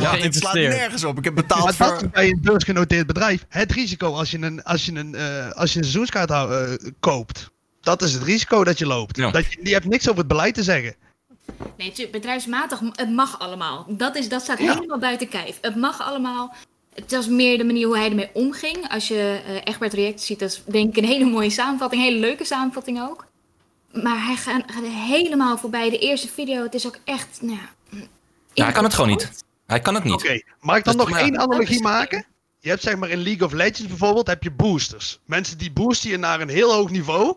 ja, het slaat nergens op. Ik heb betaald maar voor... dat is bij een beursgenoteerd bedrijf. Het risico als je een, als je een, uh, als je een seizoenskaart uh, koopt. Dat is het risico dat je loopt. Dat je, die hebt niks over het beleid te zeggen. Nee, bedrijfsmatig, het mag allemaal. Dat, is, dat staat helemaal buiten kijf. Het mag allemaal. Het was meer de manier hoe hij ermee omging. Als je uh, Egbert React ziet, dat is denk ik een hele mooie samenvatting. Een hele leuke samenvatting ook. Maar hij gaat, gaat helemaal voorbij. De eerste video, het is ook echt... Nou, ja, hij kan het gewoon niet. Hij kan het niet. Oké, mag ik dan nog één analogie maken? Je hebt zeg maar in League of Legends bijvoorbeeld, heb je boosters. Mensen die boosten je naar een heel hoog niveau.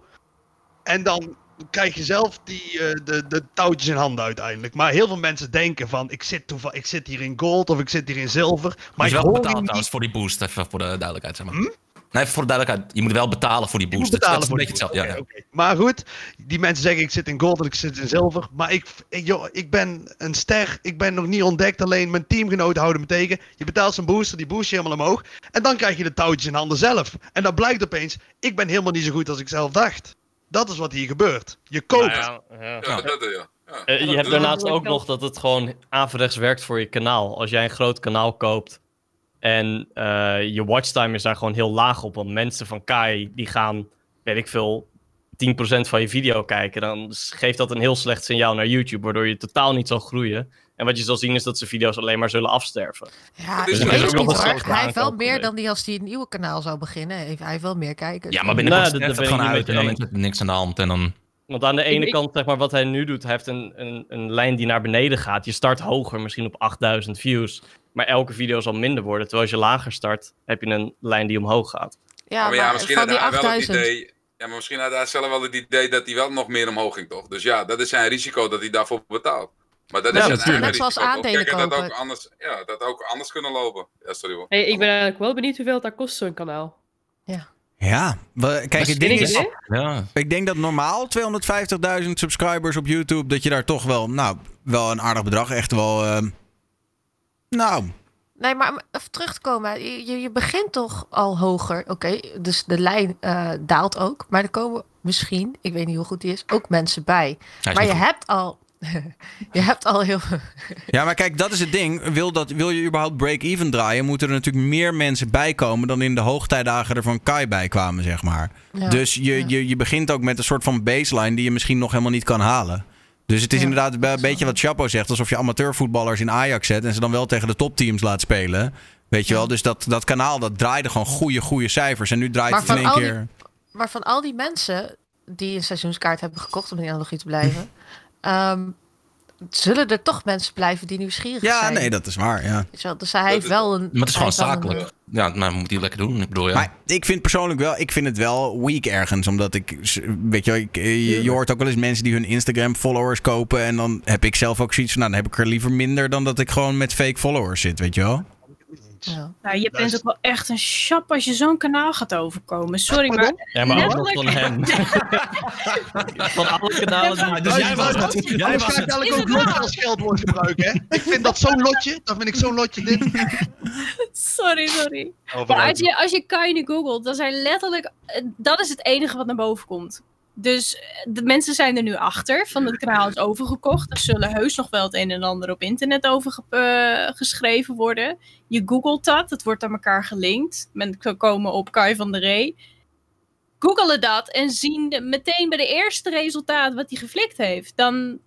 En dan krijg je zelf die, uh, de, de touwtjes in handen uiteindelijk. Maar heel veel mensen denken van, ik zit, toeval, ik zit hier in gold of ik zit hier in zilver. Maar je moet wel betalen trouwens voor die boost, even voor de duidelijkheid. Zeg maar. Hm? Nee, voor de duidelijkheid, je moet wel betalen voor die boost. dat is een beetje hetzelfde. Ja, Maar goed, die mensen zeggen ik zit in gold of ik zit in zilver. Maar ik, ik, joh, ik ben een ster, ik ben nog niet ontdekt. Alleen mijn teamgenoten houden me tegen. Je betaalt zijn booster, die boost je helemaal omhoog. En dan krijg je de touwtjes in handen zelf. En dan blijkt opeens, ik ben helemaal niet zo goed als ik zelf dacht. Dat is wat hier gebeurt. Je koopt. Nou ja, ja. ja, dat, ja. Uh, je hebt daarnaast ook nog dat het gewoon averechts werkt voor je kanaal. Als jij een groot kanaal koopt en uh, je watchtime is daar gewoon heel laag op. Want mensen van Kai die gaan, weet ik veel, 10% van je video kijken. Dan geeft dat een heel slecht signaal naar YouTube. Waardoor je totaal niet zal groeien. En wat je zal zien is dat ze video's alleen maar zullen afsterven. Ja, dus ik weet niet Hij heeft wel meer dan die als hij een nieuwe kanaal zou beginnen. Hij heeft wel meer kijkers. Ja, maar binnenkort nou, dat, dat gewoon uit en dan is er niks aan de hand. En dan... Want aan de ene kant, zeg maar, wat hij nu doet, hij heeft een, een, een lijn die naar beneden gaat. Je start hoger, misschien op 8000 views. Maar elke video zal minder worden. Terwijl als je lager start, heb je een lijn die omhoog gaat. Ja, maar, ja, misschien had hij wel het idee... Ja, maar misschien had hij zelf wel het idee dat hij wel nog meer omhoog ging, toch? Dus ja, dat is zijn risico dat hij daarvoor betaalt. Maar dat is ja, natuurlijk. Net zoals aandelen kopen. Dat ook anders, ja, dat ook anders kunnen lopen. Ja, sorry hoor. Hey, ik ben eigenlijk wel benieuwd hoeveel dat kost, zo'n kanaal. Ja. Ja, kijk, het ding is, ja. ik denk dat normaal 250.000 subscribers op YouTube, dat je daar toch wel, nou, wel een aardig bedrag, echt wel, uh, nou. Nee, maar even terug te komen, je, je begint toch al hoger, oké, dus de lijn uh, daalt ook, maar er komen misschien, ik weet niet hoe goed die is, ook mensen bij. Maar je hebt al je hebt al heel veel. ja, maar kijk, dat is het ding. Wil, dat, wil je überhaupt break-even draaien, moeten er natuurlijk meer mensen bij komen dan in de hoogtijdagen er van Kai bij kwamen, zeg maar. dus je, je, je begint ook met een soort van baseline die je misschien nog helemaal niet kan halen. Dus het is inderdaad een beetje wat Chapo zegt, alsof je amateurvoetballers in Ajax zet en ze dan wel tegen de topteams laat spelen. Weet je wel, dus dat, dat kanaal dat draaide gewoon goede, goede cijfers. En nu draait het in één keer. maar van al die mensen die een seizoenskaart hebben gekocht om in de analogie te blijven. Um, zullen er toch mensen blijven die nieuwsgierig ja, zijn. Ja, nee, dat is waar. Ja. Dus hij heeft wel een. Maar het is gewoon zakelijk. Ja, maar moet hij lekker doen. Ik bedoel, ja. Maar ik vind persoonlijk wel, ik vind het wel weak ergens. Omdat ik, weet je, ik, je, je, hoort ook wel eens mensen die hun Instagram-followers kopen. En dan heb ik zelf ook zoiets van, nou, dan heb ik er liever minder dan dat ik gewoon met fake followers zit, weet je wel. Ja. Nou, je bent ook wel echt een chap als je zo'n kanaal gaat overkomen. Sorry, maar... Ja, maar ook van hem. van alle kanalen. dus jij was het. Jij was het. eigenlijk ook lotje als geldwoord gebruiken, hè? Ik vind dat zo'n lotje. Dat vind ik zo'n lotje dit. Sorry, sorry. Maar als je, als je Kaine googelt, dan zijn letterlijk... Dat is het enige wat naar boven komt. Dus eh, de mensen zijn er nu achter van het kanaal is overgekocht. Er zullen heus nog wel het een en ander op internet over uh, geschreven worden. Je googelt dat, het wordt aan elkaar gelinkt. Men kan komen op Kai van der Ree. Googelen dat en zien meteen bij de eerste resultaat wat hij geflikt heeft. Dan,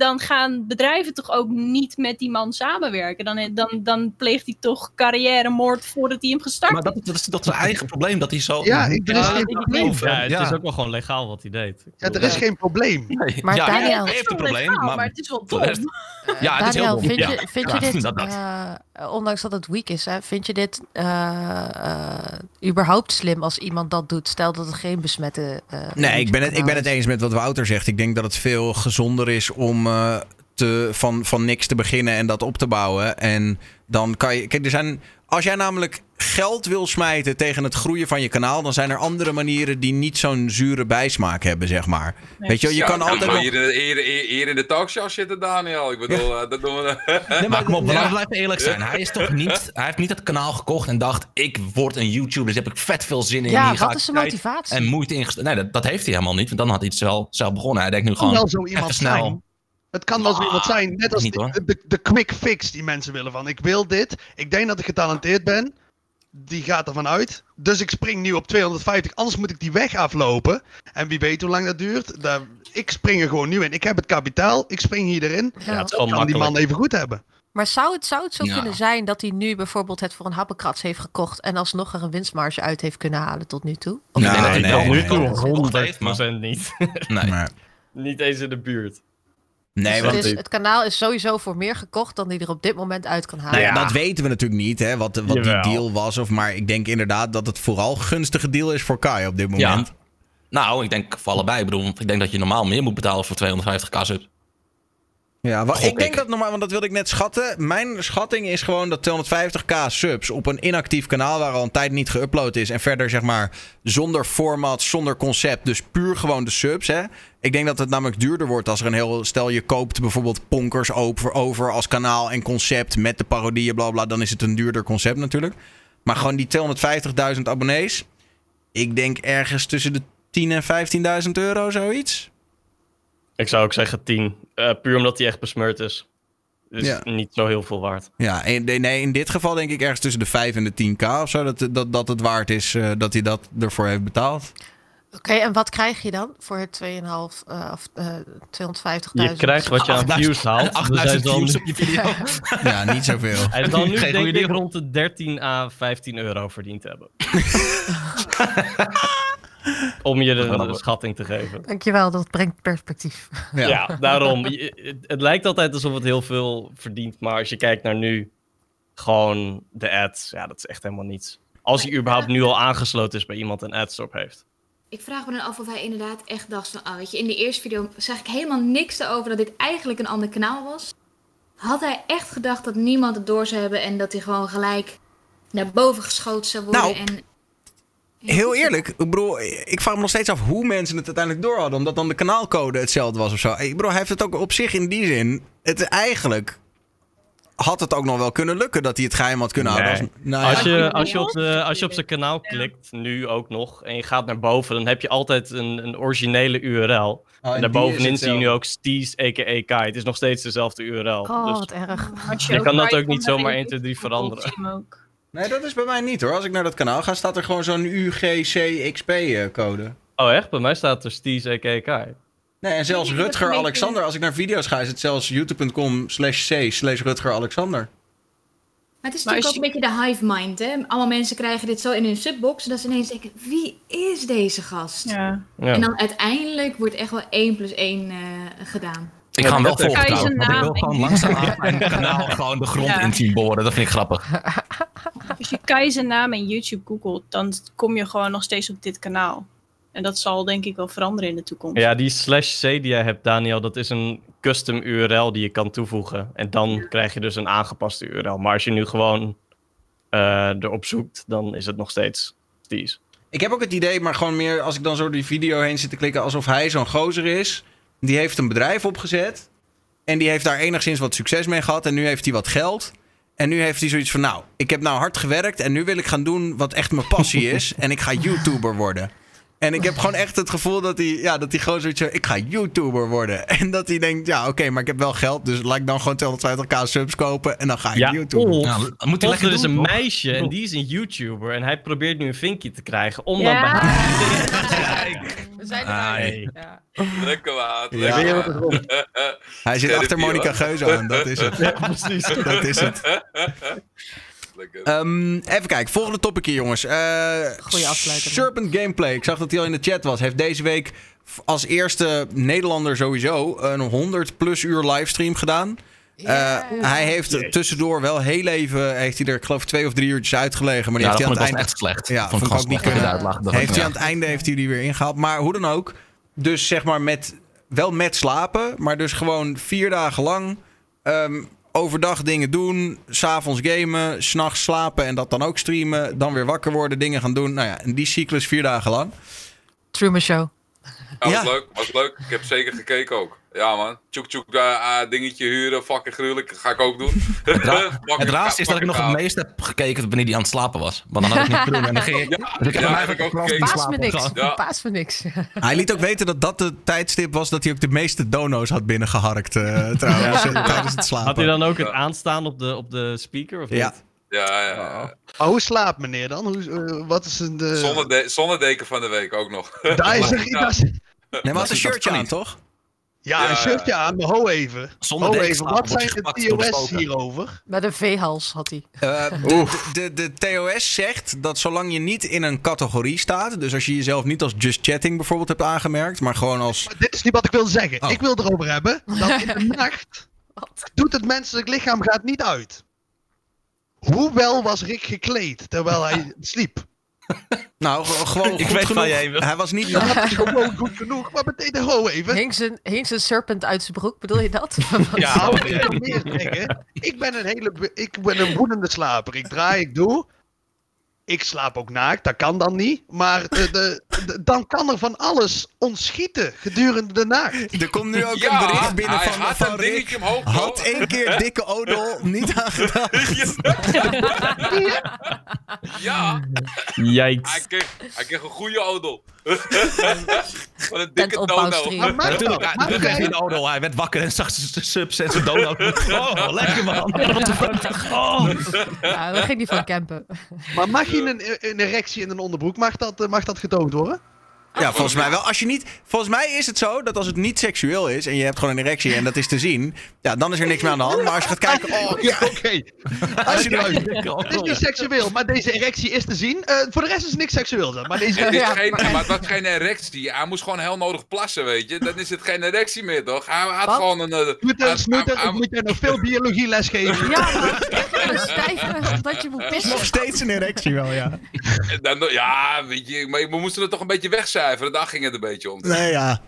dan gaan bedrijven toch ook niet met die man samenwerken. Dan, dan, dan pleegt hij toch carrière-moord voordat hij hem gestart Maar dat, dat, is, dat is zijn eigen probleem, dat hij zo... Ja, ik, er is geen probleem. Ja, het is ook wel gewoon legaal wat hij deed. Ja, er is geen probleem. Maar ja, Daniel... hij heeft een probleem, maar, maar, het is wel dom. Ja, het is heel dom. vind je, vind je dit, uh, ondanks dat het weak is, hè, vind je dit uh, uh, überhaupt slim als iemand dat doet? Stel dat het geen besmette... nee, ik ben, het, ik ben het eens met wat Wouter zegt. Ik denk dat het veel gezonder is om te, van, van niks te beginnen en dat op te bouwen. En dan kan je. Kijk, er zijn. Als jij namelijk geld wil smijten tegen het groeien van je kanaal, dan zijn er andere manieren die niet zo'n zure bijsmaak hebben, zeg maar. Weet je, je Ja, kan altijd. nog- hier, in- hier, hier, hier in de talkshow zitten, Daniel. Ik bedoel, eh, dat doen we. Nee, maar kom op, Ja. blijven eerlijk zijn. Hij, is toch niet, hij heeft niet het kanaal gekocht en dacht: ik word een YouTuber, dus heb ik vet veel zin in. Ja, Hier wat is de tijd motivatie? En moeite ingestoken. Nee, dat, dat heeft hij helemaal niet, want dan had hij het zelf, zelf begonnen. Hij denkt nu gewoon wel zo even iemand snel. zijn. Het kan wel zo iemand zijn. Net als niet, de, de, de quick fix die mensen willen van. Ik wil dit. Ik denk dat ik getalenteerd ben. Die gaat ervan uit. Dus ik spring nu op 250. Anders moet ik die weg aflopen. En wie weet hoe lang dat duurt. Daar, ik spring er gewoon nu in. Ik heb het kapitaal. Ik spring hier erin. Ja, het kan die man even goed hebben. Maar zou het, zou het zo Ja. kunnen zijn dat hij nu bijvoorbeeld het voor een happenkrats heeft gekocht en alsnog er een winstmarge uit heeft kunnen halen tot nu toe? Of Nee, niet? nee, nee, Tot nu nee, toe nee. Nog 100% steeds, niet. Nee. Niet eens in de buurt. Nee, Dus want. het, is- het kanaal is sowieso voor meer gekocht dan hij er op dit moment uit kan halen. Nou ja, Ja. dat weten we natuurlijk niet, hè, wat, wat die deal was. Of, maar ik denk inderdaad dat het vooral een gunstige deal is voor Kai op dit Ja. moment. Nou, ik denk voor allebei. Ik bedoel, ik denk dat je normaal meer moet betalen voor 250k subs. Ja, ik denk ik. dat normaal, want dat wilde ik net schatten. Mijn schatting is gewoon dat 250k subs op een inactief kanaal waar al een tijd niet geüpload is. En verder zeg maar zonder format, zonder concept. Dus puur gewoon de subs. Hè. Ik denk dat het namelijk duurder wordt als er een heel. Stel je koopt bijvoorbeeld Ponkers over, over als kanaal en concept met de parodieën, bla bla. Dan is het een duurder concept natuurlijk. Maar gewoon die 250.000 abonnees. Ik denk ergens tussen de 10 en 15.000 euro, zoiets. Ik zou ook zeggen 10. Eh, puur omdat hij echt besmeurd is. Dus Ja. niet zo heel veel waard. Ja, en, nee, in dit geval denk ik ergens tussen de 5 en de 10k of zo. Dat, dat, dat het waard is eh, dat hij dat ervoor heeft betaald. Oké, en wat krijg je dan voor 2,5 eh of eh 250.000? Je krijgt wat je aan 8000 views haalt. Dus hij, is 8000 dan, views op je video. Ja, niet zoveel. hij dan nu Geen denk ik rond de 13 à 15 euro verdiend te hebben. Om je de, de schatting te geven. Dankjewel, dat brengt perspectief. Ja. Ja, daarom. Je- Het, het lijkt altijd alsof het heel veel verdient. Maar als je kijkt naar nu, gewoon de ads. Ja, dat is echt helemaal niets. Als hij überhaupt nu al aangesloten is bij iemand en ads op heeft. Ik vraag me dan af of hij inderdaad echt dacht van... Oh, weet je, in de eerste video zag ik helemaal niks erover dat dit eigenlijk een ander kanaal was. Had hij echt gedacht dat niemand het door zou hebben... en dat hij gewoon gelijk naar boven geschoten zou worden Nou, en... Heel eerlijk, ik bedoel, ik vraag me nog steeds af hoe mensen het uiteindelijk door hadden. Omdat dan de kanaalcode hetzelfde was of zo. Ik bedoel, hij heeft het ook op zich in die zin. Het eigenlijk had het ook nog wel kunnen lukken dat hij het geheim had kunnen houden. Als, nou ja, Als je, als, je op de, als je op zijn kanaal klikt, nu ook nog, en je gaat naar boven, dan heb je altijd een, een originele URL. Oh, en daarbovenin zie je nu ook Steez, a.k.a. Kai. Het is nog steeds dezelfde URL. Oh, dus wat erg. Als Je kan dat ook niet zomaar je 1, 2, 3 Google, veranderen. ook. Nee, dat is bij mij niet hoor. Als ik naar dat kanaal ga, staat er gewoon zo'n UGCXP-code. Oh echt? Bij mij staat er Steez, a.k.a. Kai. Nee, en zelfs Rutger Alexander. Als ik naar video's ga, is het zelfs youtube.com slash c slash Rutger Alexander. Maar het is Maar natuurlijk ook een beetje de hive mind, hè? Allemaal mensen krijgen dit zo in hun subbox... dat ze ineens denken, wie is deze gast? Ja. Ja. En dan uiteindelijk wordt echt wel 1 plus 1 eh, gedaan. Ik ga hem wel volgen trouwens. Want ik wil gewoon langzaam mijn kanaal gewoon de grond Ja. in zien boren. Dat vind ik grappig. Als je zijn naam in YouTube googelt, dan kom je gewoon nog steeds op dit kanaal. En dat zal denk ik wel veranderen in de toekomst. Ja, die slash C die jij hebt, Daniel, dat is een custom URL die je kan toevoegen. En dan krijg je dus een aangepaste URL. Maar als je nu gewoon eh, erop zoekt, dan is het nog steeds Steez. Ik heb ook het idee, maar gewoon meer als ik dan zo die video heen zit te klikken, alsof hij zo'n gozer is. Die heeft een bedrijf opgezet. En die heeft daar enigszins wat succes mee gehad. En nu heeft hij wat geld. En nu heeft hij zoiets van, nou, ik heb nou hard gewerkt. En nu wil ik gaan doen wat echt mijn passie is. en ik ga YouTuber worden. En ik heb gewoon echt het gevoel dat hij, ja, dat hij gewoon zoiets van, ik ga YouTuber worden. En dat hij denkt, ja, oké, maar ik heb wel geld. Dus laat ik dan gewoon 250k subs kopen. En dan ga ik Ja, YouTuber. of, Ja, moet hij of lekker er is een meisje en die is een YouTuber. En hij probeert nu een vinkje te krijgen om Ja. dan bij We zijn Nee. Ja. Lekker water. Ja. Hij zit achter Monica. Geuze aan, dat is het. Ja, precies. Dat is het. Ehm, even kijken, volgende topic hier, jongens. Eh, Goeie afsluiter. Serpent Gameplay. Ik zag dat hij al in de chat was. Heeft deze week als eerste Nederlander sowieso een 100 plus uur livestream gedaan. Eh, hij heeft Jezus. tussendoor wel heel even, heeft hij er ik geloof twee of drie uurtjes uitgelegen. Maar die Ja, dat heeft vond hij ik aan was het einde... echt slecht. Ja, vond ik vond ik ook niet kunnen. uitlachen. Dat Heeft ik, hij ja. aan het einde heeft hij die weer ingehaald. Maar hoe dan ook. Dus zeg maar met wel met slapen, maar dus gewoon vier dagen lang ehm, overdag dingen doen, s'avonds gamen, s'nachts slapen en dat dan ook streamen, dan weer wakker worden, dingen gaan doen. Nou ja, en die cyclus vier dagen lang. Truman Show. was ja. leuk, was leuk. Ik heb zeker gekeken ook. Ja man, tjoek tjoek uh, dingetje huren, fucking gruwelijk, ga ik ook doen. Het, ra het raarste is dat ik nog het meest heb gekeken wanneer hij aan het slapen was. Want dan had ik niet doen en dan ging ik... Ja, dus ik heb ja, ook gekeken. Paas me niks, ja. paas me niks. Hij liet ook weten dat dat de tijdstip was dat hij ook de meeste dono's had binnengeharkt uh, trouwens, ja. tijdens het slapen. Had hij dan ook het aanstaan op de, op de speaker of ja. niet? Ja, ja. Maar hoe slaapt meneer dan? Hoe, uh, wat is een... De... Zonnede zonnedeken van de week ook nog. Daar is er... Nee, maar had een shirtje aan, toch? Ja, ja, een shirtje aan, maar ho even. Zonder ho even. Wat zijn de TOS hierover? Met een V-hals had hij. Uh, de, de, de, TOS zegt dat zolang je niet in een categorie staat, dus als je jezelf niet als just chatting bijvoorbeeld hebt aangemerkt, maar gewoon als. Maar dit is niet wat ik wil zeggen. Oh. Ik wil erover hebben dat in de nacht doet het menselijk lichaam gaat niet uit. Hoe wel was Rick gekleed terwijl hij sliep? Nou, gewoon ik goed weet genoeg. Jij hij was niet... Ja, gewoon goed genoeg. Maar meteen gewoon even. Hing zijn serpent uit zijn broek, bedoel je dat? ja, nou, meer zeggen. Ik ben een hele... Ik ben een woedende slaper. Ik draai, ik doe. Ik slaap ook naakt, dat kan dan niet. Maar de, de, dan kan er van alles ontschieten gedurende de nacht. Er komt nu ook een bericht binnen hij van, had van een dingetje omhoog. Had één keer dikke odol niet aangedacht. Ja, Yikes. hij kreeg, hij kreeg een goede odel. Van een dikke dono. Maar Natuurlijk, dat? ja, kreeg hij dat? een odol. Hij werd wakker en zag zijn subs en zijn donut. Oh, lekker man. What the fuck? Oh. Ja, daar ging hij van campen. Maar mag je een, een erectie in een onderbroek, mag dat, eh, mag dat getoond worden? Ja, volgens mij wel. Als je niet, volgens mij is het zo dat als het niet seksueel is en je hebt gewoon een erectie en dat is te zien, ja, dan is er niks meer aan de hand. Maar als je gaat kijken, oh, Ja, oké. Als je luistert. Het is niet seksueel, maar deze erectie is te zien. Eh, voor de rest is niks seksueel. zeg, Maar deze Het is Ja, geen, maar- dat is geen erectie. Hij moest gewoon heel nodig plassen, weet je. Dan is het geen erectie meer, toch? Hij had Wat? gewoon een... eh, moet, uh, snoeter, ik moet je nog veel biologie lesgeven. Ja, omdat je moet nog pissen. steeds een erectie wel, ja. dan, ja, weet je, maar we moesten het toch een beetje wegcijferen. Daar ging het een beetje om. Nee, ja.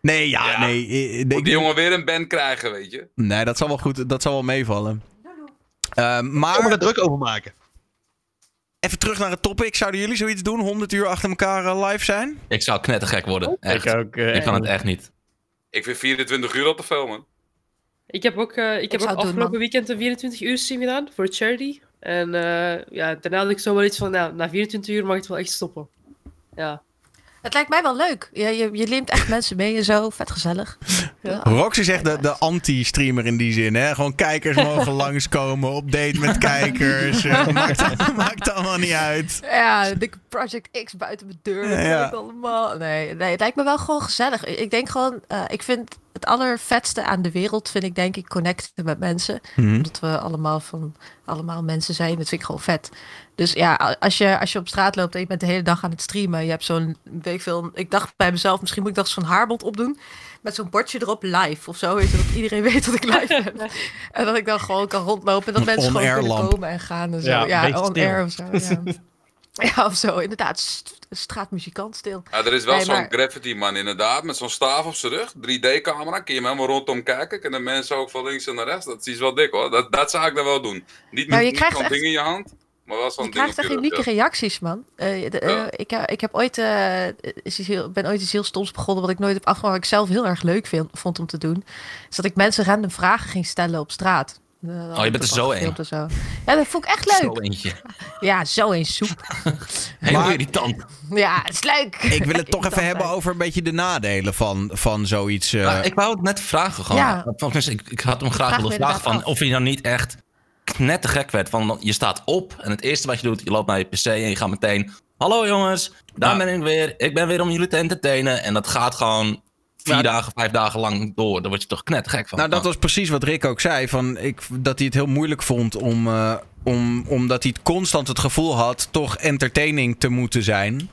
Nee, ja, Ja. nee. eh, Moet ik- die jongen weer een band krijgen, weet je. Nee, dat zal wel goed, dat zal wel meevallen. Uh, Ik moet maar er druk over maken. even terug naar het topic. Zouden jullie zoiets doen? 100 uur achter elkaar eh, live zijn? Ik zou knettergek worden. Echt. Ik ook. eh, Ik kan het echt niet. Ik vind 24 uur al te veel, man. Ik heb ook, eh, ik heb ook doen, afgelopen weekend een 24 uur stream gedaan voor charity. En eh, ja, daarna had ik zo wel iets van, nou, na 24 uur mag het wel echt stoppen. Ja. Het lijkt mij wel leuk. Je, je, je neemt echt mensen mee en zo. Vet gezellig. Ja. Rox is echt de, de anti-streamer in die zin. Hè? Gewoon kijkers mogen langskomen, op date met kijkers. eh, maakt, maakt allemaal niet uit. Ja, dikke Project X buiten mijn deur. Ja. ja. allemaal. Nee, nee, het lijkt me wel gewoon gezellig. Ik ik denk gewoon, eh, ik vind het allervetste aan de wereld, vind ik denk ik connecten met mensen. Mhm. Omdat we allemaal van allemaal mensen zijn. Dat vind ik gewoon vet. Dus ja, als je, als je op straat loopt en je bent de hele dag aan het streamen. Je hebt zo'n, weet ik veel, ik dacht bij mezelf, misschien moet ik dat zo'n haarbond opdoen. Met zo'n bordje erop live of zo. Weet je, dat iedereen weet dat ik live ben. En dat ik dan gewoon kan rondlopen. En dat Een mensen gewoon kunnen lamp. komen en gaan en zo. Ja, Ja, on-air stil. of zo. Ja. Ja, of zo, inderdaad. st- straatmuzikant stil. Ja, er is wel Nee, zo'n maar- graffiti man inderdaad, met zo'n staaf op zijn rug, 3D-camera, kun je hem helemaal rondom kijken, kunnen mensen ook van links en naar rechts, dat is wel dik hoor, dat, dat zou ik dan wel doen. Niet Nou, met je niet krijgt zo'n echt- ding in je hand, maar wel zo'n Je krijgt echt unieke reacties, man. Eh, de- eh, ik, ik heb ooit, eh, is iets heel, ben ooit iets heel stoms begonnen wat ik nooit heb afgemaakt, wat ik zelf heel erg leuk vind, vond om te doen. Is dat ik mensen random vragen ging stellen op straat. Oh, je bent er zo een. zo. Ja, dat vond ik echt leuk. Zo eentje. Ja, zo een soep. Heel Maar- irritant. Ja, het is leuk. Ik wil het toch even hebben over een beetje de nadelen van, van zoiets. eh. Maar ik wou het net vragen gewoon. Ja. Ik, ik had hem graag willen me vragen van af. of je dan niet echt knettergek werd. Van je staat op en het eerste wat je doet, je loopt naar je pc en je gaat meteen... Hallo jongens, daar ben ik weer. Ik ben weer om jullie te entertainen. En dat gaat gewoon vier dagen, vijf dagen lang door. Daar word je toch knettergek van. Nou, dat was precies wat Rick ook zei. Van ik, dat hij het heel moeilijk vond om, eh, om, omdat hij het constant het gevoel had toch entertaining te moeten zijn.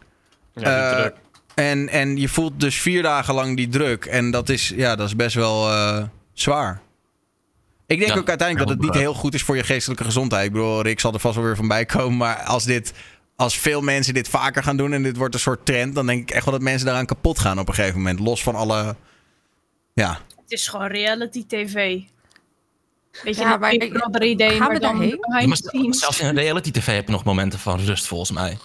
Ja, Eh. En, en je voelt dus vier dagen lang die druk. En dat is, ja, dat is best wel eh, zwaar. Ik denk Ja, ook uiteindelijk dat het niet heel goed is voor je geestelijke gezondheid. Ik bedoel, Rick zal er vast wel weer van bij komen. Maar als, dit, als veel mensen dit vaker gaan doen en dit wordt een soort trend... dan denk ik echt wel dat mensen daaraan kapot gaan op een gegeven moment. Los van alle Ja. Het is gewoon reality tv. Weet je, Ja, maar ik- Brother idee, gaan maar we dan daarheen? Ja, maar the scenes. zelfs in reality tv heb je nog momenten van rust, volgens mij.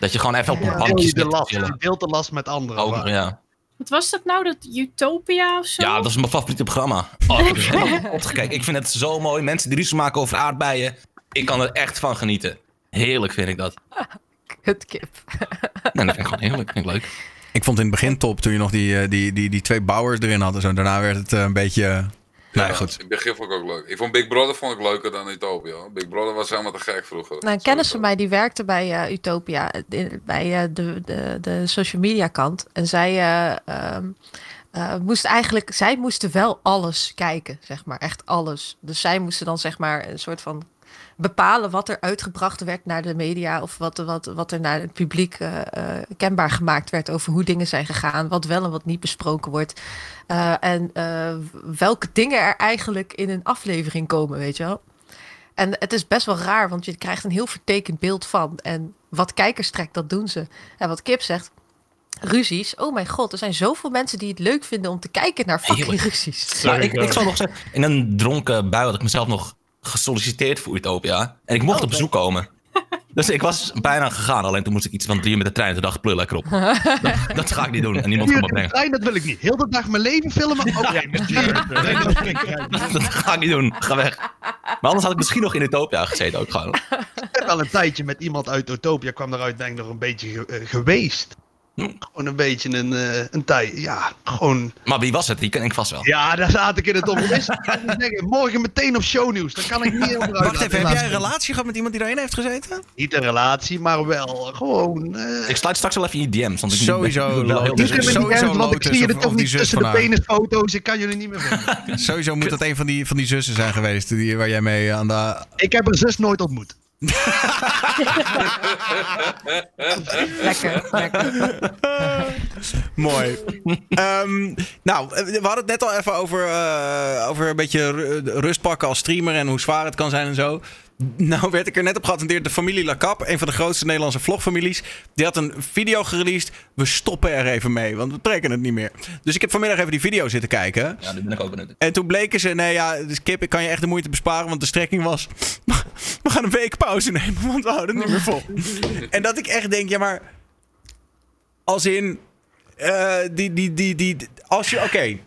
Dat je gewoon even op een bankje je zit je deelt de last met anderen. Ook ja. Wat was dat nou, dat Utopia of zo? Ja, dat is mijn favoriete programma. Oh, ik heb helemaal kapot gekeken. Ik vind het zo mooi. Mensen die ruzie maken over aardbeien. Ik kan er echt van genieten. Heerlijk vind ik dat. Kutkip. Nee, dat vind ik gewoon heerlijk. Vind ik leuk. Ik vond het in het begin top toen je nog die, eh, die, die, die twee bouwers erin had en zo. Daarna werd het eh, een beetje... nou ja, goed. In het begin vond ik ook leuk. Ik vond Big Brother vond ik leuker dan Utopia. Big Brother was helemaal te gek vroeger. Nou, een kennis van mij die werkte bij eh, Utopia, eh, bij eh, de, de, de social media kant. En zij eh, ehm, eh, moest eigenlijk, zij moesten wel alles kijken, zeg maar, echt alles. Dus zij moesten dan zeg maar een soort van bepalen wat er uitgebracht werd naar de media of wat, wat, wat er naar het publiek kenbaar gemaakt werd over hoe dingen zijn gegaan, wat wel en wat niet besproken wordt. Eh, en eh, welke dingen er eigenlijk in een aflevering komen, weet je wel. En het is best wel raar, want je krijgt een heel vertekend beeld van. En wat kijkers trekt, dat doen ze. En wat Kip zegt, ruzies. Oh mijn god, er zijn zoveel mensen die het leuk vinden om te kijken naar fucking Heerlijk. ruzies. Ja, ik, ik zal nog zeggen, in een dronken bui had ik mezelf nog gesolliciteerd voor Utopia. En ik mocht op bezoek komen. Dus ik was bijna gegaan, alleen toen moest ik iets van drie uur met de trein. Toen dacht ik, plul lekker op. Dat, dat ga ik niet doen en niemand kan me brengen. trein, dat wil ik niet. Heel de dag mijn leven filmen. Oh. Nee, dat Dat ga ik niet doen. Ga weg. Maar anders had ik misschien nog in Utopia gezeten ook gewoon. Ik heb al een tijdje met iemand uit Utopia kwam daaruit denk ik nog een beetje ge- eh, geweest. Hm. Gewoon een beetje een, eh, een tijd. Ja, gewoon. Maar wie was het? Die ken ik vast wel. Ja, daar zat ik in het omwist. Morgen meteen op shownieuws. Dan kan ik niet heel eruit Wacht even, heb jij een relatie gehad met iemand die daarin heeft gezeten? Niet een relatie, maar wel gewoon. eh, Ik sluit straks wel even in je DM's. Want ik Sowieso ben wel heb sowieso niet want ik zie je er toch niet tussen de penisfoto's. Ik kan jullie niet meer vinden. Sowieso moet dat een van die, van die zussen zijn geweest die, waar jij mee aan de... ik heb haar zus nooit ontmoet. Lekker, lekker. Mooi. Ehm, nou, we hadden het net al even over, eh, over een beetje ru- rust pakken als streamer en hoe zwaar het kan zijn en zo. Nou werd ik er net op geattendeerd. De familie Lacap, een van de grootste Nederlandse vlogfamilies, die had een video gereleased. We stoppen er even mee, want we trekken het niet meer. Dus ik heb vanmiddag even die video zitten kijken. Ja, nu ben ik ook benieuwd. En toen bleken ze, nee ja, dus Kip, ik kan je echt de moeite besparen, want de strekking was, we gaan een week pauze nemen, want we houden het niet meer vol. en dat ik echt denk, ja maar, als in, eh, die, die, die, die, als je, oké,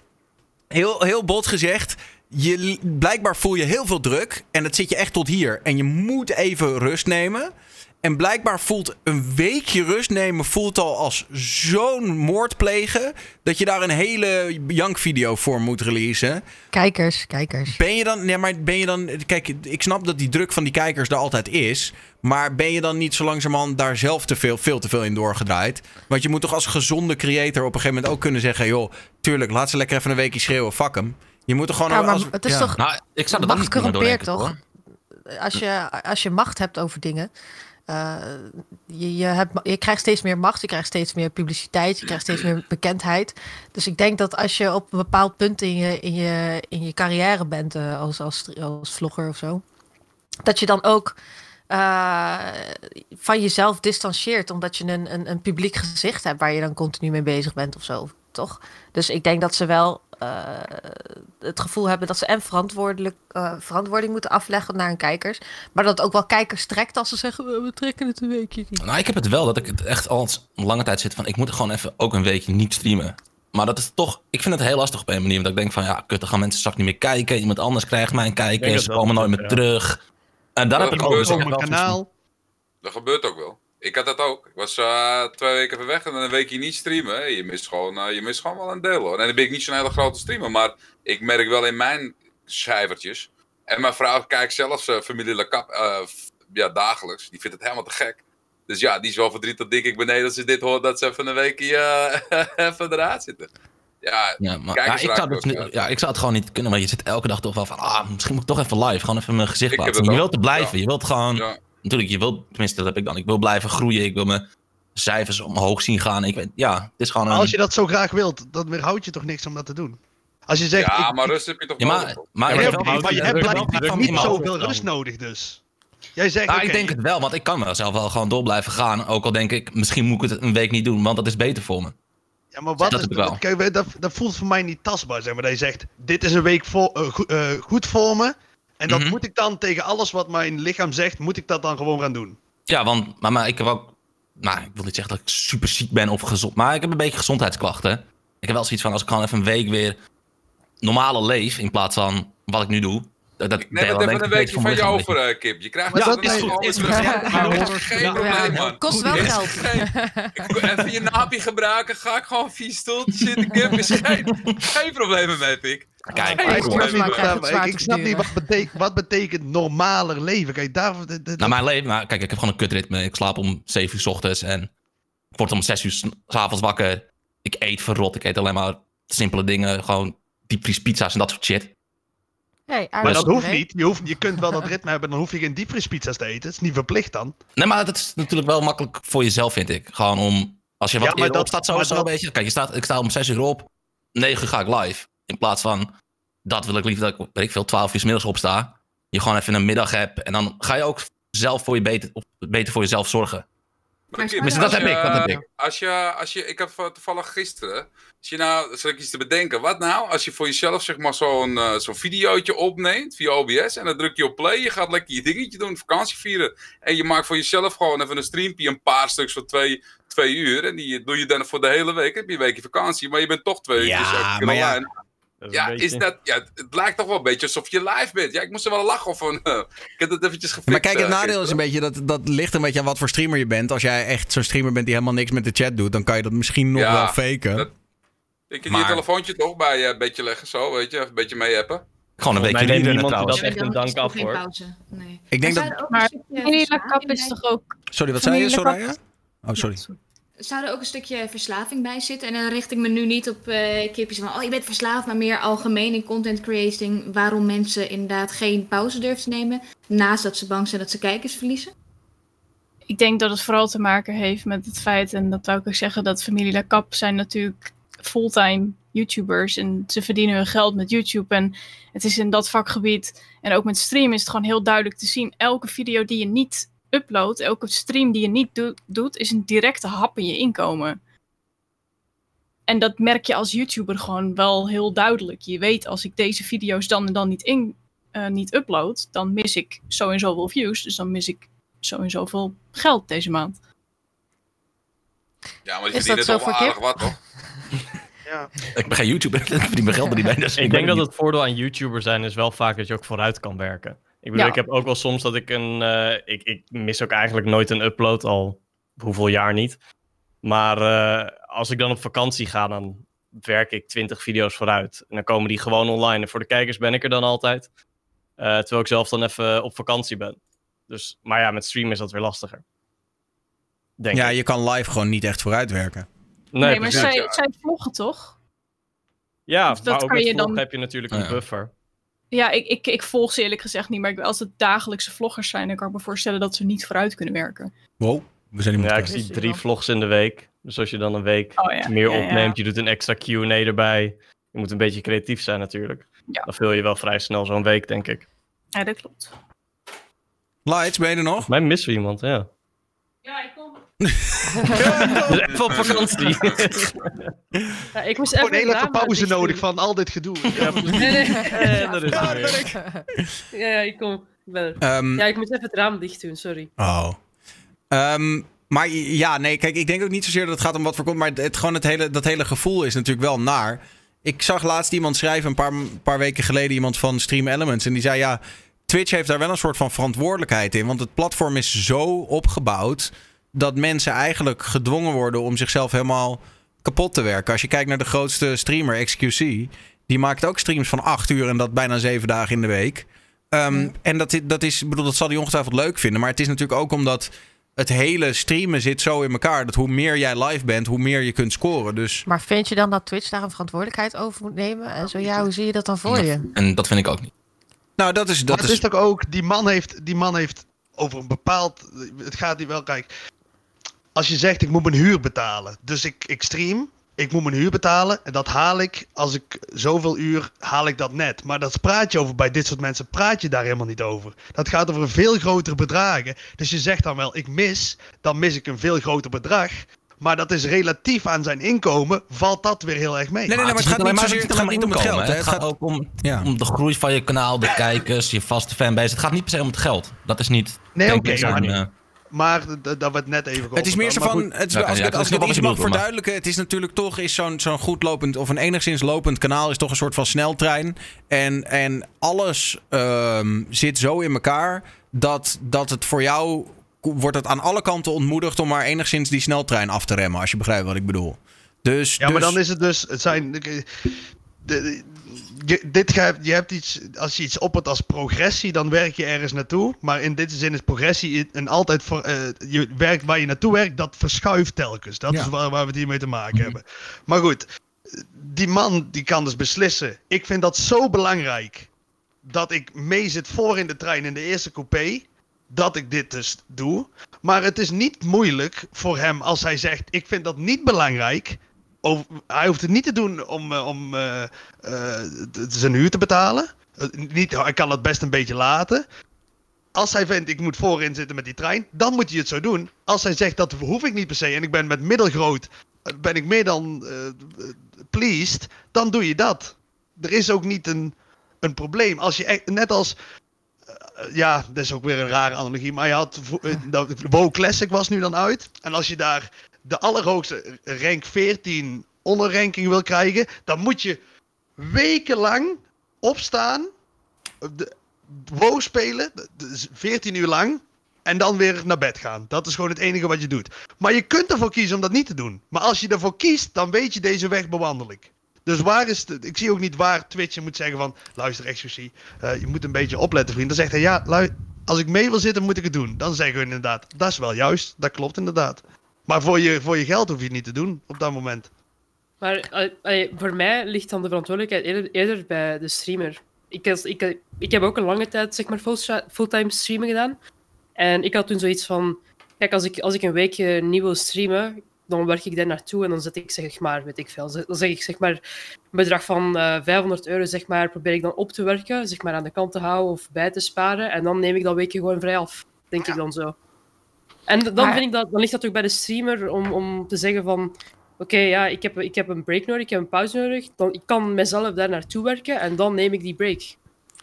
heel, heel bot gezegd, je, blijkbaar voel je heel veel druk en dat zit je echt tot hier. En je moet even rust nemen. En blijkbaar voelt een weekje rust nemen voelt al als zo'n moord plegen... dat je daar een hele jankvideo voor moet releasen. Kijkers, kijkers. Ben je dan... Nee, maar ben je dan... Kijk, ik snap dat die druk van die kijkers er altijd is... maar ben je dan niet zo langzamerhand daar zelf te veel, veel te veel in doorgedraaid? Want je moet toch als gezonde creator op een gegeven moment ook kunnen zeggen... joh, tuurlijk, laat ze lekker even een weekje schreeuwen, fuck hem. Je moet er gewoon... Ja, maar als- het is ja. toch... Nou, ik zou dat Macht niet corrumpeert toch? hoor. Als je, als je macht hebt over dingen. eh, je, je, hebt, je krijgt steeds meer macht, je krijgt steeds meer publiciteit, je krijgt steeds meer bekendheid. Dus ik denk dat als je op een bepaald punt in je, in je, in je carrière bent, eh, als, als, als vlogger of zo, dat je dan ook eh, van jezelf distancieert, omdat je een, een, een publiek gezicht hebt waar je dan continu mee bezig bent of zo, toch? Dus ik denk dat ze wel eh, het gevoel hebben dat ze en verantwoordelijk, eh, verantwoording moeten afleggen naar hun kijkers. Maar dat ook wel kijkers trekt als ze zeggen, "Eh, we trekken het een weekje niet. Nou, ik heb het wel dat ik het echt al een lange tijd zit van... ik moet er gewoon even ook een weekje niet streamen. Maar dat is toch... Ik vind het heel lastig op een manier. Want ik denk van, ja, kut, dan gaan mensen straks niet meer kijken. Iemand anders krijgt denk kijken. dat Ze komen nooit meer ja. terug. En daar Dat heb ik ook... dus Op mijn kanaal. Dat gebeurt ook wel. Ik had dat ook. Ik was eh, twee weken even weg en dan een weekje niet streamen. Je mist, gewoon, eh, je mist gewoon wel een deel hoor. En dan ben ik niet zo'n hele grote streamer, maar ik merk wel in mijn cijfertjes. En mijn vrouw kijkt zelfs eh, familie Le Cap ja, dagelijks. Die vindt het helemaal te gek. Dus ja, die is wel verdrietig, denk ik, beneden als ze dit hoort dat ze even een weekje even eruit zitten. Ja, Ja, maar, Kijk ja, ik, zou niet- uit. ja, ik zou het gewoon niet kunnen, maar je zit elke dag toch wel van, ah, misschien moet ik toch even live, gewoon even mijn gezicht Ik laten dat zien. Je wilt er blijven, ja. je wilt gewoon. Natuurlijk, je wilt, tenminste dat heb ik dan, ik wil blijven groeien, ik wil mijn cijfers omhoog zien gaan. Ik weet, ja, het is gewoon een... Als je dat zo graag wilt, dan weerhoud je toch niks om dat te doen. Als je zegt, ja, ik, maar rust heb je toch Ja, nodig, maar, maar Ja, maar je hebt blijkbaar niet zoveel rust nodig dus. Jij zegt, Nou, ik denk het wel, want ik kan wel zelf wel gewoon door blijven gaan. Ook al denk ik, misschien moet ik het een week niet doen, want dat is beter voor me. Ja, maar wat Dat is, kijk, dat, dat voelt voor mij niet tastbaar. Zeg maar, dat je zegt, dit is een week voor, eh, go- eh, goed voor me. En dat Mhm. moet ik dan tegen alles wat mijn lichaam zegt, moet ik dat dan gewoon gaan doen. Ja, want maar, maar ik heb ook... Nou, ik wil niet zeggen dat ik super ziek ben of gezond... Maar ik heb een beetje gezondheidsklachten. Ik heb wel zoiets van, als ik gewoon even een week weer normale leef... in plaats van wat ik nu doe... Dat, dat Ik neem dan het even ik een weekje beetje van lichaam over, eh, Kip. Je krijgt Maar het dat is goed. Is Geen ja, probleem, man. Kost wel geld. geen- Ik- Even je napje gebruiken, ga ik gewoon vier stoeltjes zitten. Kip is geen, geen problemen mee, Pik. Kijk, Hey, ik, snap niet, maar. ik, snap wat betekent, wat betekent normaler leven. Kijk, daar... de- de- Nou, mijn leven, maar kijk, ik heb gewoon een kutritme. Ik slaap om 7 uur s ochtends en ik word om 6 uur s avonds wakker. Ik eet verrot, ik eet alleen maar simpele dingen. Gewoon diepvriespizza's en dat soort shit. Hey, maar dat hoeft niet. Je, hoeft, je kunt wel dat ritme hebben, dan hoef je geen diepvriespizza's te eten. Het is niet verplicht dan. Nee, maar dat is natuurlijk wel makkelijk voor jezelf, vind ik. Gewoon om, als je wat Ja, maar eerder dat- opstaat, maar sowieso dat- een beetje. Kijk, je staat, ik sta om 6 uur op, 9 uur ga ik live. In plaats van, dat wil ik liever dat ik, weet ik veel, 12 uur 's middags opsta. Je gewoon even een middag hebt en dan ga je ook zelf voor je beter, beter voor jezelf zorgen. Maar Dus dat heb je- ik, dat heb ik. Als je, als je, ik van- toevallig gisteren, als je nou, zal ik iets te bedenken, wat nou als je voor jezelf zeg maar zo'n eh, zo'n videootje opneemt via OBS en dan druk je op play, je gaat lekker je dingetje doen, vakantie vieren en je maakt voor jezelf gewoon even een streampje, een paar stuks van twee, twee uur en die doe je dan voor de hele week, heb je een weekje vakantie, maar je bent toch twee Ja, uur elke keer maar ja. Dat is een Ja, beetje- is dat, ja, het lijkt toch wel een beetje alsof je live bent. Ja, ik moest er wel lachen van. eh, ik heb het eventjes gefixt. Maar kijk, het eh, nadeel is een beetje dat dat ligt een beetje aan wat voor streamer je bent. Als jij echt zo'n streamer bent die helemaal niks met de chat doet, dan kan je dat misschien nog Ja, wel faken. dat- Ik kan Maar- je telefoontje toch bij je een beetje leggen, zo, weet je, even een beetje mee appen. Gewoon een neemt wielrennen niemand trouwens. dat echt een dank af, hoor. pauze. Nee. Ik denk Maar dat... Maar Cup is toch ook... Sorry, wat zei je, Soraya? Oh, sorry. Zou er ook een stukje verslaving bij zitten? En dan richt ik me nu niet op eh kipjes van, oh je bent verslaafd, maar meer algemeen in content creating. Waarom mensen inderdaad geen pauze durven te nemen, naast dat ze bang zijn dat ze kijkers verliezen? Ik denk dat het vooral te maken heeft met het feit, en dat wou ik ook zeggen, dat familie La Cap zijn natuurlijk fulltime YouTubers en ze verdienen hun geld met YouTube. En het is in dat vakgebied en ook met stream is het gewoon heel duidelijk te zien. Elke video die je niet uploadt, elke stream die je niet do- doet, is een directe hap in je inkomen. En dat merk je als YouTuber gewoon wel heel duidelijk. Je weet als ik deze video's dan en dan niet, in, eh, niet upload, dan mis ik zo en zoveel views. Dus dan mis ik zo en zoveel geld deze maand. Ja, maar die dat verdienen zo toch voor wel aardig Kip? wat, toch? Ja. Ik ben geen YouTuber, ik verdien mijn geld er niet bij. Dus Ik denk dat het voordeel aan YouTuber zijn is wel vaak dat je ook vooruit kan werken. Ik bedoel, Ja. ik heb ook wel soms dat ik een... eh, ik, ik mis ook eigenlijk nooit een upload, al hoeveel jaar niet. Maar eh, als ik dan op vakantie ga, dan werk ik 20 video's vooruit. En dan komen die gewoon online. En voor de kijkers ben ik er dan altijd. Eh, terwijl ik zelf dan even op vakantie ben. Dus, maar ja, met streamen is dat weer lastiger. Denk Ja, ik. je kan live gewoon niet echt vooruitwerken. Nee, Nee, maar zij, zij vloggen toch? Ja, Of dat maar ook kan met je vloggen dan- heb je natuurlijk een Ja. buffer. Ja, ik, ik, ik volg ze eerlijk gezegd niet. Maar ik- als het dagelijkse vloggers zijn, dan kan ik me voorstellen dat ze niet vooruit kunnen werken. Wow, we zijn iemand Ja, ik zie drie vlogs in de week. Dus als je dan een week Oh ja, meer ja, ja. opneemt, je doet een extra Q&A erbij. Je moet een beetje creatief zijn natuurlijk. Ja. Dan vul je wel vrij snel zo'n week, denk ik. Ja, dat klopt. Lights, ben je er nog? Mij missen we iemand, ja. Ja, ik kom. Dus even op vakantie. Ja, ik moest Gewoon even het even raam pauze nodig van al dit gedoe. ja, Nee, nee. Dat is. Ja, ja, ik kom. Ik ben er. Ehm, Ja, ik moet even het raam dicht doen, sorry. Oh. Ehm, maar ja, nee, kijk, ik denk ook niet zozeer dat het gaat om wat voor komt. Maar het, het- gewoon het hele, dat hele gevoel is natuurlijk wel naar. Ik zag laatst iemand schrijven, een paar, paar weken geleden, iemand van Stream Elements. En die zei, ja, Twitch heeft daar wel een soort van verantwoordelijkheid in. Want het platform is zo opgebouwd dat mensen eigenlijk gedwongen worden om zichzelf helemaal kapot te werken. Als je kijkt naar de grootste streamer, XQC, die maakt ook streams van acht uur en dat bijna zeven dagen in de week. Ehm, En dat, dat is, bedoel, dat zal hij ongetwijfeld leuk vinden. Maar het is natuurlijk ook omdat het hele streamen zit zo in elkaar. Dat hoe meer jij live bent, hoe meer je kunt scoren. Dus Maar vind je dan dat Twitch daar een verantwoordelijkheid over moet nemen? En zo ja, hoe zie je dat dan voor je? En dat vind ik ook niet. nou, dat is. Maar Dat het is is toch ook, die man heeft, die man heeft over een bepaald, het gaat hier wel, kijk, als je zegt ik moet mijn huur betalen, dus ik, ik stream, ik moet mijn huur betalen en dat haal ik, als ik zoveel uur, haal ik dat net. Maar dat praat je over, bij dit soort mensen praat je daar helemaal niet over. Dat gaat over veel grotere bedragen. Dus je zegt dan wel, ik mis, dan mis ik een veel groter bedrag. Maar dat is relatief aan zijn inkomen, valt dat weer heel erg mee. Nee, nee, nee maar het gaat niet, zozeer, het gaat niet om het geld. Het gaat ook om, Ja. om de groei van je kanaal, de kijkers, je vaste fanbase. Het gaat niet per se om het geld. Dat is niet... Nee, oké, zo'n, maar- Maar dat werd net even Het is meer zo van, Maar het is, Ja, als ja, ik als ik het iets mag bedoelt, maar- verduidelijken, het is natuurlijk toch is zo'n zo'n goed lopend of een enigszins lopend kanaal is toch een soort van sneltrein. En, en alles ehm, zit zo in elkaar dat, dat het voor jou wordt het aan alle kanten ontmoedigd om maar enigszins die sneltrein af te remmen, als je begrijpt wat ik bedoel. Dus, Ja, maar dus- dan is het dus, het zijn, de, de- je, dit ga, je hebt iets, als je iets oppert als progressie, dan werk je ergens naartoe. Maar in dit zin is progressie een altijd voor, eh, je werkt waar je naartoe werkt, dat verschuift telkens. Dat Ja. is waar, waar we het hiermee te maken hebben. Maar goed, die man die kan dus beslissen. Ik vind dat zo belangrijk dat ik mee zit voor in de trein in de eerste coupé. Dat ik dit dus doe. Maar het is niet moeilijk voor hem als hij zegt: Ik vind dat niet belangrijk. Hij hoeft het niet te doen om, eh, om eh, eh, zijn huur te betalen. Niet, hij kan het best een beetje laten. Als hij vindt, ik moet voorin zitten met die trein, dan moet hij het zo doen. Als hij zegt, dat hoef ik niet per se en ik ben met middelgroot, ben ik meer dan pleased, dan doe je dat. Er is ook niet een, een probleem. Als je echt, net als, ja, dat is ook weer een rare analogie, maar je had, WoW Classic was nu dan uit. En als je daar de allerhoogste rank 14 onderranking wil krijgen, dan moet je wekenlang opstaan, de, spelen, d- dus 14 uur lang, en dan weer naar bed gaan. Dat is gewoon het enige wat je doet. Maar je kunt ervoor kiezen om dat niet te doen. Maar als je ervoor kiest, dan weet je deze weg bewandel ik. Dus waar is de, ik zie ook niet waar Twitch moet zeggen van, luister exclusie, eh, je moet een beetje opletten vriend. Dan zegt hij, ja, als ik mee wil zitten moet ik het doen. Dan zeggen we inderdaad, dat is wel juist, dat klopt inderdaad. Maar voor je, voor je geld hoef je het niet te doen op dat moment. Maar eh, eh, voor mij ligt dan de verantwoordelijkheid eerder, eerder bij de streamer. Ik, als- ik, ik heb ook een lange tijd zeg maar, fulltime streamen gedaan. En ik had toen zoiets van... Kijk, als ik, als ik een weekje niet wil streamen, dan werk ik daar naartoe en dan zet ik zeg maar, weet ik veel, dan zeg ik zeg maar een bedrag van eh 500 euro zeg maar, probeer ik dan op te werken, zeg maar aan de kant te houden of bij te sparen. En dan neem ik dat weekje gewoon vrij af, denk ik dan zo. En dan, Maar- vind ik dat, dan ligt dat ook bij de streamer om, om te zeggen van... Oké, ja, ik heb, ik heb een break nodig, ik heb een pauze nodig. Dan, ik kan mezelf daar naartoe werken en dan neem ik die break.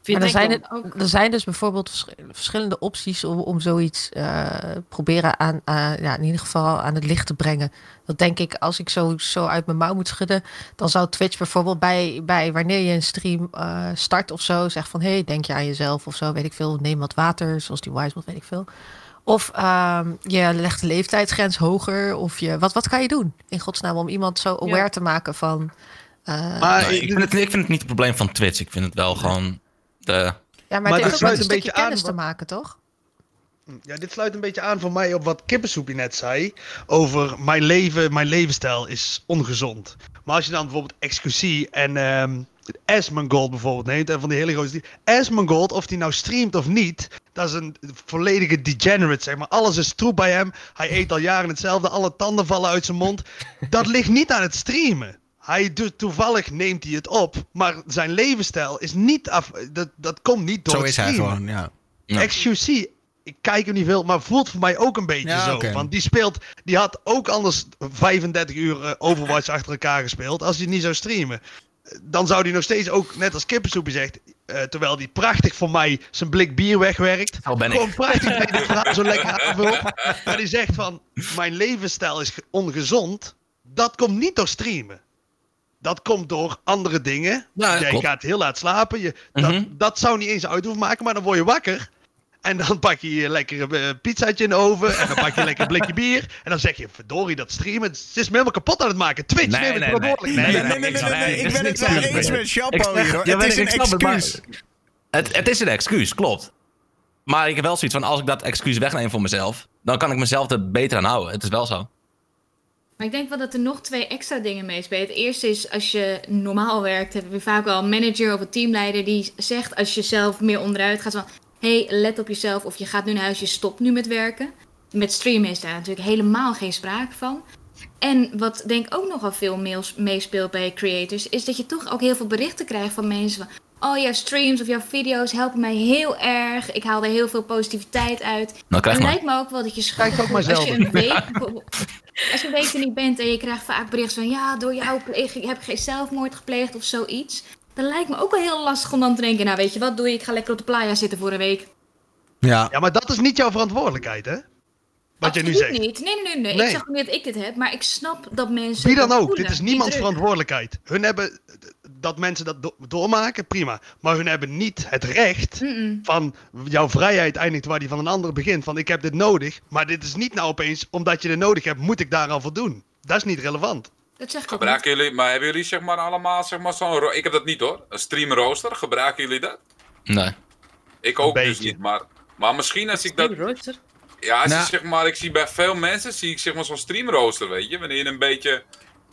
Vind Maar er zijn, dan. het, er zijn dus bijvoorbeeld vers- verschillende opties om, om zoiets eh proberen aan, aan- ja, in ieder geval aan het licht te brengen. Dat denk ik, als ik zo, zo uit mijn mouw moet schudden, dan zou Twitch bijvoorbeeld bij, bij wanneer je een stream eh, start of zo, zegt van hé, hey, denk je aan jezelf of zo, weet ik veel, neem wat water, zoals die Wisebot, weet ik veel. Of ehm, je legt de leeftijdsgrens hoger, of je, wat, wat kan je doen in godsnaam om iemand zo aware Ja. te maken van... eh, Maar nee, ik, vind het, ik vind het niet het probleem van Twitch. Ik vind het wel gewoon de... ja, maar, maar het dit heeft ook met een beetje aan kennis te wat- maken, toch? Ja, dit sluit een beetje aan voor mij op wat Kippensoepie net zei. Over mijn leven, mijn levensstijl is ongezond. Maar als je dan bijvoorbeeld Excusie en ehm Asmongold bijvoorbeeld neemt. En van die hele grote... Asmongold, of die nou streamt of niet. Dat is een volledige degenerate, zeg maar. Alles is troep bij hem. Hij eet al jaren hetzelfde. Alle tanden vallen uit zijn mond. Dat ligt niet aan het streamen. Hij doet, toevallig neemt hij het op. Maar zijn levensstijl is niet af... Dat, dat komt niet door zo het is hij streamen. gewoon, ja. Ja. XQC, ik kijk hem niet veel, maar voelt voor mij ook een beetje Ja, zo. Want die speelt, die had ook anders 35 uur eh, Overwatch achter elkaar gespeeld. Als hij niet zou streamen. Dan zou hij nog steeds ook, net als Kippensoepie zegt, eh, terwijl hij prachtig voor mij zijn blik bier wegwerkt. Ben Gewoon ik. prachtig bij dit verhaal zo lekker aanvult. Maar die zegt van, mijn levensstijl is ge- ongezond. Dat komt niet door streamen. Dat komt door andere dingen. Ja, Jij klopt. gaat heel laat slapen. Je, dat, Mhm. dat zou niet eens uit hoeven maken, maar dan word je wakker. En dan pak je je lekkere eh, pizzaatje in de oven. En dan pak je lekker een blikje bier. En dan zeg je, verdorie, dat streamen. Het is me helemaal kapot aan het maken. Twitch, Nee, neem nee, verantwoordelijk. nee. Nee, nee, nee, nee, nee, nee, ik ben het wel eens met Chapo hier hoor. Ja, Het is weet een ik, ik snap het, maar- excuus. Het, het is een excuus, klopt. Maar ik heb wel zoiets van, als ik dat excuus wegneem voor mezelf, dan kan ik mezelf er beter aan houden. Het is wel zo. Maar ik denk wel dat er nog twee extra dingen meespelen. Het eerste is, als je normaal werkt, heb je vaak wel een manager of een teamleider die zegt als je zelf meer onderuit gaat van, hey, let op jezelf of je gaat nu naar huis, je stopt nu met werken. Met streamen is daar natuurlijk helemaal geen sprake van. En wat denk ik ook nogal veel mails meespeelt bij creators, is dat je toch ook heel veel berichten krijgt van mensen van, oh jouw streams of jouw video's helpen mij heel erg. Ik haal er heel veel positiviteit uit. Nou, krijg het maar. lijkt me ook wel dat je Kijk ook maar als je zelf. een week als je een week er niet bent en je krijgt vaak berichten van ja, door jou pleeg ik, heb ik geen zelfmoord gepleegd of zoiets. Dan lijkt me ook wel heel lastig om dan te denken, nou weet je wat doe je, ik ga lekker op de playa zitten voor een week. Ja. Ja, maar dat is niet jouw verantwoordelijkheid, hè? Wat je nu Absoluut zegt. niet. Nee, nee, nee, nee. Nee. Ik zeg niet dat ik dit heb, maar ik snap dat mensen. Wie dan dat ook, voelen, dit is die niemands druk. verantwoordelijkheid. Hun hebben dat mensen dat do- doormaken, prima. Maar hun hebben niet het recht van jouw vrijheid eindigt waar die van een ander begint. Van ik heb dit nodig, maar dit is niet nou opeens omdat je het nodig hebt, moet ik daar al voldoen. Dat is niet relevant. Dat zeg ik. Gebruiken jullie, maar hebben jullie zeg maar allemaal zeg maar zo'n... Ik heb dat niet hoor. Een stream rooster. Gebruiken jullie dat? Nee. Ik ook dus niet, maar... Maar misschien als ik dat... Rooster? Ja, als Nou. je, zeg maar, ik zie bij veel mensen zie ik zeg maar zo'n streamrooster, weet je. Wanneer je een beetje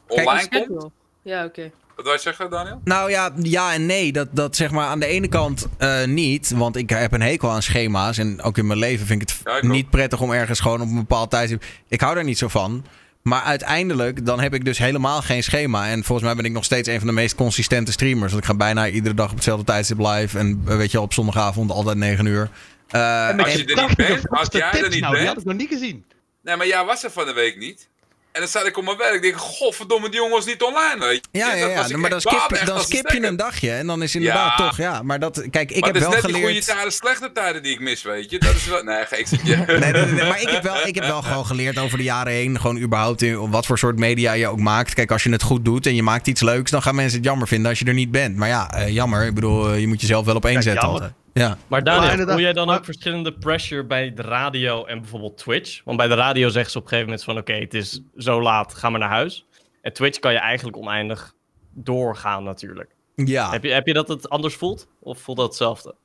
online komt. Schedule. Ja, oké. Wat wij zeggen, Daniel? Nou ja, ja en nee. Dat, dat zeg maar aan de ene kant eh, niet. Want ik heb een hekel aan schema's. En ook in mijn leven vind ik het Ja, ik ook. niet prettig om ergens gewoon op een bepaald tijdstip. Ik hou daar niet zo van. Maar uiteindelijk, dan heb ik dus helemaal geen schema. En volgens mij ben ik nog steeds een van de meest consistente streamers. Want ik ga bijna iedere dag op hetzelfde tijdstip live. En eh, weet je, op zondagavond altijd 9 uur. Eh, En met als die je er niet bent, als jij er niet nou, die bent- had ik nog niet gezien. Nee, maar jij was er van de week niet. En dan zat ik op mijn werk. Ik denk, godverdomme, die jongen was niet online, weet je. ja, ja, ja. maar dan skip, dan skip je een dagje. En dan is inderdaad Ja. toch, ja. Maar dat, kijk, ik maar heb is wel net die geleerd... goede tijden, slechte tijden die ik mis, weet je. Dat is wel... Nee, ik zit je... Nee, nee, nee, nee, maar ik heb, wel, ik heb wel gewoon geleerd over de jaren heen. Gewoon überhaupt in wat voor soort media je ook maakt. Kijk, als je het goed doet en je maakt iets leuks, dan gaan mensen het jammer vinden als je er niet bent. Maar ja, eh, jammer. Ik bedoel, eh, je moet jezelf wel op één zetten altijd. Ja. Maar Daniel, voel jij dan ook verschillende pressure bij de radio en bijvoorbeeld Twitch? Want bij de radio zeggen ze op een gegeven moment van... oké, het is zo laat, ga maar naar huis. En Twitch kan je eigenlijk oneindig doorgaan natuurlijk. ja. Heb, je, heb je dat het anders voelt? Of voelt dat hetzelfde?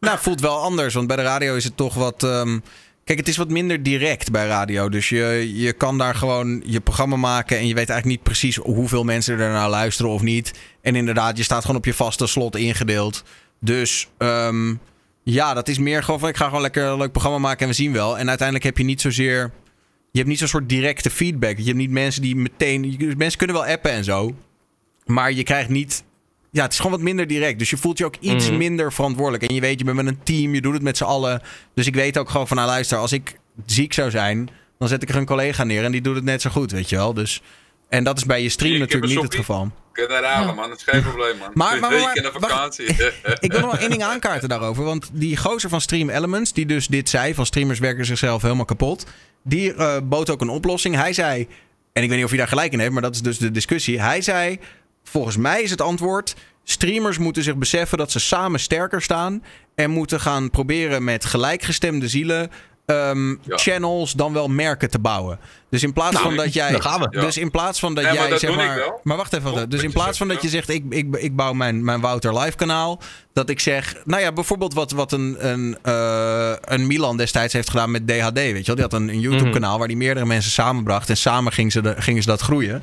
Nou, het voelt wel anders. Want bij de radio is het toch wat. ehm, Kijk, het is wat minder direct bij radio. Dus je, je kan daar gewoon je programma maken. En je weet eigenlijk niet precies hoeveel mensen er naar luisteren of niet. En inderdaad, je staat gewoon op je vaste slot ingedeeld. Dus ehm, ja, dat is meer gewoon van ik ga gewoon lekker een leuk programma maken en we zien wel. En uiteindelijk heb je niet zozeer. Je hebt niet zo'n soort directe feedback. Je hebt niet mensen die meteen. Mensen kunnen wel appen en zo. Maar je krijgt niet. Ja, het is gewoon wat minder direct. Dus je voelt je ook iets Mhm. minder verantwoordelijk. En je weet, je bent met een team, je doet het met z'n allen. Dus ik weet ook gewoon van, nou luister, als ik ziek zou zijn, dan zet ik er een collega neer en die doet het net zo goed, weet je wel. Dus, en dat is bij je stream Ik natuurlijk niet het geval. Daar halen, man. Dat is geen probleem, man. Maar- maar- vakantie. Ik wil nog één ding aankaarten daarover. Want die gozer van Stream Elements, die dus dit zei, van streamers werken zichzelf helemaal kapot. Die eh, bood ook een oplossing. Hij zei, en ik weet niet of hij daar gelijk in heeft, maar dat is dus de discussie. Hij zei, volgens mij is het antwoord, streamers moeten zich beseffen dat ze samen sterker staan. En moeten gaan proberen met gelijkgestemde zielen ehm, Ja. channels dan wel merken te bouwen. Dus in plaats Nou, van dat jij. gaan we. Dus in plaats van dat maar jij dat zeg maar. Maar wacht even. dus in plaats van dat je zegt: ik, ik, ik bouw mijn, mijn Wouter live kanaal. Dat ik zeg. Nou ja, bijvoorbeeld wat, wat een, een, eh, een Milan destijds heeft gedaan met DHD. Weet je wel? Die had een, een YouTube kanaal waar die meerdere mensen samenbracht. En samen gingen ze, de, gingen ze dat groeien.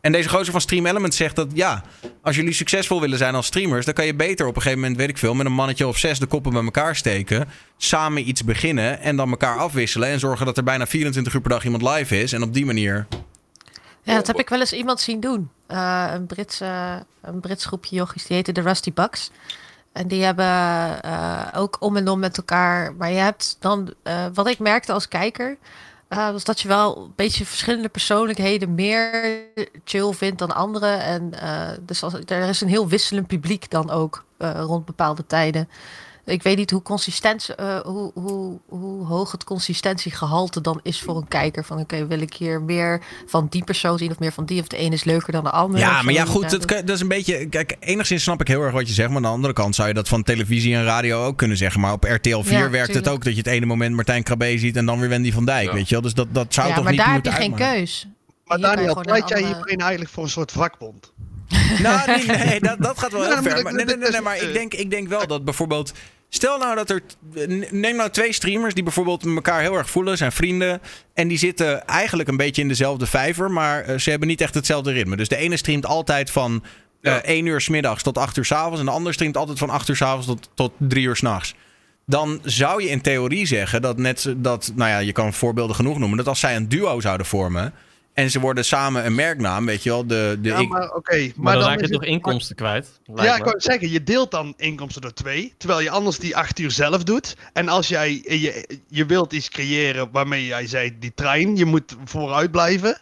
En deze gozer van Stream Elements zegt dat ja, als jullie succesvol willen zijn als streamers, dan kan je beter op een gegeven moment, weet ik veel, met een mannetje of zes de koppen bij elkaar steken, samen iets beginnen en dan elkaar afwisselen en zorgen dat er bijna 24 uur per dag iemand live is en op die manier. Ja, dat heb ik wel eens iemand zien doen. Eh, een, Brits, eh, een Brits groepje jochies, die heette de Rusty Bucks. En die hebben eh, ook om en om met elkaar. Maar je hebt dan, wat ik merkte als kijker, eh, was dat je wel een beetje verschillende persoonlijkheden meer chill vindt dan anderen. En eh, dus als, er is een heel wisselend publiek dan ook eh, rond bepaalde tijden. Ik weet niet hoe consistent, eh, hoe, hoe, hoe hoog het consistentiegehalte dan is voor een kijker. Van oké, wil ik hier meer van die persoon zien of meer van die? Of de een is leuker dan de ander? Ja, maar ja, goed, dat, is een beetje. Kijk, enigszins snap ik heel erg wat je zegt. Maar aan de andere kant zou je dat van televisie en radio ook kunnen zeggen. Maar op RTL 4 Ja, werkt het ook dat je het ene moment Martijn Krabbe ziet en dan weer Wendy van Dijk. Ja. Weet je wel? Dus dat, dat zou ja, toch maar niet daar heb je moeten geen keus. Maar Hier Daniel, pleit jij andere- hierin eigenlijk voor een soort vakbond? Nou, nee, nee dat, dat gaat wel Ja, heel maar ver. Maar, nee, nee, nee, nee, maar ik, denk, ik denk wel dat bijvoorbeeld... Stel nou dat er... Neem nou twee streamers die bijvoorbeeld elkaar heel erg voelen, zijn vrienden. En die zitten eigenlijk een beetje in dezelfde vijver, maar eh, ze hebben niet echt hetzelfde ritme. Dus de ene streamt altijd van eh Ja. 1 uur 's middags tot 8 uur 's avonds. En de ander streamt altijd van 8 uur 's avonds tot, tot 3 uur 's nachts. Dan zou je in theorie zeggen dat net... Dat, nou ja, je kan voorbeelden genoeg noemen. Dat als zij een duo zouden vormen... En ze worden samen een merknaam, weet je wel. De, de, Ja, ik- maar oké. Maar, maar dan, dan raak je toch het- inkomsten kwijt? Ja, ik wou zeggen, je deelt dan inkomsten door twee, terwijl je anders die acht uur zelf doet. En als jij, je, je wilt iets creëren waarmee jij zei, die trein, je moet vooruit blijven.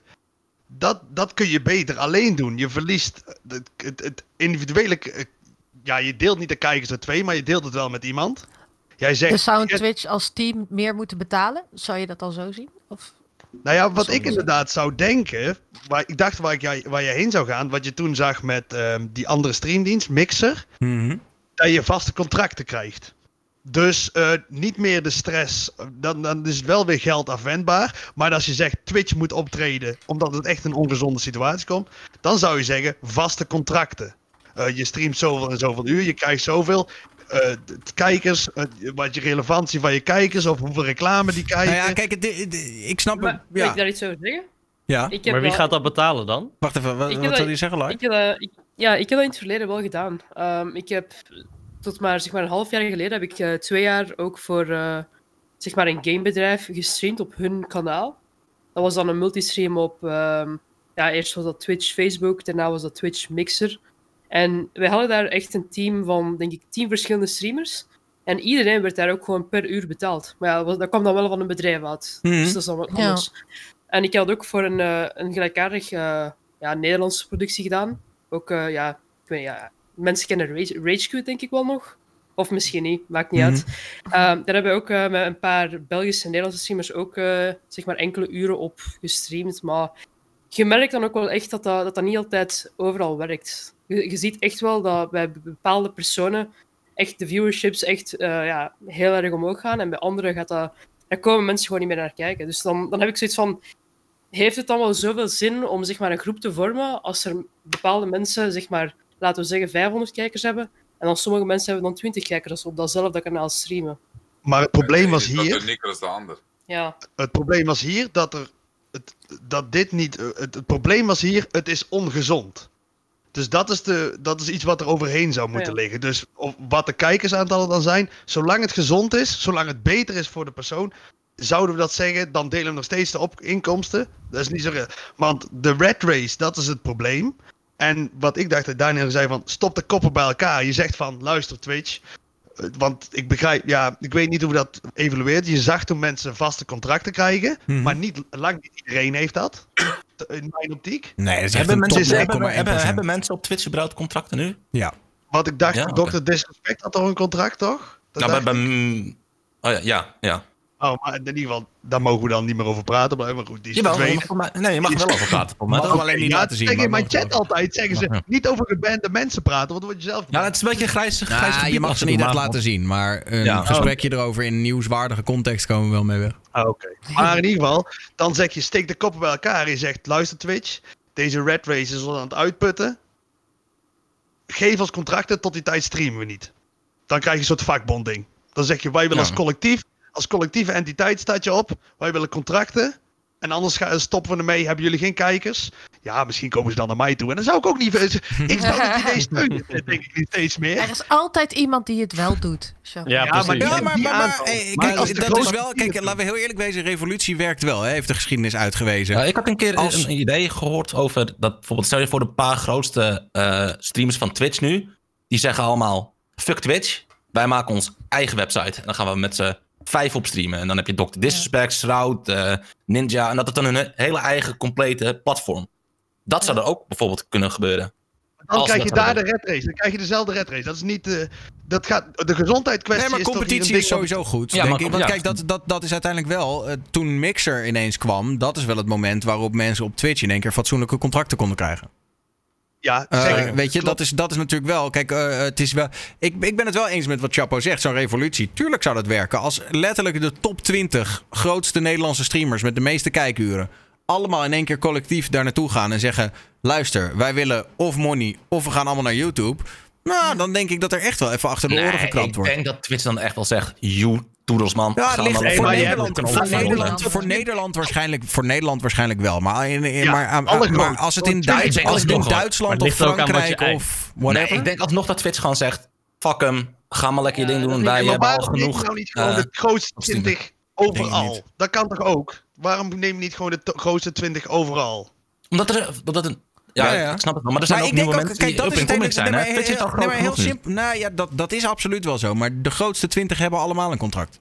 Dat, dat kun je beter alleen doen. Je verliest het, het, het individuele, eh, ja, je deelt niet de kijkers door twee, maar je deelt het wel met iemand. Jij zegt, Dus zou een Twitch als team meer moeten betalen? Zou je dat al zo zien? Of? Nou ja, wat ik inderdaad zou denken, waar, ik dacht waar, ik, jij- waar je heen zou gaan, wat je toen zag met ehm, die andere streamdienst, Mixer, Mhm. dat je vaste contracten krijgt. Dus eh, niet meer de stress, dan, dan is het wel weer geld afwendbaar. Maar als je zegt Twitch moet optreden omdat het echt een ongezonde situatie komt, dan zou je zeggen vaste contracten. Eh, je streamt zoveel en zoveel uur, je krijgt zoveel. Eh, de- de kijkers, eh, wat je relevantie van je kijkers of hoeveel reclame die kijken. Nou ja, kijk, het- het- ik snap Maar, het. Ja. ik daar iets over zeggen? ja. Ik heb Maar wie wel- gaat dat betalen dan? Wacht even, wat, wat wil je zeggen, Lai? Ik heb, dat- ik- ja, ik heb dat in het verleden wel gedaan. Ehm, ik heb tot maar, zeg maar een half jaar geleden heb ik eh, twee jaar ook voor eh, zeg maar een gamebedrijf gestreamd op hun kanaal. Dat was dan een multistream op, ehm, ja, eerst was dat Twitch Facebook, daarna was dat Twitch Mixer. En wij hadden daar echt een team van, denk ik, tien verschillende streamers. En iedereen werd daar ook gewoon per uur betaald. Maar ja, dat, kwam dan wel van een bedrijf uit. Mhm. Dus dat is dan wat Ja. anders. En ik had ook voor een, eh, een gelijkaardig eh, ja, Nederlandse productie gedaan. Ook, eh, ja, ik weet niet, ja, mensen kennen Rage, RageQ denk ik wel nog. Of misschien niet, maakt niet Mhm. uit. Ehm, daar hebben we ook eh, met een paar Belgische en Nederlandse streamers ook eh, zeg maar enkele uren op gestreamd. Maar je merkt dan ook wel echt dat dat, dat, dat niet altijd overal werkt. Je, je ziet echt wel dat bij bepaalde personen echt de viewerships echt eh, ja, heel erg omhoog gaan. En bij anderen gaat dat, daar komen mensen gewoon niet meer naar kijken. Dus dan, dan heb ik zoiets van, heeft het dan wel zoveel zin om zeg maar, een groep te vormen als er bepaalde mensen, zeg maar, laten we zeggen, 500 kijkers hebben. En dan sommige mensen hebben dan 20 kijkers als ze op datzelfde kanaal streamen. Maar het probleem was hier. de ander. Ja, Het probleem was hier dat er. Het, dat dit niet. Het, het probleem was hier, het is ongezond. Dus dat is, de, dat is iets wat er overheen zou moeten Ja. liggen. Dus of, wat de kijkersaantallen dan zijn, zolang het gezond is, zolang het beter is voor de persoon, zouden we dat zeggen, dan delen we nog steeds de op inkomsten. Dat is niet zo. Want de red race, dat is het probleem. En wat ik dacht, dat Daniel zei van, stop de koppen bij elkaar. Je zegt van, luister Twitch, want ik begrijp, ja, ik weet niet hoe dat evalueert. Je zag toen mensen vaste contracten krijgen, Mhm. maar niet lang niet iedereen heeft dat. In mijn optiek. Nee, dat is echt Hebben mensen, top hebben, 0,1%. hebben, hebben mensen op Twitch überhaupt contracten nu? Ja. Wat ik dacht, Ja, oké. Dr. Disrespect had toch een contract, toch? Dat Nou, bij, oh ja, ja, ja. Oh, maar in ieder geval, daar mogen we dan niet meer over praten. Maar maar goed, die is Jawel, maar mij, nee, je mag er wel over praten. Toch? wel alleen niet Ja, laten zien. in maar mijn chat altijd zeggen ze Ja. niet over gebande mensen praten, want dan word je zelf Ja, het is een beetje een grijs, grijs Nou, gebied je mag ze niet echt maar- laten zien, maar een Ja. gesprekje erover in nieuwswaardige context komen we wel mee weg. Ah, Oké. Maar in ieder geval, dan zeg je, steek de koppen bij elkaar. En je zegt, luister Twitch, deze red race is ons aan het uitputten. Geef ons contracten, tot die tijd streamen we niet. Dan krijg je een soort vakbonding. Dan zeg je, wij willen Ja. als collectief, als collectieve entiteit staat je op. Wij willen contracten. En anders gaan, stoppen we ermee, hebben jullie geen kijkers? Ja, misschien komen ze dan naar mij toe. En dan zou ik ook niet... Ik zou het idee steunen, denk ik niet steeds meer. Er is altijd iemand die het wel doet. Zo. Ja, Ja, maar precies. die- Ja, maar, maar, hey, kijk, als dat is wel, kijk, laten we heel eerlijk wezen, revolutie werkt wel, hè, heeft de geschiedenis uitgewezen. Ja, ik had een keer Als- een idee gehoord over dat bijvoorbeeld, stel je voor de paar grootste eh, streamers van Twitch nu, die zeggen allemaal: fuck Twitch, wij maken ons eigen website. En dan gaan we met z'n vijf op streamen. En dan heb je Dr. Disrespect, Shroud, eh, Ninja, en dat is dan hun hele eigen complete platform. Dat zou er ook bijvoorbeeld kunnen gebeuren. Dan Als krijg je daar de red race. Dan krijg je dezelfde red race. Dat is niet... eh, dat gaat, de gezondheidskwestie Nee, maar competitie is sowieso goed, Ja, denk maar- ik. Want ja. kijk, dat, dat, dat is uiteindelijk wel... eh, toen Mixer ineens kwam, dat is wel het moment waarop mensen op Twitch in één keer fatsoenlijke contracten konden krijgen. Ja, Eh, zeker. weet je, Klopt. dat is, dat is natuurlijk wel. Kijk, eh, het is wel. Ik, ik ben het wel eens met wat Chapo zegt. Zo'n revolutie. Tuurlijk zou dat werken. Als letterlijk de top 20 grootste Nederlandse streamers met de meeste kijkuren. allemaal in één keer collectief daar naartoe gaan en zeggen: luister, wij willen of money of we gaan allemaal naar YouTube. Nou, dan denk ik dat er echt wel even achter de oren Nee, geklapt ik wordt. denk dat Twitch dan echt wel zegt: you toedels man. Ja, het ligt voor, Nederland, hebt voor, Nederland, voor, Nederland waarschijnlijk, voor Nederland waarschijnlijk wel. Maar, in, in- Ja, maar, als het in, Duits, als het in. Duitsland of wat Frankrijk of Nee, whatever. ik denk alsnog dat Twitch gewoon zegt: fuck hem, ga maar lekker je ding doen. Wij ik hebben al waarom genoeg. nou niet gewoon eh, de grootste afstemmen. 20 Denk ik overal? Dat kan toch ook? waarom neem je niet gewoon de grootste 20 overal? Omdat er, omdat een, ja, ja, ik snap het wel. Maar er zijn maar ook nieuwe mensen kijk, die dat up in zijn. Nee, nee, maar heel simpel. Nou ja, dat, dat is absoluut wel zo. Maar de grootste 20 hebben allemaal een contract.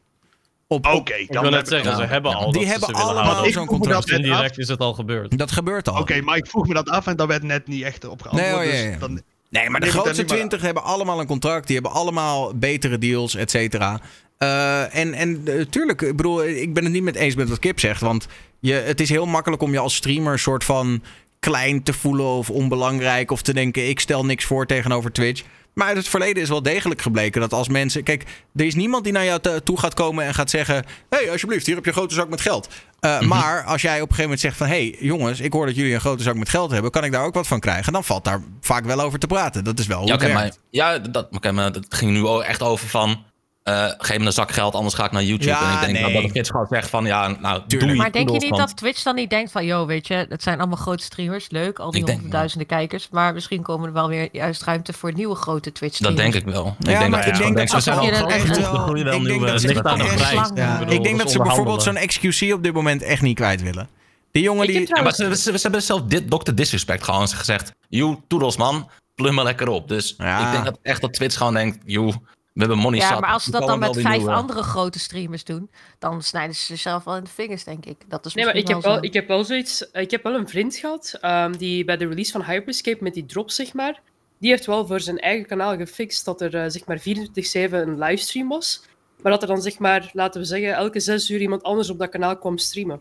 Oké, okay, ik wil net zeggen, ze hebben al. Die hebben allemaal zo'n contract. Indirect is het al gebeurd. Dat gebeurt al. Oké, okay, maar ik vroeg me dat af en daar werd net niet echt op geantwoord. Nee, oh, ja. Dus dan, nee maar de grootste 20 hebben allemaal een contract. Die hebben allemaal betere deals, et cetera. Uh, en en uh, tuurlijk, ik bedoel, ik ben het niet met eens met wat Kip zegt. Want je, het is heel makkelijk om je als streamer een soort van klein te voelen of onbelangrijk. Of te denken, ik stel niks voor tegenover Twitch. Maar uit het verleden is wel degelijk gebleken dat als mensen. Kijk, er is niemand die naar jou toe gaat komen en gaat zeggen: Hé, hey, alsjeblieft, hier heb je een grote zak met geld. Uh, mm -hmm. Maar als jij op een gegeven moment zegt: van... Hé, hey, jongens, ik hoor dat jullie een grote zak met geld hebben. Kan ik daar ook wat van krijgen? Dan valt daar vaak wel over te praten. Dat is wel ja, okay, werkt. Maar, ja, dat, okay, maar dat ging nu echt over van. Uh, geef me een zak geld, anders ga ik naar YouTube. Ja, en ik denk nee. nou, dat de kids gewoon zegt van, ja, nou, Tuurlijk. doei. Maar denk je niet dat Twitch dan niet denkt van, yo, weet je, het zijn allemaal grote streamers, leuk, al die denk, honderdduizenden kijkers, maar misschien komen er wel weer juist ruimte voor nieuwe grote Twitch Dat streamers. denk ik wel. Ja, ik denk maar dat ik denk dat dat echt genoeg, wel- wel ik denk nieuwe dat ze echt ik denk dat ze bijvoorbeeld zo'n. XQC op dit moment echt niet kwijt willen. Die jongen die. Ja, maar ze, ze, ze hebben zelf dit Dr. Disrespect gewoon gezegd. Joe, toedels man, plum maar lekker op. Dus Ja. ik denk dat echt dat Twitch gewoon denkt, joe, we hebben money Ja, maar als ze dat dan met vijf nieuwe. andere grote streamers doen, dan snijden ze zichzelf wel in de vingers, denk ik. Dat is Nee, maar ik heb, wel, zo. ik heb wel zoiets. Ik heb wel een vriend gehad ehm, die bij de release van Hyperscape met die drop, zeg maar. Die heeft wel voor zijn eigen kanaal gefixt dat er eh, zeg maar 24-7 een livestream was. Maar dat er dan zeg maar, laten we zeggen, elke zes uur iemand anders op dat kanaal kwam streamen.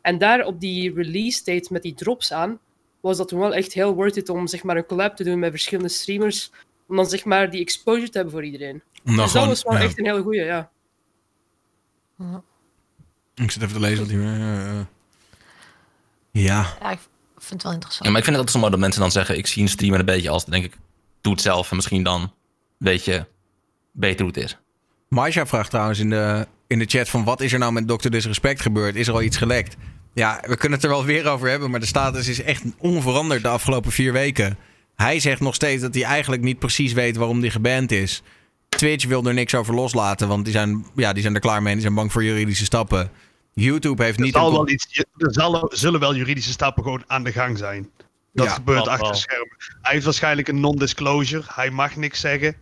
En daar op die release date met die drops aan, was dat toen wel echt heel worth it om zeg maar een collab te doen met verschillende streamers. Om dan zeg maar die exposure te hebben voor iedereen. Dus dat gewoon- was wel ja. echt een hele goeie, ja. Ik zit even te lezen wat hier. eh, eh. ja. Ja, ik vind het wel interessant. Ja, maar ik vind het altijd zo mooi dat mensen dan zeggen, ik zie een streamer een beetje als, denk ik, doe het zelf en misschien dan weet je beter hoe het is. Maisha vraagt trouwens in de, in de chat van wat is er nou met Dr. Disrespect gebeurd? Is er al iets gelekt? Ja, we kunnen het er wel weer over hebben, maar de status is echt onveranderd de afgelopen vier weken. Hij zegt nog steeds dat hij eigenlijk niet precies weet waarom hij geband is. Twitch wil er niks over loslaten, want die zijn, ja, die zijn er klaar mee. Die zijn bang voor juridische stappen. YouTube heeft Er, niet... zal wel iets, er zal, zullen wel juridische stappen gewoon aan de gang zijn. Dat Ja, gebeurt dat achter wel. de schermen. Hij heeft waarschijnlijk een non-disclosure. Hij mag niks zeggen.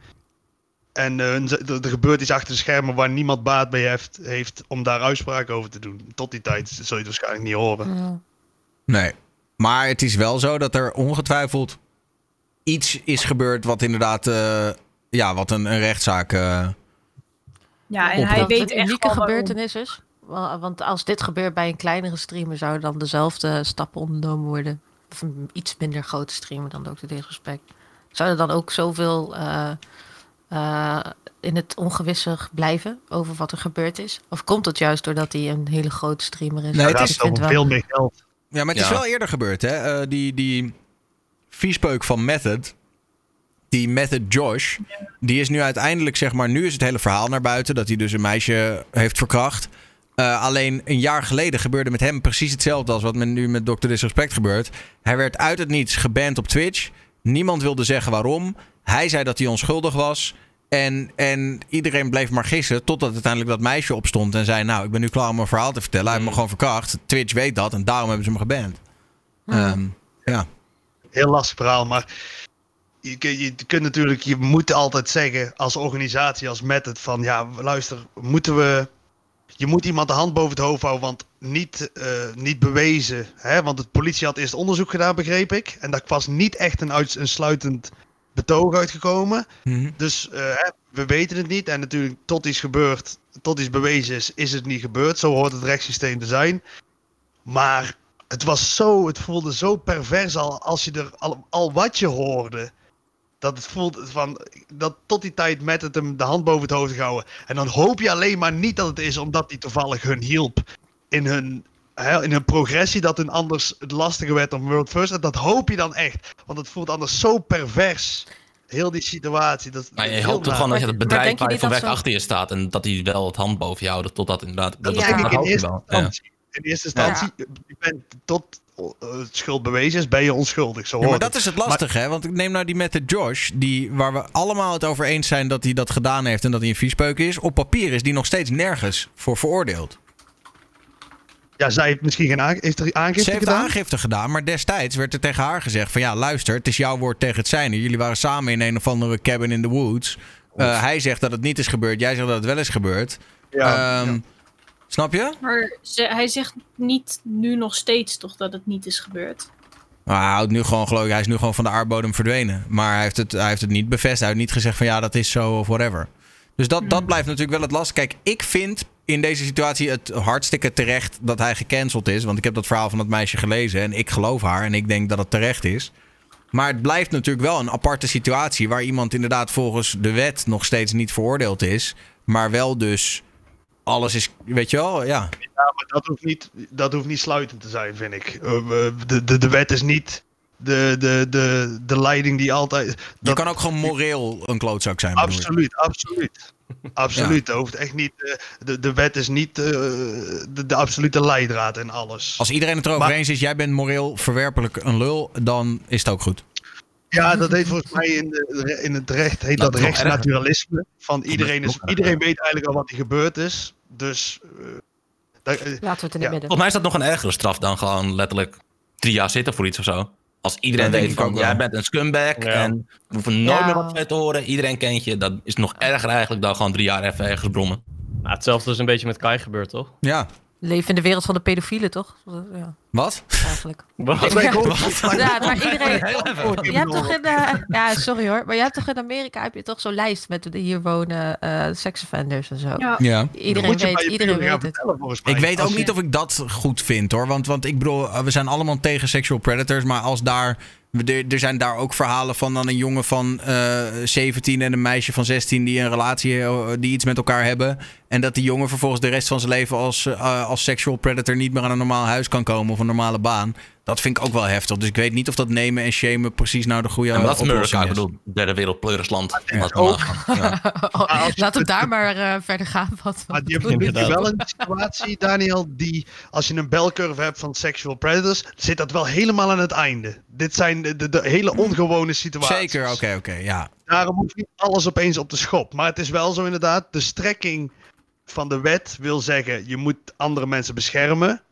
En eh, er, gebeurt iets achter de schermen waar niemand baat bij heeft, heeft om daar uitspraak over te doen. Tot die tijd zul je het waarschijnlijk niet horen. Ja. Nee. Maar het is wel zo dat er ongetwijfeld iets is gebeurd wat inderdaad... eh, ja, wat een, een rechtszaak... eh, Ja, en hij dat weet het unieke wel gebeurtenis is. Wel, Want als dit gebeurt bij een kleinere streamer, zouden dan dezelfde stappen ondernomen worden. Of een iets minder grote streamer dan Dr. Disrespect. Zou er dan ook zoveel eh, eh, in het ongewisse blijven over wat er gebeurd is? Of komt het juist doordat hij een hele grote streamer is? Nee, het is over veel meer geld. Ja, maar het is wel eerder gebeurd, hè? Eh, die, die viespeuk van Method, die Method Josh, die is nu uiteindelijk, zeg maar, nu is het hele verhaal naar buiten dat hij dus een meisje heeft verkracht. Eh, alleen een jaar geleden gebeurde met hem precies hetzelfde als wat met, nu met Dr. Disrespect gebeurt. Hij werd uit het niets geband op Twitch. Niemand wilde zeggen waarom. Hij zei dat hij onschuldig was. En, en iedereen bleef maar gissen totdat uiteindelijk dat meisje opstond en zei... nou, ik ben nu klaar om mijn verhaal te vertellen. Hij heeft me gewoon verkracht. Twitch weet dat en daarom hebben ze hem geband. Ehm, ja. Heel lastig verhaal, maar je, kun- je kunt natuurlijk, je moet altijd zeggen als organisatie, als Method, van ja, luister, moeten we, je moet iemand de hand boven het hoofd houden, want niet, eh, niet bewezen, hè, want de politie had eerst onderzoek gedaan, begreep ik, en daar was niet echt een, uits- een sluitend betoog uitgekomen, Mhm. dus eh, hè, we weten het niet, en natuurlijk tot iets gebeurt, tot iets bewezen is, is het niet gebeurd, zo hoort het rechtssysteem te zijn, maar het was zo, het voelde zo pervers al als je er al, al wat je hoorde. Dat het voelt van, dat tot die tijd met het hem de hand boven het hoofd gehouden. En dan hoop je alleen maar niet dat het is omdat hij toevallig hun hielp in hun, hè, in hun progressie. Dat hun anders het lastiger werd om World First. En dat hoop je dan echt. Want het voelt anders zo pervers. Heel die situatie. Dat, Maar je hoopt toch gewoon dat je het bedrijf waar je van weg zo- achter je staat en dat hij wel het hand boven je houdt totdat inderdaad... Dat, Dat dat, dat in eerste. Ja. instantie. Je bent tot eh, het schuld bewezen is, ben je onschuldig. Zo Ja, maar dat is het lastige, hè? Want ik neem nou die met de Josh, die, waar we allemaal het over eens zijn dat hij dat gedaan heeft en dat hij een viespeuk is. Op papier is die nog steeds nergens voor veroordeeld. Ja, Ja, zij heeft misschien geen aangifte, heeft er aangifte Ze heeft gedaan. aangifte gedaan, maar destijds werd er tegen haar gezegd van ja, luister, het is jouw woord tegen het zijne. Jullie waren samen in een of andere cabin in the woods. Uh, hij zegt dat het niet is gebeurd, jij zegt dat het wel is gebeurd. Ja, um, ja. Snap je? Maar ze, hij zegt niet nu nog steeds toch dat het niet is gebeurd. Hij, houdt nu gewoon, geloof ik, hij is nu gewoon van de aardbodem verdwenen. Maar hij heeft, het, hij heeft het niet bevestigd. Hij heeft niet gezegd van ja, dat is zo of whatever. Dus dat, dat blijft natuurlijk wel het last. Kijk, ik vind in deze situatie het hartstikke terecht dat hij gecanceld is. Want ik heb dat verhaal van dat meisje gelezen en ik geloof haar en ik denk dat het terecht is. Maar het blijft natuurlijk wel een aparte situatie waar iemand inderdaad volgens de wet nog steeds niet veroordeeld is. Maar wel dus alles is, weet je wel, ja. Ja, maar dat hoeft niet, dat hoeft niet sluitend te zijn, vind ik. Uh, de, de, de wet is niet de, de, de, de leiding die altijd... Dat... Je kan ook gewoon moreel een klootzak zijn. Absoluut, absoluut. Absoluut, ja. hoeft echt niet. De, de wet is niet de, de absolute leidraad en alles. Als iedereen het erover maar, eens is, jij bent moreel verwerpelijk een lul, dan is het ook goed. Ja, dat heet volgens mij in, de, in het recht heet dat, dat rechtsnaturalisme. Van iedereen, is, iedereen weet eigenlijk al wat er gebeurd is. Dus. Uh, daar, uh, Laten we het in het ja. midden. Volgens mij is dat nog een ergere straf dan gewoon letterlijk drie jaar zitten voor iets of zo. Als iedereen weet van, jij bent een scumbag ja. en we hoeven nooit ja. meer wat van te horen. Iedereen kent je. Dat is nog erger eigenlijk dan gewoon drie jaar even ergens brommen. Nou, hetzelfde is een beetje met Kai gebeurd, toch? Ja. Leven in de wereld van de pedofielen, toch? Ja. Wat? Eigenlijk. Wat? Ja, ja maar iedereen... Je hebt toch in... Uh, ja, sorry hoor. Maar je hebt toch in Amerika heb je toch zo'n lijst met de hier wonen uh, seksoffenders en zo. Ja. ja. Iedereen weet, iedereen weet het. Ik weet ook niet of ik dat goed vind hoor. Want, want ik bedoel, we zijn allemaal tegen sexual predators. Maar als daar... Er, zijn daar ook verhalen van dan een jongen van uh, 17 en een meisje van 16 die een relatie, die iets met elkaar hebben. En dat die jongen vervolgens de rest van zijn leven als, uh, als sexual predator niet meer aan een normaal huis kan komen of een normale baan. Dat vind ik ook wel heftig. Dus ik weet niet of dat nemen en shamen precies nou de goede ja, dat is oplossing is. Ik bedoel, derde wereld pleurisland. Laat ook. Ja. oh, laat hem daar maar uh, verder gaan. Wat maar die hebben nu wel een situatie, Daniel, die als je een belcurve hebt van sexual predators, zit dat wel helemaal aan het einde. Dit zijn de, de, de hele ongewone situaties. Zeker, oké, okay, oké, okay, ja. Daarom hoeft niet alles opeens op de schop. Maar het is wel zo inderdaad, de strekking van de wet wil zeggen, je moet andere mensen beschermen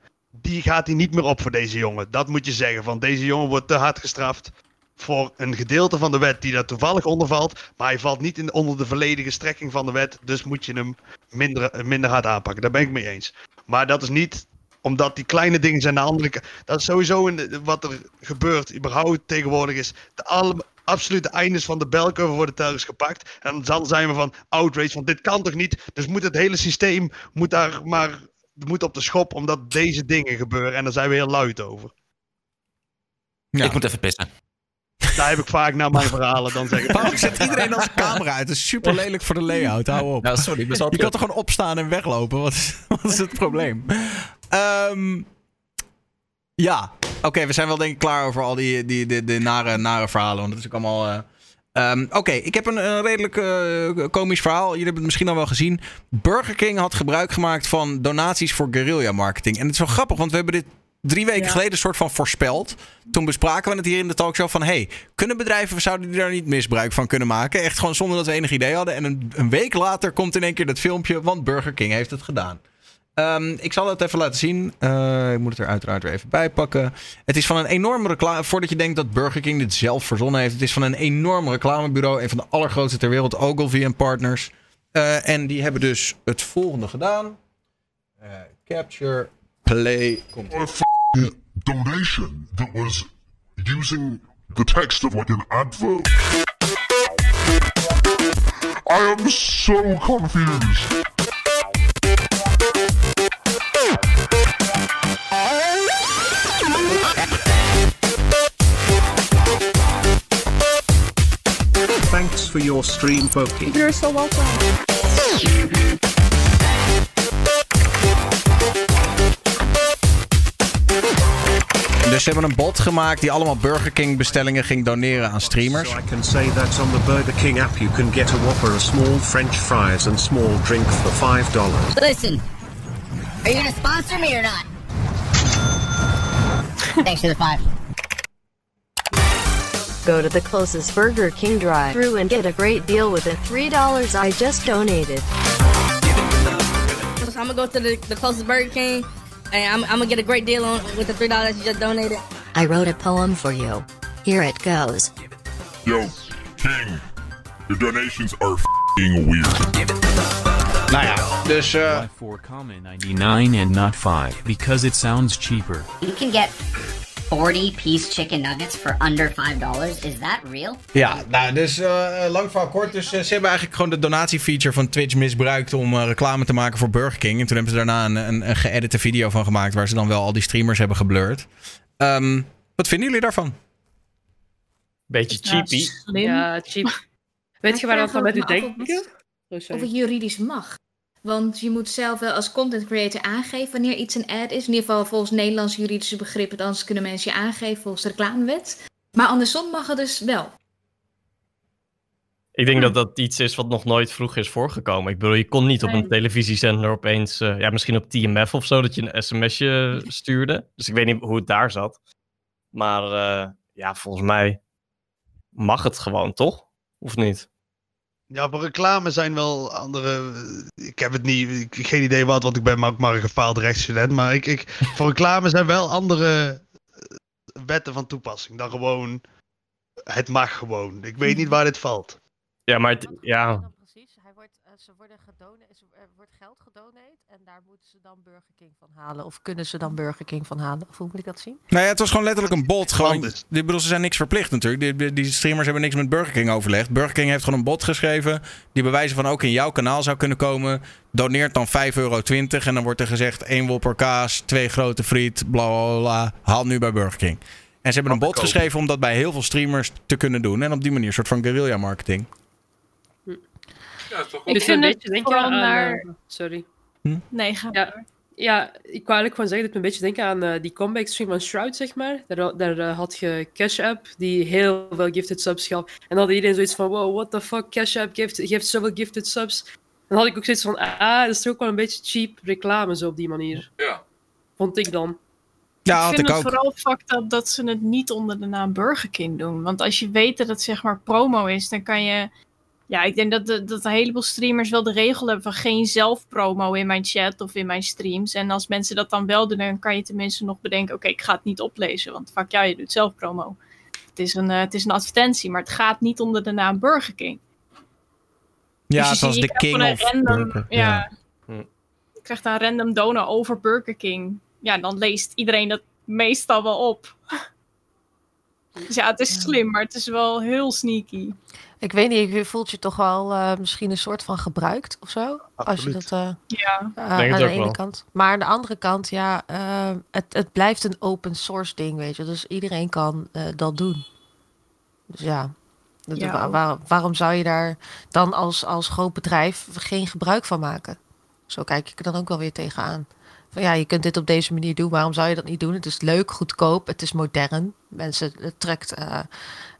die gaat hij niet meer op voor deze jongen. Dat moet je zeggen. Van deze jongen wordt te hard gestraft voor een gedeelte van de wet die daar toevallig onder valt. Maar hij valt niet in, onder de volledige strekking van de wet. Dus moet je hem minder, minder hard aanpakken. Daar ben ik mee eens. Maar dat is niet omdat die kleine dingen zijn de andere. Dat is sowieso in wat er gebeurt. überhaupt tegenwoordig is. De absolute eindes van de belcurve worden telkens gepakt. En dan zijn we van outrage. Van dit kan toch niet. Dus moet het hele systeem moet daar maar moet op de schop omdat deze dingen gebeuren. En daar zijn we heel luid over. Ja. Ik moet even pissen. Daar heb ik vaak naar mijn verhalen dan zeggen. Waarom zet iedereen als camera uit? Dat is super lelijk voor de layout. Hou op. Ja, sorry, je kan toch gewoon opstaan en weglopen? Wat is, wat is het probleem? Um, ja, oké, okay, we zijn wel denk ik klaar over al die, die, die, die nare, nare verhalen. Want dat is ook allemaal... Uh, Um, Oké, okay, ik heb een, een redelijk uh, komisch verhaal. Jullie hebben het misschien al wel gezien. Burger King had gebruik gemaakt van donaties voor guerrilla marketing. En het is wel grappig, want we hebben dit drie weken ja. geleden soort van voorspeld. Toen bespraken we het hier in de talkshow van... hey, kunnen bedrijven, zouden die daar niet misbruik van kunnen maken? Echt gewoon zonder dat we enig idee hadden. En een, een week later komt in één keer dat filmpje... want Burger King heeft het gedaan. Um, ik zal het even laten zien. Uh, ik moet het er uiteraard weer even bij pakken. Het is van een enorme reclame. Voordat je denkt dat Burger King dit zelf verzonnen heeft. Het is van een enorm reclamebureau. Een van de allergrootste ter wereld. Ogilvy Partners. Uh, en die hebben dus het volgende gedaan. Uh, capture, play. Komt donation that was using the text of like an advert. I am so confused. Thanks for your stream, Pokey. You're so welcome. Dus ze hebben een bot gemaakt die allemaal Burger King bestellingen ging doneren aan streamers. So I can say that on the Burger King app you can get a Whopper, a small French fries and small drink for $5. Listen, are you gonna sponsor me or not? Thanks for the five. Go to the closest Burger King drive through and get a great deal with the $3 I just donated. So I'm gonna go to the, the closest Burger King. Hey, I'm, I'm gonna get a great deal on with the three dollars you just donated. I wrote a poem for you. Here it goes. Yo, King, your donations are f***ing weird. Nou ja, dus... eh, for common 99 and not 5 because it sounds cheaper. You can get 40 piece chicken nuggets for under $5. Is that real? Ja, nou, dus eh, lang verhaal kort. Dus eh, ze hebben eigenlijk gewoon de donatiefeature van Twitch misbruikt om eh, reclame te maken voor Burger King. En toen hebben ze daarna een, een, een geëdite video van gemaakt waar ze dan wel al die streamers hebben geblurred. Ehm, wat vinden jullie daarvan? Beetje cheapy. Ja, cheap. Weet je waar dat van met u denken? Oh, Of het juridisch mag. Want je moet zelf wel als content creator aangeven wanneer iets een ad is. In ieder geval volgens Nederlandse juridische begrippen. Anders kunnen mensen je aangeven volgens de reclamewet. Maar andersom mag het dus wel. Ik denk dat dat iets is wat nog nooit vroeger is voorgekomen. Ik bedoel, je kon niet op een televisiezender opeens, eh, ja, misschien op TMF of zo, dat je een sms'je stuurde. Dus ik weet niet hoe het daar zat. Maar eh, ja, volgens mij mag het gewoon, toch? Of niet? Ja, voor reclame zijn wel andere. Ik heb het niet. Ik geen idee wat, want ik ben ook maar een gefaald rechtsstudent. Maar ik, ik, voor reclame zijn wel andere eh, wetten van toepassing dan gewoon. Het mag gewoon. Ik weet niet waar dit valt. Ja, maar ja, Precies, hij wordt, eh, ze worden gedoneerd, er wordt geld gedoneerd en daar moeten ze dan Burger King van halen. Of kunnen ze dan Burger King van halen? Of hoe moet ik dat zien? Nou ja, het was gewoon letterlijk een bot. Gewoon, ik bedoel, ze zijn niks verplicht natuurlijk. Die, die, die streamers hebben niks met Burger King overlegd. Burger King heeft gewoon een bot geschreven. Die bewijzen van ook in jouw kanaal zou kunnen komen. Doneert dan 5,20 euro. En dan wordt er gezegd: één wopper kaas, twee grote friet, bla bla bla. Haal nu bij Burger King. En ze hebben een bot geschreven om dat bij heel veel streamers te kunnen doen. En op die manier een soort van guerrilla marketing. Ja, toch Ik vind een het beetje denken vooral aan... naar- eh, sorry. Nee, ga Ja, ja, ik wou eigenlijk gewoon zeggen dat me een beetje denken aan eh, die comeback stream van Shroud, zeg maar. Daar, daar eh, had je Cash App, die heel veel gifted subs gaf. En dan had iedereen zoiets van, wow, what the fuck, Cash App geeft, geeft zoveel gifted subs. Dan had ik ook zoiets van, ah, dat is toch ook wel een beetje cheap reclame zo op die manier. Ja. Vond ik dan. Ja, ik vind het vooral fucked up dat ze het niet onder de naam Burger King doen. Want als je weet dat het zeg maar promo is, dan kan je... Ja, ik denk dat, de, dat een heleboel streamers wel de regel hebben van geen zelfpromo in mijn chat of in mijn streams. En als mensen dat dan wel doen, dan kan je tenminste nog bedenken, oké, ik ga het niet oplezen, want fuck jou, je doet zelf promo. Het is, een, eh, het is een advertentie, maar het gaat niet onder de naam Burger King. Ja, Dus je het was ziet- de king of random, Burger. Ja, Hm. je krijgt een random donor over Burger King. Ja, dan leest iedereen dat meestal wel op. Dus ja, het is slim, maar het is wel heel sneaky. Ik weet niet, je voelt je toch wel eh, misschien een soort van gebruikt of zo? Als je dat. eh, Ja. eh, Denk het aan de ook ene wel. kant. Maar aan de andere kant, ja, eh, het, het blijft een open source ding, weet je. Dus iedereen kan eh, dat doen. Dus ja. Dat- Ja. wa- waar- waarom zou je daar dan als, als groot bedrijf geen gebruik van maken? Zo kijk ik er dan ook wel weer tegenaan. Van ja, je kunt dit op deze manier doen. Waarom zou je dat niet doen? Het is leuk, goedkoop, het is modern. Mensen, het trekt eh,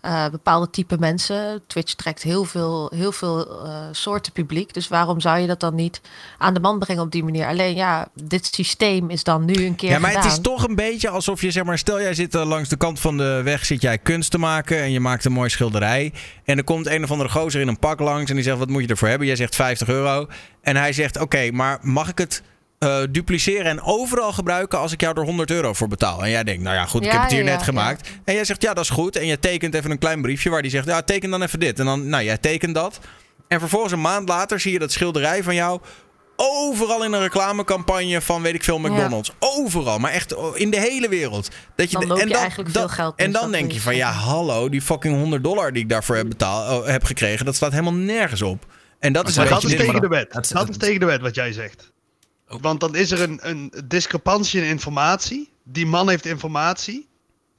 eh, bepaalde type mensen. Twitch trekt heel veel, heel veel eh, soorten publiek. Dus waarom zou je dat dan niet aan de man brengen op die manier? Alleen ja, dit systeem is dan nu een keer Ja, maar gedaan. het is toch een beetje alsof je, zeg maar, stel jij zit langs de kant van de weg, zit jij kunst te maken en je maakt een mooi schilderij. En er komt een of andere gozer in een pak langs en die zegt, wat moet je ervoor hebben? Jij zegt 50 euro. En hij zegt, oké, maar mag ik het eh, dupliceren en overal gebruiken als ik jou er 100 euro voor betaal? En jij denkt, nou ja, goed, ik Ja, heb het hier ja, net ja, gemaakt. En jij zegt, ja, dat is goed. En je tekent even een klein briefje waar die zegt, ja, teken dan even dit. En dan, nou, jij tekent dat. En vervolgens een maand later zie je dat schilderij van jou overal in een reclamecampagne van weet ik veel McDonald's. Overal, maar echt in de hele wereld. Dat je Dan en dan, eigenlijk veel geld En dan denk je van ja, hallo, die fucking 100 dollar die ik daarvoor heb, betaald, heb gekregen, dat staat helemaal nergens op. En dat is Maar een dat is tegen de wet. Dat is tegen de wet wat jij zegt. Want dan is er een, een discrepantie in informatie. Die man heeft informatie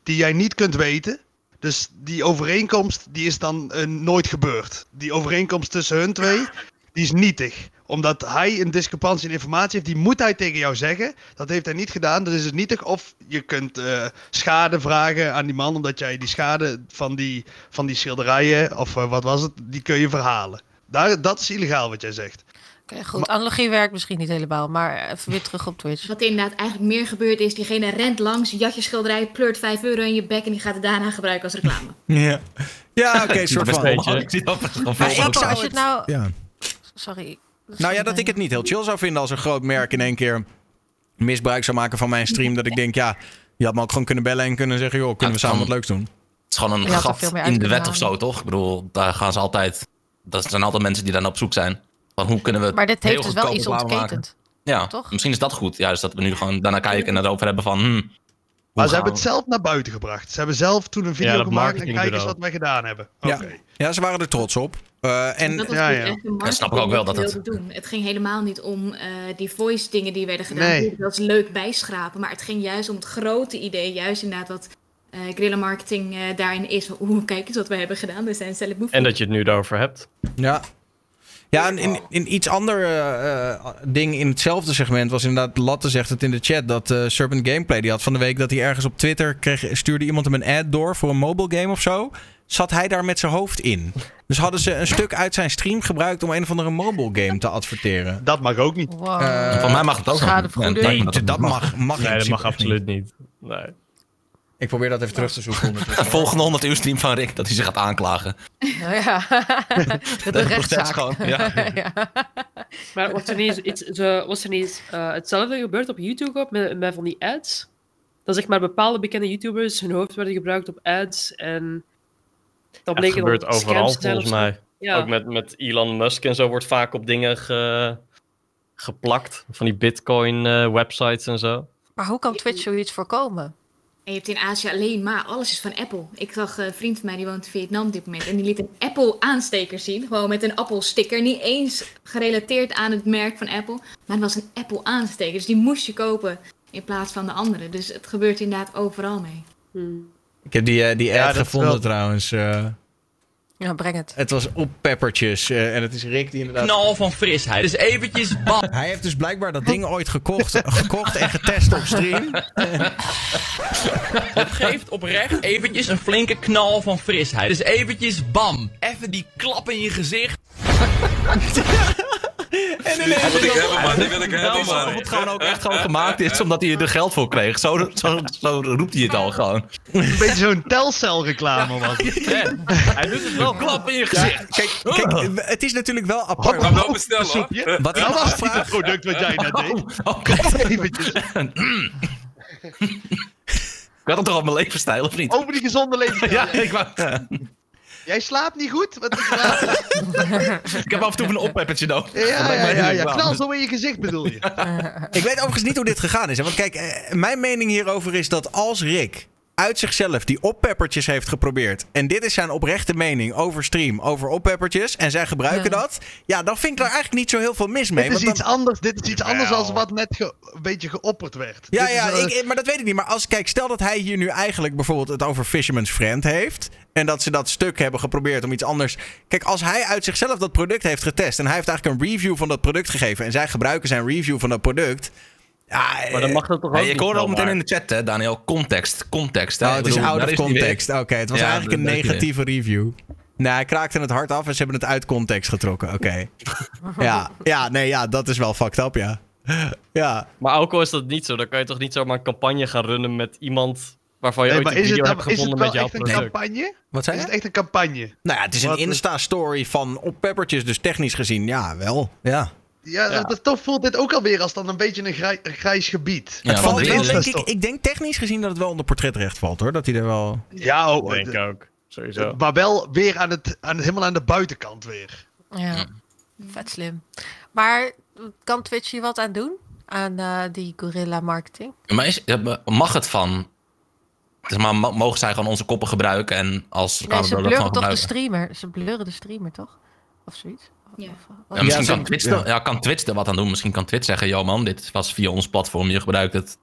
die jij niet kunt weten. Dus die overeenkomst die is dan eh, nooit gebeurd. Die overeenkomst tussen hun twee, die is nietig. Omdat hij een discrepantie in informatie heeft, die moet hij tegen jou zeggen. Dat heeft hij niet gedaan, dus is het nietig. Of je kunt eh, schade vragen aan die man, omdat jij die schade van die, van die schilderijen, of eh, wat was het, die kun je verhalen. Daar, dat is illegaal wat jij zegt. Oké, goed. Analogie werkt misschien niet helemaal, maar even weer terug op Twitch. Wat inderdaad eigenlijk meer gebeurd is, diegene rent langs, jat je schilderij, pleurt 5 euro in je bek en die gaat het daarna gebruiken als reclame. Ja, ja oké, zie soort van. beetje. Ik zie dat als je het nou... Ja. Sorry. Nou ja, dat ik het niet heel chill zou vinden als een groot merk in één keer misbruik zou maken van mijn stream. Dat ik denk, ja, je had me ook gewoon kunnen bellen en kunnen zeggen, joh, kunnen we samen wat leuks doen. Het is gewoon een gat in de wet of zo, toch? Ik bedoel, daar gaan ze altijd... Dat zijn altijd mensen die daar naar op zoek zijn. Van hoe kunnen we Maar dit heeft dus wel iets ontketend. Ja, Toch? misschien is dat goed. Juist dat we nu gewoon daarna kijken en erover hebben van... Hmm, Maar ze hebben het zelf naar buiten gebracht. Ze hebben zelf toen een video dat gemaakt en kijk eens wat wij gedaan hebben. Ja. Oké. ja, ze waren er trots op. Eh, en dat ja, ja. Ja, snap ik ook wel dat marketing het- die ze wilden doen. Het ging helemaal niet om eh, die voice dingen die werden gedaan. Nee. Dat is leuk bijschrapen. Maar het ging juist om het grote idee. Juist inderdaad wat eh guerrilla marketing eh, daarin is. Van, Oeh, kijk eens wat wij hebben gedaan. We zijn zelf En dat je het nu erover hebt. Ja. Ja, en in, in iets ander eh, eh, ding in hetzelfde segment was inderdaad, Latte zegt het in de chat, dat eh, Serpent Gameplay, die had van de week dat hij ergens op Twitter kreeg, stuurde iemand hem een ad door voor een mobile game of zo. Zat hij daar met zijn hoofd in. Dus hadden ze een stuk uit zijn stream gebruikt om een of andere mobile game te adverteren. Dat mag ook niet. Wow. Van mij mag het ook. Ja, Nee, dat- mag, mag Nee, dat mag absoluut niet. Nee. Ik probeer dat even terug te zoeken. Volgende 100 uur stream van Rick, dat hij zich gaat aanklagen. Nou ja, dat is een rechtszaak. gewoon, ja. Ja. Maar was er niet, iets, zo, was er niet eh, hetzelfde gebeurd op YouTube ook, met, met van die ads? Dat zeg maar bepaalde bekende YouTubers hun hoofd werden gebruikt op ads en... Dat Het bleken dan gebeurt overal volgens mij. Ja. Ook met, met Elon Musk en zo wordt vaak op dingen ge- geplakt. Van die bitcoin eh, websites en zo. Maar hoe kan Twitch zoiets voorkomen? En je hebt in Azië alleen maar, alles is van Apple. Ik zag eh, een vriend van mij, die woont in Vietnam op dit moment. En die liet een Apple aansteker zien. Gewoon met een Apple sticker. Niet eens gerelateerd aan het merk van Apple. Maar het was een Apple aansteker. Dus die moest je kopen in plaats van de andere. Dus het gebeurt inderdaad overal mee. Ik heb die, eh, die ad Ja, gevonden wel- trouwens. eh. Ja, breng het. het was op peppertjes. eh, en het is Rick die inderdaad... Knal van frisheid. Dus eventjes bam. Hij heeft dus blijkbaar dat ding ooit gekocht, gekocht en getest op stream. Het geeft oprecht eventjes een flinke knal van frisheid. Dus eventjes bam. Even die klap in je gezicht. En Die wil ik hebben, man. Die wil ik hebben, Of man. het gewoon ook echt gewoon gemaakt is omdat hij er geld voor kreeg. Zo, zo, zo roept hij het al gewoon. Een beetje zo'n telcel reclame was het. Hij doet het wel. Klap in je gezicht. kijk, kijk, het is natuurlijk wel apart. Kan wel bestellen, hoor. Soepje. Wat ik was het product wat jij net deed. Oh, God. Eventjes. Ik had het toch op mijn levensstijl, of niet? Over die gezonde levensstijl. Ja, ik, wou, Jij slaapt niet goed? Wat is er ik heb af en toe een oppeppertje nodig. Ja, ja, ja. Knal zo in je gezicht bedoel je. Ik weet overigens niet hoe dit gegaan is. Hè? Want kijk, eh, mijn mening hierover is dat als Rick uit zichzelf die oppeppertjes heeft geprobeerd. En dit is zijn oprechte mening over stream, over oppeppertjes. En zij gebruiken Ja. dat. Ja, dan vind ik daar eigenlijk niet zo heel veel mis mee. Dit is want iets anders, dit is iets anders dan wat net een beetje geopperd werd. Ja, Dit ja is, ik, maar dat weet ik niet. Maar als, kijk, stel dat hij hier nu eigenlijk bijvoorbeeld het over Fisherman's Friend heeft. En dat ze dat stuk hebben geprobeerd om iets anders. Kijk, als hij uit zichzelf dat product heeft getest. En hij heeft eigenlijk een review van dat product gegeven. En zij gebruiken zijn review van dat product. Ja, Maar dan mag dat toch ook ik hoorde meteen in de chat, hè, Daniel. Context, context. Hè? Oh, het is bedoel, out of context. Oké, het was Ja, eigenlijk een negatieve review. Nee, hij kraakte het hard af en ze hebben het uit context getrokken. Oké. ja, ja, nee, ja, dat is wel fucked up, ja. Ja, Maar ook al is dat niet zo, dan kan je toch niet zomaar een campagne gaan runnen met iemand waarvan je Nee, ooit een is het, video dan, hebt is het gevonden wel met jouw echt een product. campagne? wat zei Is je? het echt een campagne? Nou ja, het is een Insta-story van op peppertjes, dus technisch gezien, ja, wel. Ja. Ja, Ja. Dat, toch voelt dit ook alweer als dan een beetje een, grij- een grijs gebied. Ja, het valt want wel, dit- denk ik, ik denk technisch gezien dat het wel onder portretrecht valt, hoor. Dat hij er wel... Ja, oh, Denk ik ook. Sowieso. maar wel weer aan het, aan, helemaal aan de buitenkant weer. Ja, vet slim. Maar kan Twitch hier wat aan doen? Aan eh, die gorilla marketing? Maar is, mag het van... Zeg maar, mo- mogen zij gewoon onze koppen gebruiken en als Nee, ze dat blurren toch de streamer? Ze blurren de streamer, toch? Of zoiets? Ja. Of- Ja, misschien Ja, kan Twitch, ja. er, ja, kan Twitch er wat aan doen. Misschien kan Twitch zeggen, yo man, dit was via ons platform. Je gebruikt het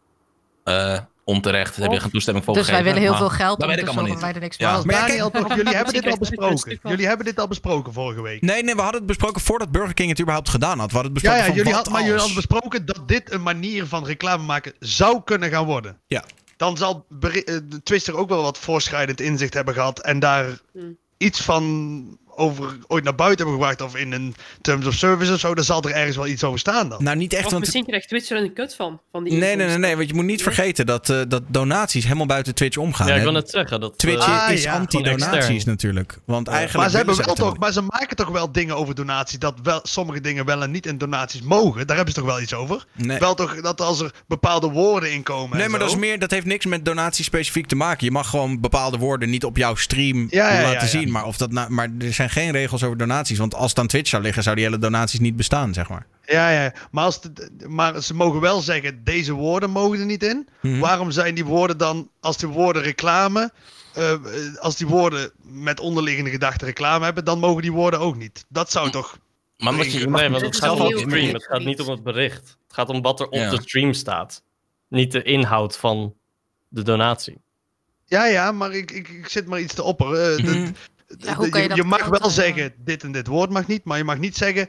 eh, onterecht. Daar heb je geen toestemming voor Dus wij gegeven. willen heel veel geld Dat weet ik allemaal maar niet. wij er niks Ja. Maar ja, Daniel, kijk- toch, jullie hebben dit al besproken. Jullie hebben dit al besproken vorige week. Nee, nee, we hadden het besproken voordat Burger King het überhaupt gedaan had. We hadden het Ja, besproken ja van jullie maar jullie hadden besproken dat dit een manier van reclame maken zou kunnen gaan worden. Ja. Dan zal eh, Twister ook wel wat voorschrijdend inzicht hebben gehad en daar Hmm. iets van over, ooit naar buiten hebben gebracht of in een Terms of Service of zo, dan zal er ergens wel iets over staan dan. Nou, niet echt, Of want... misschien krijgt Twitch er een kut van. van die Nee, nee, nee, nee, want je moet niet vergeten dat, eh, dat donaties helemaal buiten Twitch omgaan. Ja, ik wil net zeggen. Dat, Twitch eh, Ah, is ja. anti-donaties natuurlijk. Want eigenlijk maar ze hebben wel het toch, maar ze maken toch wel dingen over donaties, dat wel, sommige dingen wel en niet in donaties mogen. Daar hebben ze toch wel iets over? Nee. Wel toch dat als er bepaalde woorden in komen. Nee, en maar dat, is meer, dat heeft niks met donatie specifiek te maken. Je mag gewoon bepaalde woorden niet op jouw stream Ja, ja, ja, laten ja. zien. Maar, of dat nou- maar er zijn geen regels over donaties. Want als het aan Twitch zou liggen, zou die hele donaties niet bestaan, zeg maar. Ja, ja. Maar, als de- maar ze mogen wel zeggen, deze woorden mogen er niet in. Mhm. Waarom zijn die woorden dan, als die woorden reclame, eh, als die woorden met onderliggende gedachten reclame hebben, dan mogen die woorden ook niet. Dat zou toch... Maar wat je, Nee, want het gaat om stream. Het gaat niet om het bericht. Het gaat om wat er op Ja. de stream staat. Niet de inhoud van de donatie. Ja, ja, maar ik, ik, ik zit maar iets te opperen. Eh, dat- Ja, hoe kan je mag wel zeggen, dit en dit woord mag niet, maar je mag niet zeggen,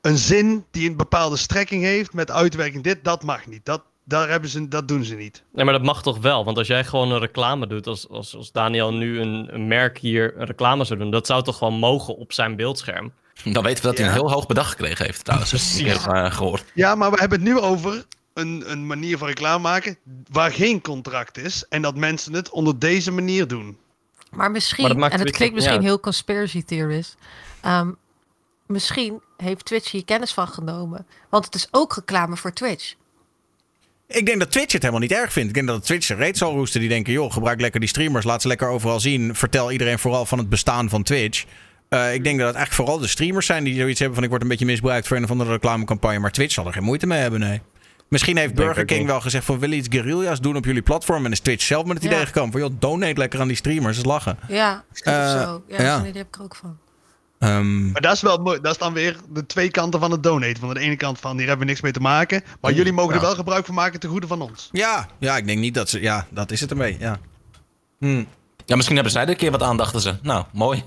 een zin die een bepaalde strekking heeft met uitwerking dit, dat mag niet. Dat, daar hebben ze, dat doen ze niet. Nee, maar dat mag toch wel? Want als jij gewoon een reclame doet, als, als, als Daniel nu een, een merk hier een reclame zou doen, dat zou toch gewoon mogen op zijn beeldscherm? Dan weten we dat hij een heel hoog bedrag gekregen heeft trouwens. Dat heb ik eh, gehoord. Ja, maar we hebben het nu over een, een manier van reclame maken waar geen contract is en dat mensen het onder deze manier doen. Maar misschien, Maar en het Twitch klinkt misschien heel conspiracy theorist. ehm, misschien heeft Twitch hier kennis van genomen. Want het is ook reclame voor Twitch. Ik denk dat Twitch het helemaal niet erg vindt. Ik denk dat Twitch reet zal roesten. Die denken, joh, gebruik lekker die streamers. Laat ze lekker overal zien. Vertel iedereen vooral van het bestaan van Twitch. Eh, ik denk dat het eigenlijk vooral de streamers zijn die zoiets hebben van... ik word een beetje misbruikt voor een of andere reclamecampagne. Maar Twitch zal er geen moeite mee hebben, nee. Misschien heeft Burger King wel gezegd van... willen iets guerrilla's doen op jullie platform? En is Twitch zelf met het Ja. idee gekomen van... joh, donate lekker aan die streamers. Dat is lachen. Ja, of Eh, zo. Ja, ja. idee heb ik er ook van. Ehm, Maar dat is wel mooi. Dat is dan weer de twee kanten van het donate. Van de ene kant van hier hebben we niks mee te maken. Maar jullie mogen er wel gebruik van maken ten goede van ons. ja, ja, ik denk niet dat ze... Ja, dat is het ermee, ja. Hm. Ja, misschien hebben zij er een keer wat aan, dachten ze. Nou, mooi.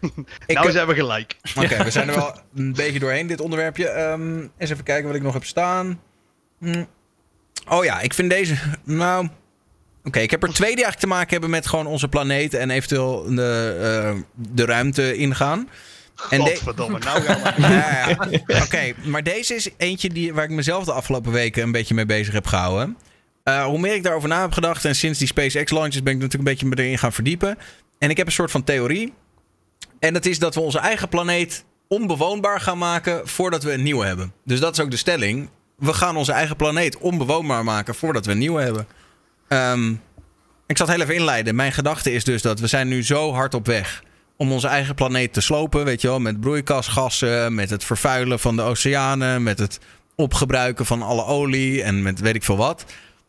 Ik, nou, ze hebben gelijk. Oké, we zijn er wel een beetje doorheen, dit onderwerpje. Ehm, eens even kijken wat ik nog heb staan. Hm. Oh ja, ik vind deze... Nou... Oké, ik heb er twee die eigenlijk te maken hebben met gewoon onze planeet... en eventueel de, eh, de ruimte ingaan. En Godverdomme, nou. Ja, ja. Oké, maar deze is eentje die, waar ik mezelf de afgelopen weken een beetje mee bezig heb gehouden. Eh, hoe meer ik daarover na heb gedacht en sinds die SpaceX launches ben ik natuurlijk een beetje me erin gaan verdiepen. En ik heb een soort van theorie. En dat is dat we onze eigen planeet onbewoonbaar gaan maken voordat we een nieuwe hebben. Dus dat is ook de stelling. We gaan onze eigen planeet onbewoonbaar maken voordat we een nieuwe hebben. Ehm, ik zal het heel even inleiden. Mijn gedachte is dus dat we zijn nu zo hard op weg om onze eigen planeet te slopen. Weet je wel, met broeikasgassen, met het vervuilen van de oceanen, met het opgebruiken van alle olie en met weet ik veel wat.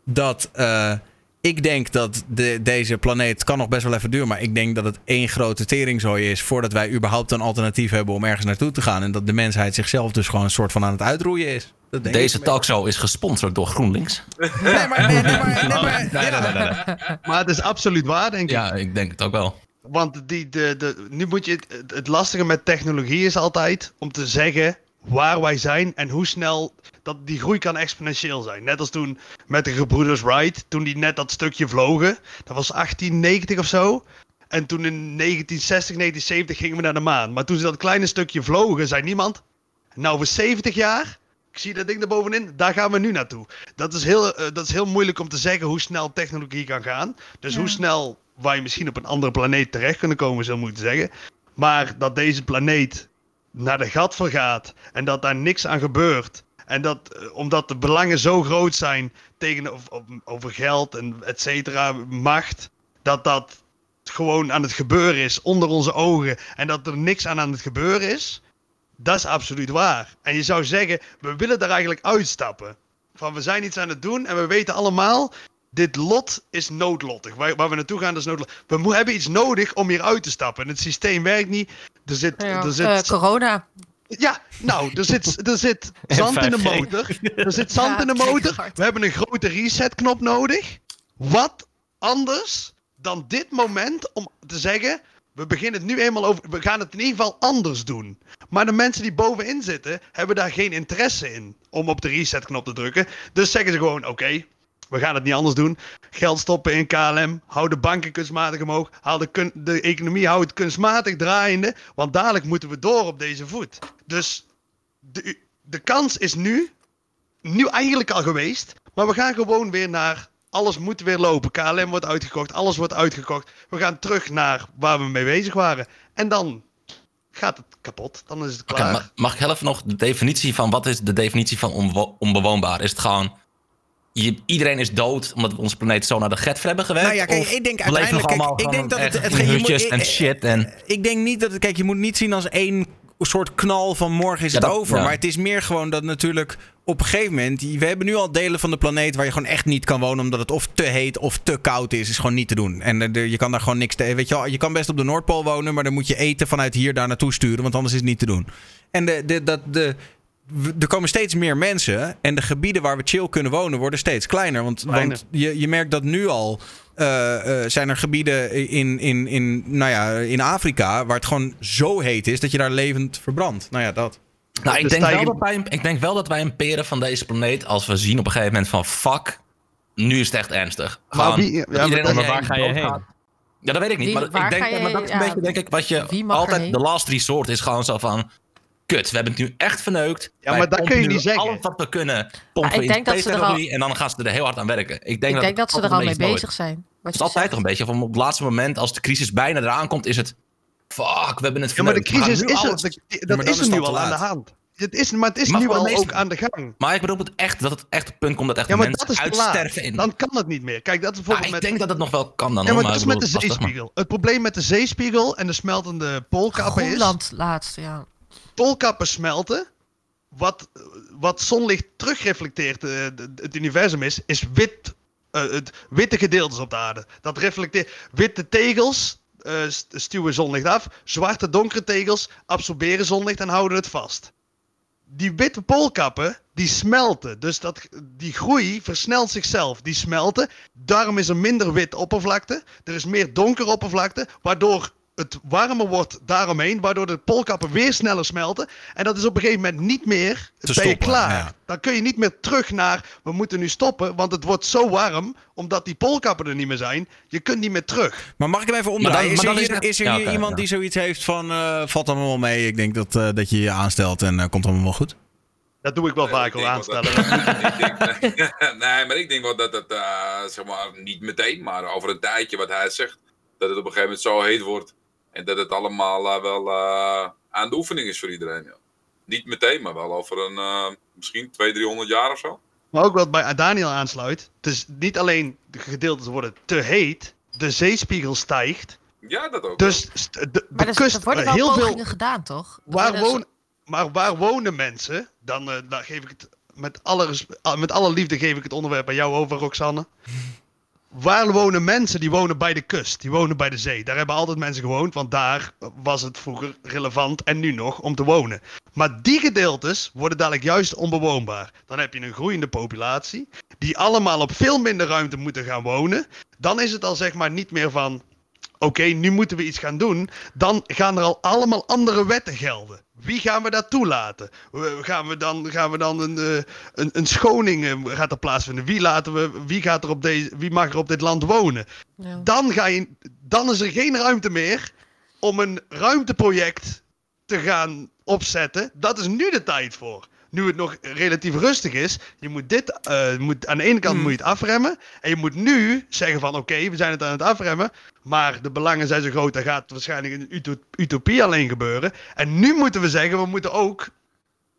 Dat eh, ik denk dat de, deze planeet kan nog best wel even duren, maar ik denk dat het één grote teringzooi is voordat wij überhaupt een alternatief hebben om ergens naartoe te gaan. En dat de mensheid zichzelf dus gewoon een soort van aan het uitroeien is. Dat denk Deze talkshow is gesponsord door GroenLinks. Nee, maar, nee, nee, maar, nee, maar, Nee, nee, nee, nee, nee. Maar het is absoluut waar, denk ik. Ja, ik denk het ook wel. Want die, de, de, nu moet je, het, het lastige met technologie is altijd om te zeggen waar wij zijn en hoe snel dat die groei kan exponentieel zijn. Net als toen met de gebroeders Wright, toen die net dat stukje vlogen. Dat was 1890 of zo. En toen in 1960, 1970 gingen we naar de maan. Maar toen ze dat kleine stukje vlogen, zei niemand... Nou, voor 70 jaar, ik zie dat ding er bovenin, daar gaan we nu naartoe. Dat is heel, eh, dat is heel moeilijk om te zeggen hoe snel technologie kan gaan. Dus hoe snel wij misschien op een andere planeet terecht kunnen komen, zou moeten zeggen. Maar dat deze planeet naar de gat vergaat en dat daar niks aan gebeurt. En dat eh, omdat de belangen zo groot zijn tegen, over geld en et cetera, macht, dat dat gewoon aan het gebeuren is onder onze ogen en dat er niks aan aan het gebeuren is, dat is absoluut waar. En je zou zeggen, we willen daar eigenlijk uitstappen. Van we zijn iets aan het doen en we weten allemaal, dit lot is noodlottig. Waar, waar we naartoe gaan, dat is noodlottig. We mo- hebben iets nodig om hier uit te stappen. En het systeem werkt niet. Er zit, Ja, er zit eh, corona. ja, nou, er zit, er zit zand in de 5G. motor. Er zit zand Ja, in de motor. We hebben een grote resetknop nodig. Wat anders dan dit moment om te zeggen... We beginnen het nu eenmaal over... We gaan het in ieder geval anders doen. Maar de mensen die bovenin zitten... hebben daar geen interesse in om op de resetknop te drukken. Dus zeggen ze gewoon... Oké, we gaan het niet anders doen. Geld stoppen in KLM, hou de banken kunstmatig omhoog, haal de, kun- de economie hou het kunstmatig draaiende, want dadelijk moeten we door op deze voet. Dus de, de kans is nu, nu eigenlijk al geweest, maar we gaan gewoon weer naar, alles moet weer lopen. KLM wordt uitgekocht, alles wordt uitgekocht. We gaan terug naar waar we mee bezig waren. En dan gaat het kapot, dan is het klaar. ma- mag ik heel even nog de definitie van wat is de definitie van onbewo- onbewoonbaar? Is het gewoon je, iedereen is dood omdat we onze planeet zo naar de getver hebben gewerkt? Nou ja, kijk, Of ik denk uiteindelijk- kijk, ik denk dat het- het- in je moet- hutjes ik- en shit en Ik denk niet dat het. Kijk, je moet niet zien als één soort knal van morgen is Ja, het over. ja. Maar het is meer gewoon dat natuurlijk op een gegeven moment. We hebben nu al delen van de planeet waar je gewoon echt niet kan wonen. Omdat het of te heet of te koud is. Is gewoon niet te doen. En eh, je kan daar gewoon niks te. Weet je wel, je kan best op de Noordpool wonen. Maar dan moet je eten vanuit hier daar naartoe sturen. Want anders is het niet te doen. En de, de, dat, de, er komen steeds meer mensen. En de gebieden waar we chill kunnen wonen worden steeds kleiner. Want, Kleiner. want je, je merkt dat nu al. eh, eh, zijn er gebieden in, in, in, nou ja, in Afrika. waar het gewoon zo heet is dat je daar levend verbrandt. Nou ja, dat. Nou, ik De denk, wel dat wij, ik denk wel dat wij een peren van deze planeet, als we zien op een gegeven moment van fuck, nu is het echt ernstig. Maar Gewoon, wie- ja, dat maar iedereen Maar waar ga je heen? Ja, dat weet ik niet. Wie- maar ik denk, ga je- maar dat is een ja, beetje denk ik wat je altijd de last resort is gewoon zo van kut, we hebben het nu echt verneukt. Ja, maar dat kun je niet zeggen. Alles wat we kunnen pompen Ja, ik in denk dat ze er al- en dan gaan ze er heel hard aan werken. Ik denk, Ik dat, denk dat ze er al mee bezig zijn. Het is altijd toch een beetje van op het laatste moment, als de crisis bijna eraan komt, is het fuck, we hebben het Ja, maar de verneukt. Crisis is er, alles- maar dat dan is is er het nu al aan de hand. Het is, maar het is Maar nu al ook aan de gang. Maar ik bedoel het echt, dat het echt op punt komt dat echt Ja, mensen dat uitsterven in. Dan kan het niet meer. Kijk, dat is ik met... denk dat het nog wel kan dan. Ja, maar dat is met de zeespiegel. Het probleem met de zeespiegel en de smeltende poolkappen is... Groenland laatst, ja. Poolkappen smelten. Wat, wat zonlicht terugreflecteert, eh, het universum is, is wit, eh, het witte gedeeltes op de aarde. Dat reflecteert witte tegels, st- stuwen zonlicht af. Zwarte donkere tegels absorberen zonlicht en houden het vast. Die witte poolkappen, die smelten. Dus dat, die groei versnelt zichzelf. Die smelten. Daarom is er minder wit oppervlakte. Er is meer donkere oppervlakte. Waardoor het warmer wordt daaromheen. Waardoor de poolkappen weer sneller smelten. En dat is op een gegeven moment niet meer. Te ben je stoppen, klaar. ja. Dan kun je niet meer terug naar. We moeten nu stoppen. Want het wordt zo warm. Omdat die poolkappen er niet meer zijn. Je kunt niet meer terug. Maar mag ik hem even dan- is, er hier, is het- is er Ja, hier oké, iemand ja. die zoiets heeft van... eh, valt allemaal wel mee, ik denk dat, eh, dat je je aanstelt en eh, komt allemaal wel goed? Dat doe ik wel vaak al aanstellen. dat- nee, maar ik denk wel dat het, eh, zeg maar, niet meteen, maar over een tijdje wat hij zegt, dat het op een gegeven moment zo heet wordt. En dat het allemaal eh, wel eh, aan de oefening is voor iedereen. Ja. Niet meteen, maar wel over een, eh, misschien 200, 300 jaar of zo. Maar ook wat bij Daniel aansluit. Het is niet alleen de gedeeltes worden te heet. De zeespiegel stijgt. Ja, dat ook. Dus de, de Maar er, kust, er worden wel heel veel. gedaan, toch? Er Waar wonen, maar waar wonen mensen? Dan, eh, dan geef ik het met alle, ah, met alle liefde geef ik het onderwerp aan jou over, Roxanne. Waar wonen mensen? Die wonen bij de kust. Die wonen bij de zee. Daar hebben altijd mensen gewoond, want daar was het vroeger relevant en nu nog om te wonen. Maar die gedeeltes worden dadelijk juist onbewoonbaar. Dan heb je een groeiende populatie, die allemaal op veel minder ruimte moeten gaan wonen. Dan is het al zeg maar niet meer van, oké, nu moeten we iets gaan doen. Dan gaan er al allemaal andere wetten gelden. Wie gaan we dat toelaten? Gaan we dan, gaan we dan een, eh, een, een schoning eh, gaat er plaatsvinden? Wie, laten we, wie, gaat er op deze, wie mag er op dit land wonen? Ja. Dan, ga je, dan is er geen ruimte meer om een ruimteproject te gaan opzetten. Dat is nu de tijd voor. Nu het nog relatief rustig is. Je moet dit, eh, moet, aan de ene kant moet je het afremmen. En je moet nu zeggen van oké, we zijn het aan het afremmen. Maar de belangen zijn zo groot, dat gaat waarschijnlijk in een uto- utopie alleen gebeuren. En nu moeten we zeggen, we moeten ook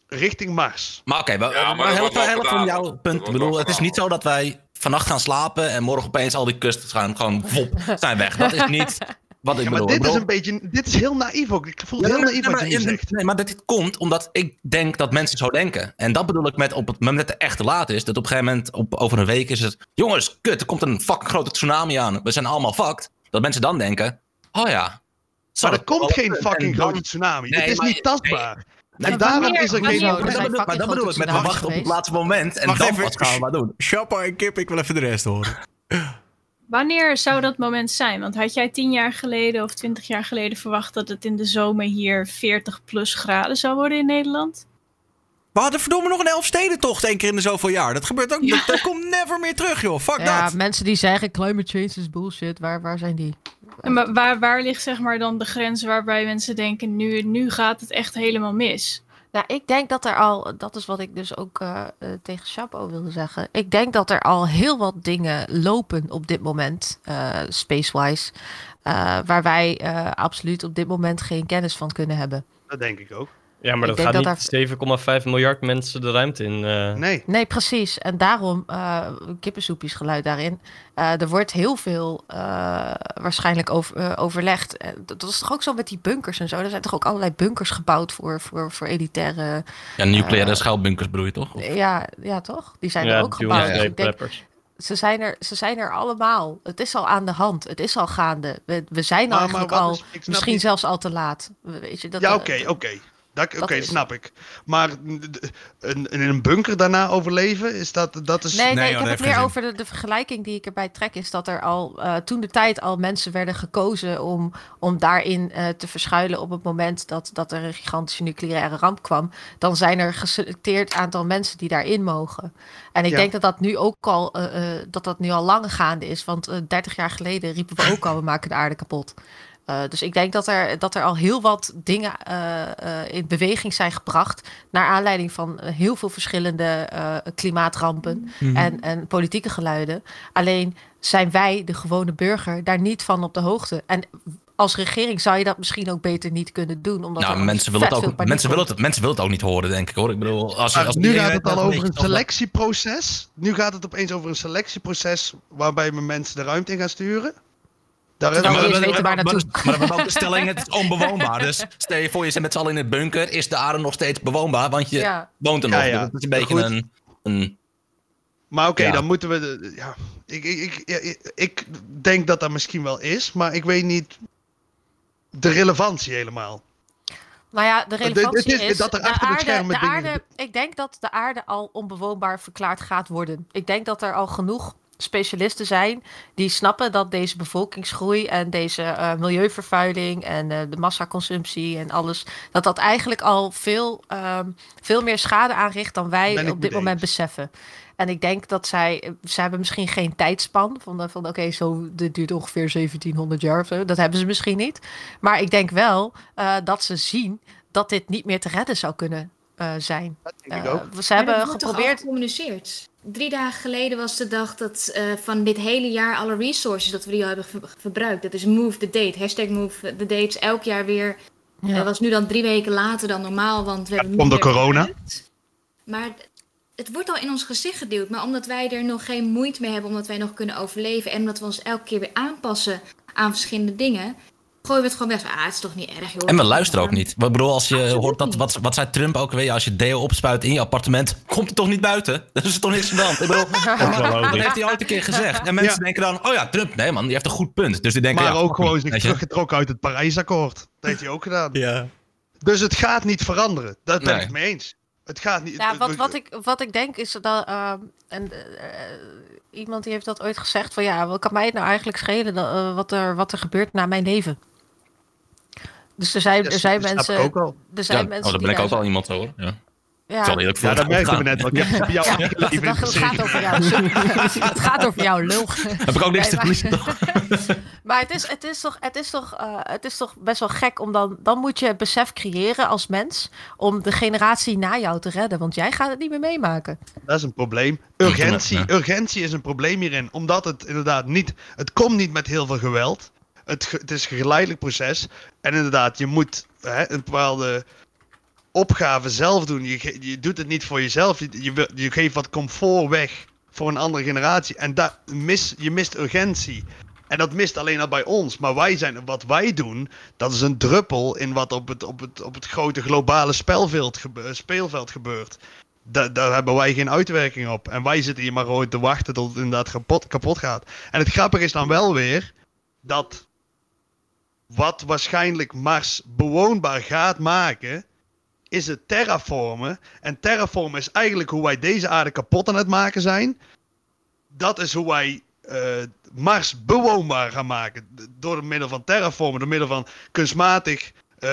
richting Mars. Maar oké, maar, Ja, maar gedaan. van jouw punt. Ik bedoel, het is niet zo dat wij vannacht gaan slapen en morgen opeens al die kusten gaan gewoon vop, zijn weg. Dat is niet wat ik Ja, maar bedoel. dit is een beetje, dit is heel naïef ook. Ik voel het Ja, heel nee, naïef nee, wat je maar, zegt. nee, maar dit komt omdat ik denk dat mensen zo denken. En dat bedoel ik met op het moment dat het echt te laat is. Dat op een gegeven moment, op, over een week is het... Jongens, kut, er komt een fucking grote tsunami aan. We zijn allemaal fucked. Dat mensen dan denken, oh ja. Maar er komt geen en fucking dan- grote tsunami. Nee, het is maar- niet tastbaar. Nee, en daarom wanneer- is er geen... Maar dat bedoel, maar fucking dat bedoel ik met wachten op het laatste moment. En Wacht dan even, wat gaan we maar doen. Chappa en Kip, ik wil even de rest horen. Wanneer zou dat moment zijn? Want had jij tien jaar geleden of twintig jaar geleden verwacht dat het in de zomer hier 40 plus graden zou worden in Nederland? We hadden verdomme nog een Elfstedentocht één keer in de zoveel jaar. Dat gebeurt ook. Dat, dat komt never meer terug, joh. Fuck ja, dat. mensen die zeggen climate change is bullshit. Waar, waar zijn die? En maar waar, waar ligt zeg maar dan de grens waarbij mensen denken, nu, nu gaat het echt helemaal mis? Nou, ik denk dat er al, dat is wat ik dus ook eh, eh, tegen Chapo wilde zeggen. Ik denk dat er al heel wat dingen lopen op dit moment, eh spacewise, waar wij absoluut op dit moment geen kennis van kunnen hebben. Dat denk ik ook. Ja, maar Ik dat gaat dat niet 7,5 miljard mensen de ruimte in. eh. Nee. Nee, precies. En daarom, eh kippensoepjes geluid daarin. Eh, er wordt heel veel eh, waarschijnlijk over, eh, overlegd. Dat, is toch ook zo met die bunkers en zo. Er zijn toch ook allerlei bunkers gebouwd voor, voor, voor elitaire... Ja, nucleaire schuilbunkers bedoel je toch? Of- Ja, ja, toch? Die zijn Ja, er ook gebouwd. Dus ik denk, preppers. ze, zijn er, ze zijn er allemaal. Het is al aan de hand. Het is al gaande. We, we zijn Maar- eigenlijk al, is- misschien niet- zelfs al te laat. Weet je, dat, ja, oké, oké. Oké, snap ik. Maar een, in een bunker daarna overleven, is dat, dat is... Nee, nee, ik heb het meer over de, de vergelijking die ik erbij trek. Is dat er al eh, toen de tijd al mensen werden gekozen om, om daarin eh, te verschuilen op het moment dat, dat er een gigantische nucleaire ramp kwam. Dan zijn er geselecteerd aantal mensen die daarin mogen. En ik Ja. denk dat dat nu ook al, eh, eh, dat dat nu al lang gaande is. Want eh 30 jaar geleden riepen we ook al, we maken de aarde kapot. Eh, dus ik denk dat er, dat er al heel wat dingen eh, eh, in beweging zijn gebracht. Naar aanleiding van heel veel verschillende eh, klimaatrampen Mhm. en, en politieke geluiden. Alleen zijn wij, de gewone burger, daar niet van op de hoogte. En als regering zou je dat misschien ook beter niet kunnen doen. Omdat Nou, mensen willen, het ook, mensen, willen het, mensen willen het ook niet horen, denk ik hoor. Ik bedoel, als, Maar als nu gaat het al over een beetje- selectieproces. Nu gaat het opeens over een selectieproces waarbij we mensen de ruimte in gaan sturen. Daar Ja, maar, maar- weten waar naartoe. maar- maar de stelling, het is onbewoonbaar. Dus stel je voor, je zit met z'n allen in het bunker, is de aarde nog steeds bewoonbaar, want je Ja. woont er Ja, nog. ja. Dat is een beetje een, een... Maar oké, Ja. dan moeten we. De, ja, ik, ik, ik, ik- ik denk dat dat misschien wel is, maar ik weet niet de relevantie helemaal. Nou ja, de relevantie is is, dat er de achter de aarde, schermen de dingen aarde, ik denk dat de aarde al onbewoonbaar verklaard gaat worden. Ik denk dat er al genoeg specialisten zijn die snappen dat deze bevolkingsgroei en deze eh, milieuvervuiling en eh, de massaconsumptie en alles, dat dat eigenlijk al veel, ehm, veel meer schade aanricht dan wij op dit moment beseffen. En ik denk dat zij, ze hebben misschien geen tijdspan van, van oké, zo dit duurt ongeveer 1700 jaar of zo. Dat hebben ze misschien niet. Maar ik denk wel eh, dat ze zien dat dit niet meer te redden zou kunnen eh, zijn. denk ik Eh, ook. Ze Maar hebben geprobeerd. gecommuniceerd. Drie dagen geleden was de dag dat eh, van dit hele jaar alle resources dat we die al hebben ver- verbruikt. Dat is move the date. Hashtag move the dates. Elk jaar weer. Ja. Dat was nu dan drie weken later dan normaal, want we hebben corona. gebruikt. Maar het wordt al in ons gezicht geduwd. Maar omdat wij er nog geen moeite mee hebben, omdat wij nog kunnen overleven en omdat we ons elke keer weer aanpassen aan verschillende dingen, gooien we het gewoon weg. Ah, het is toch niet erg, joh. En we luisteren ook niet. Ik bedoel, als je hoort dat, wat, wat zei Trump ook weer, als je deo opspuit in je appartement, komt het toch niet buiten? Dat is toch niks aan de hand. Ik bedoel, dat heeft hij ooit een keer gezegd. En mensen Ja. denken dan, oh ja, Trump, nee man, die heeft een goed punt. Dus die denken, maar ja, ook gewoon zich teruggetrokken uit het Parijsakkoord. Dat heeft hij ook gedaan. Ja. Dus het gaat niet veranderen. Daar ben Nee. ik mee eens. Het gaat niet. Ja, wat, wat, ik, wat ik denk is dat. ehm, en, eh, iemand die heeft dat ooit gezegd: van ja, wat kan mij het nou eigenlijk schelen dat, eh, wat, er, wat er gebeurt na mijn leven? Dus er zijn, er zijn dat mensen. ik ook al. Er zijn Ja, mensen oh, die ben ik daar ook wel iemand hoor. Ja. Ja. Ik zal eerlijk Ja, voor dat we opgaan. net. Want je hebt jouw Ja, dat, dat, gaat over jou. het gaat over jou, lul. Heb ik ook niks te maar- verliezen toch? Maar het is, het is, toch, het, is toch, eh, het is toch best wel gek om dan... Dan moet je het besef creëren als mens... om de generatie na jou te redden. Want jij gaat het niet meer meemaken. Dat is een probleem. Urgentie, urgentie is een probleem hierin. Omdat het inderdaad niet... Het komt niet met heel veel geweld. Het, het is een geleidelijk proces. En inderdaad, je moet hè, een bepaalde opgave zelf doen. Je, je doet het niet voor jezelf. Je, je, geeft wat comfort weg voor een andere generatie. En daar mis, je mist urgentie. En dat mist alleen al bij ons. Maar wij zijn, wat wij doen, dat is een druppel in wat op het, op het, op het grote globale speelveld gebeurt. Da daar hebben wij geen uitwerking op. En wij zitten hier maar gewoon te wachten tot het inderdaad kapot, kapot gaat. En het grappige is dan wel weer dat wat waarschijnlijk Mars bewoonbaar gaat maken, is het terraformen. En terraformen is eigenlijk hoe wij deze aarde kapot aan het maken zijn. Dat is hoe wij eh, Mars bewoonbaar gaan maken. Door middel van terraformen, door middel van kunstmatig eh,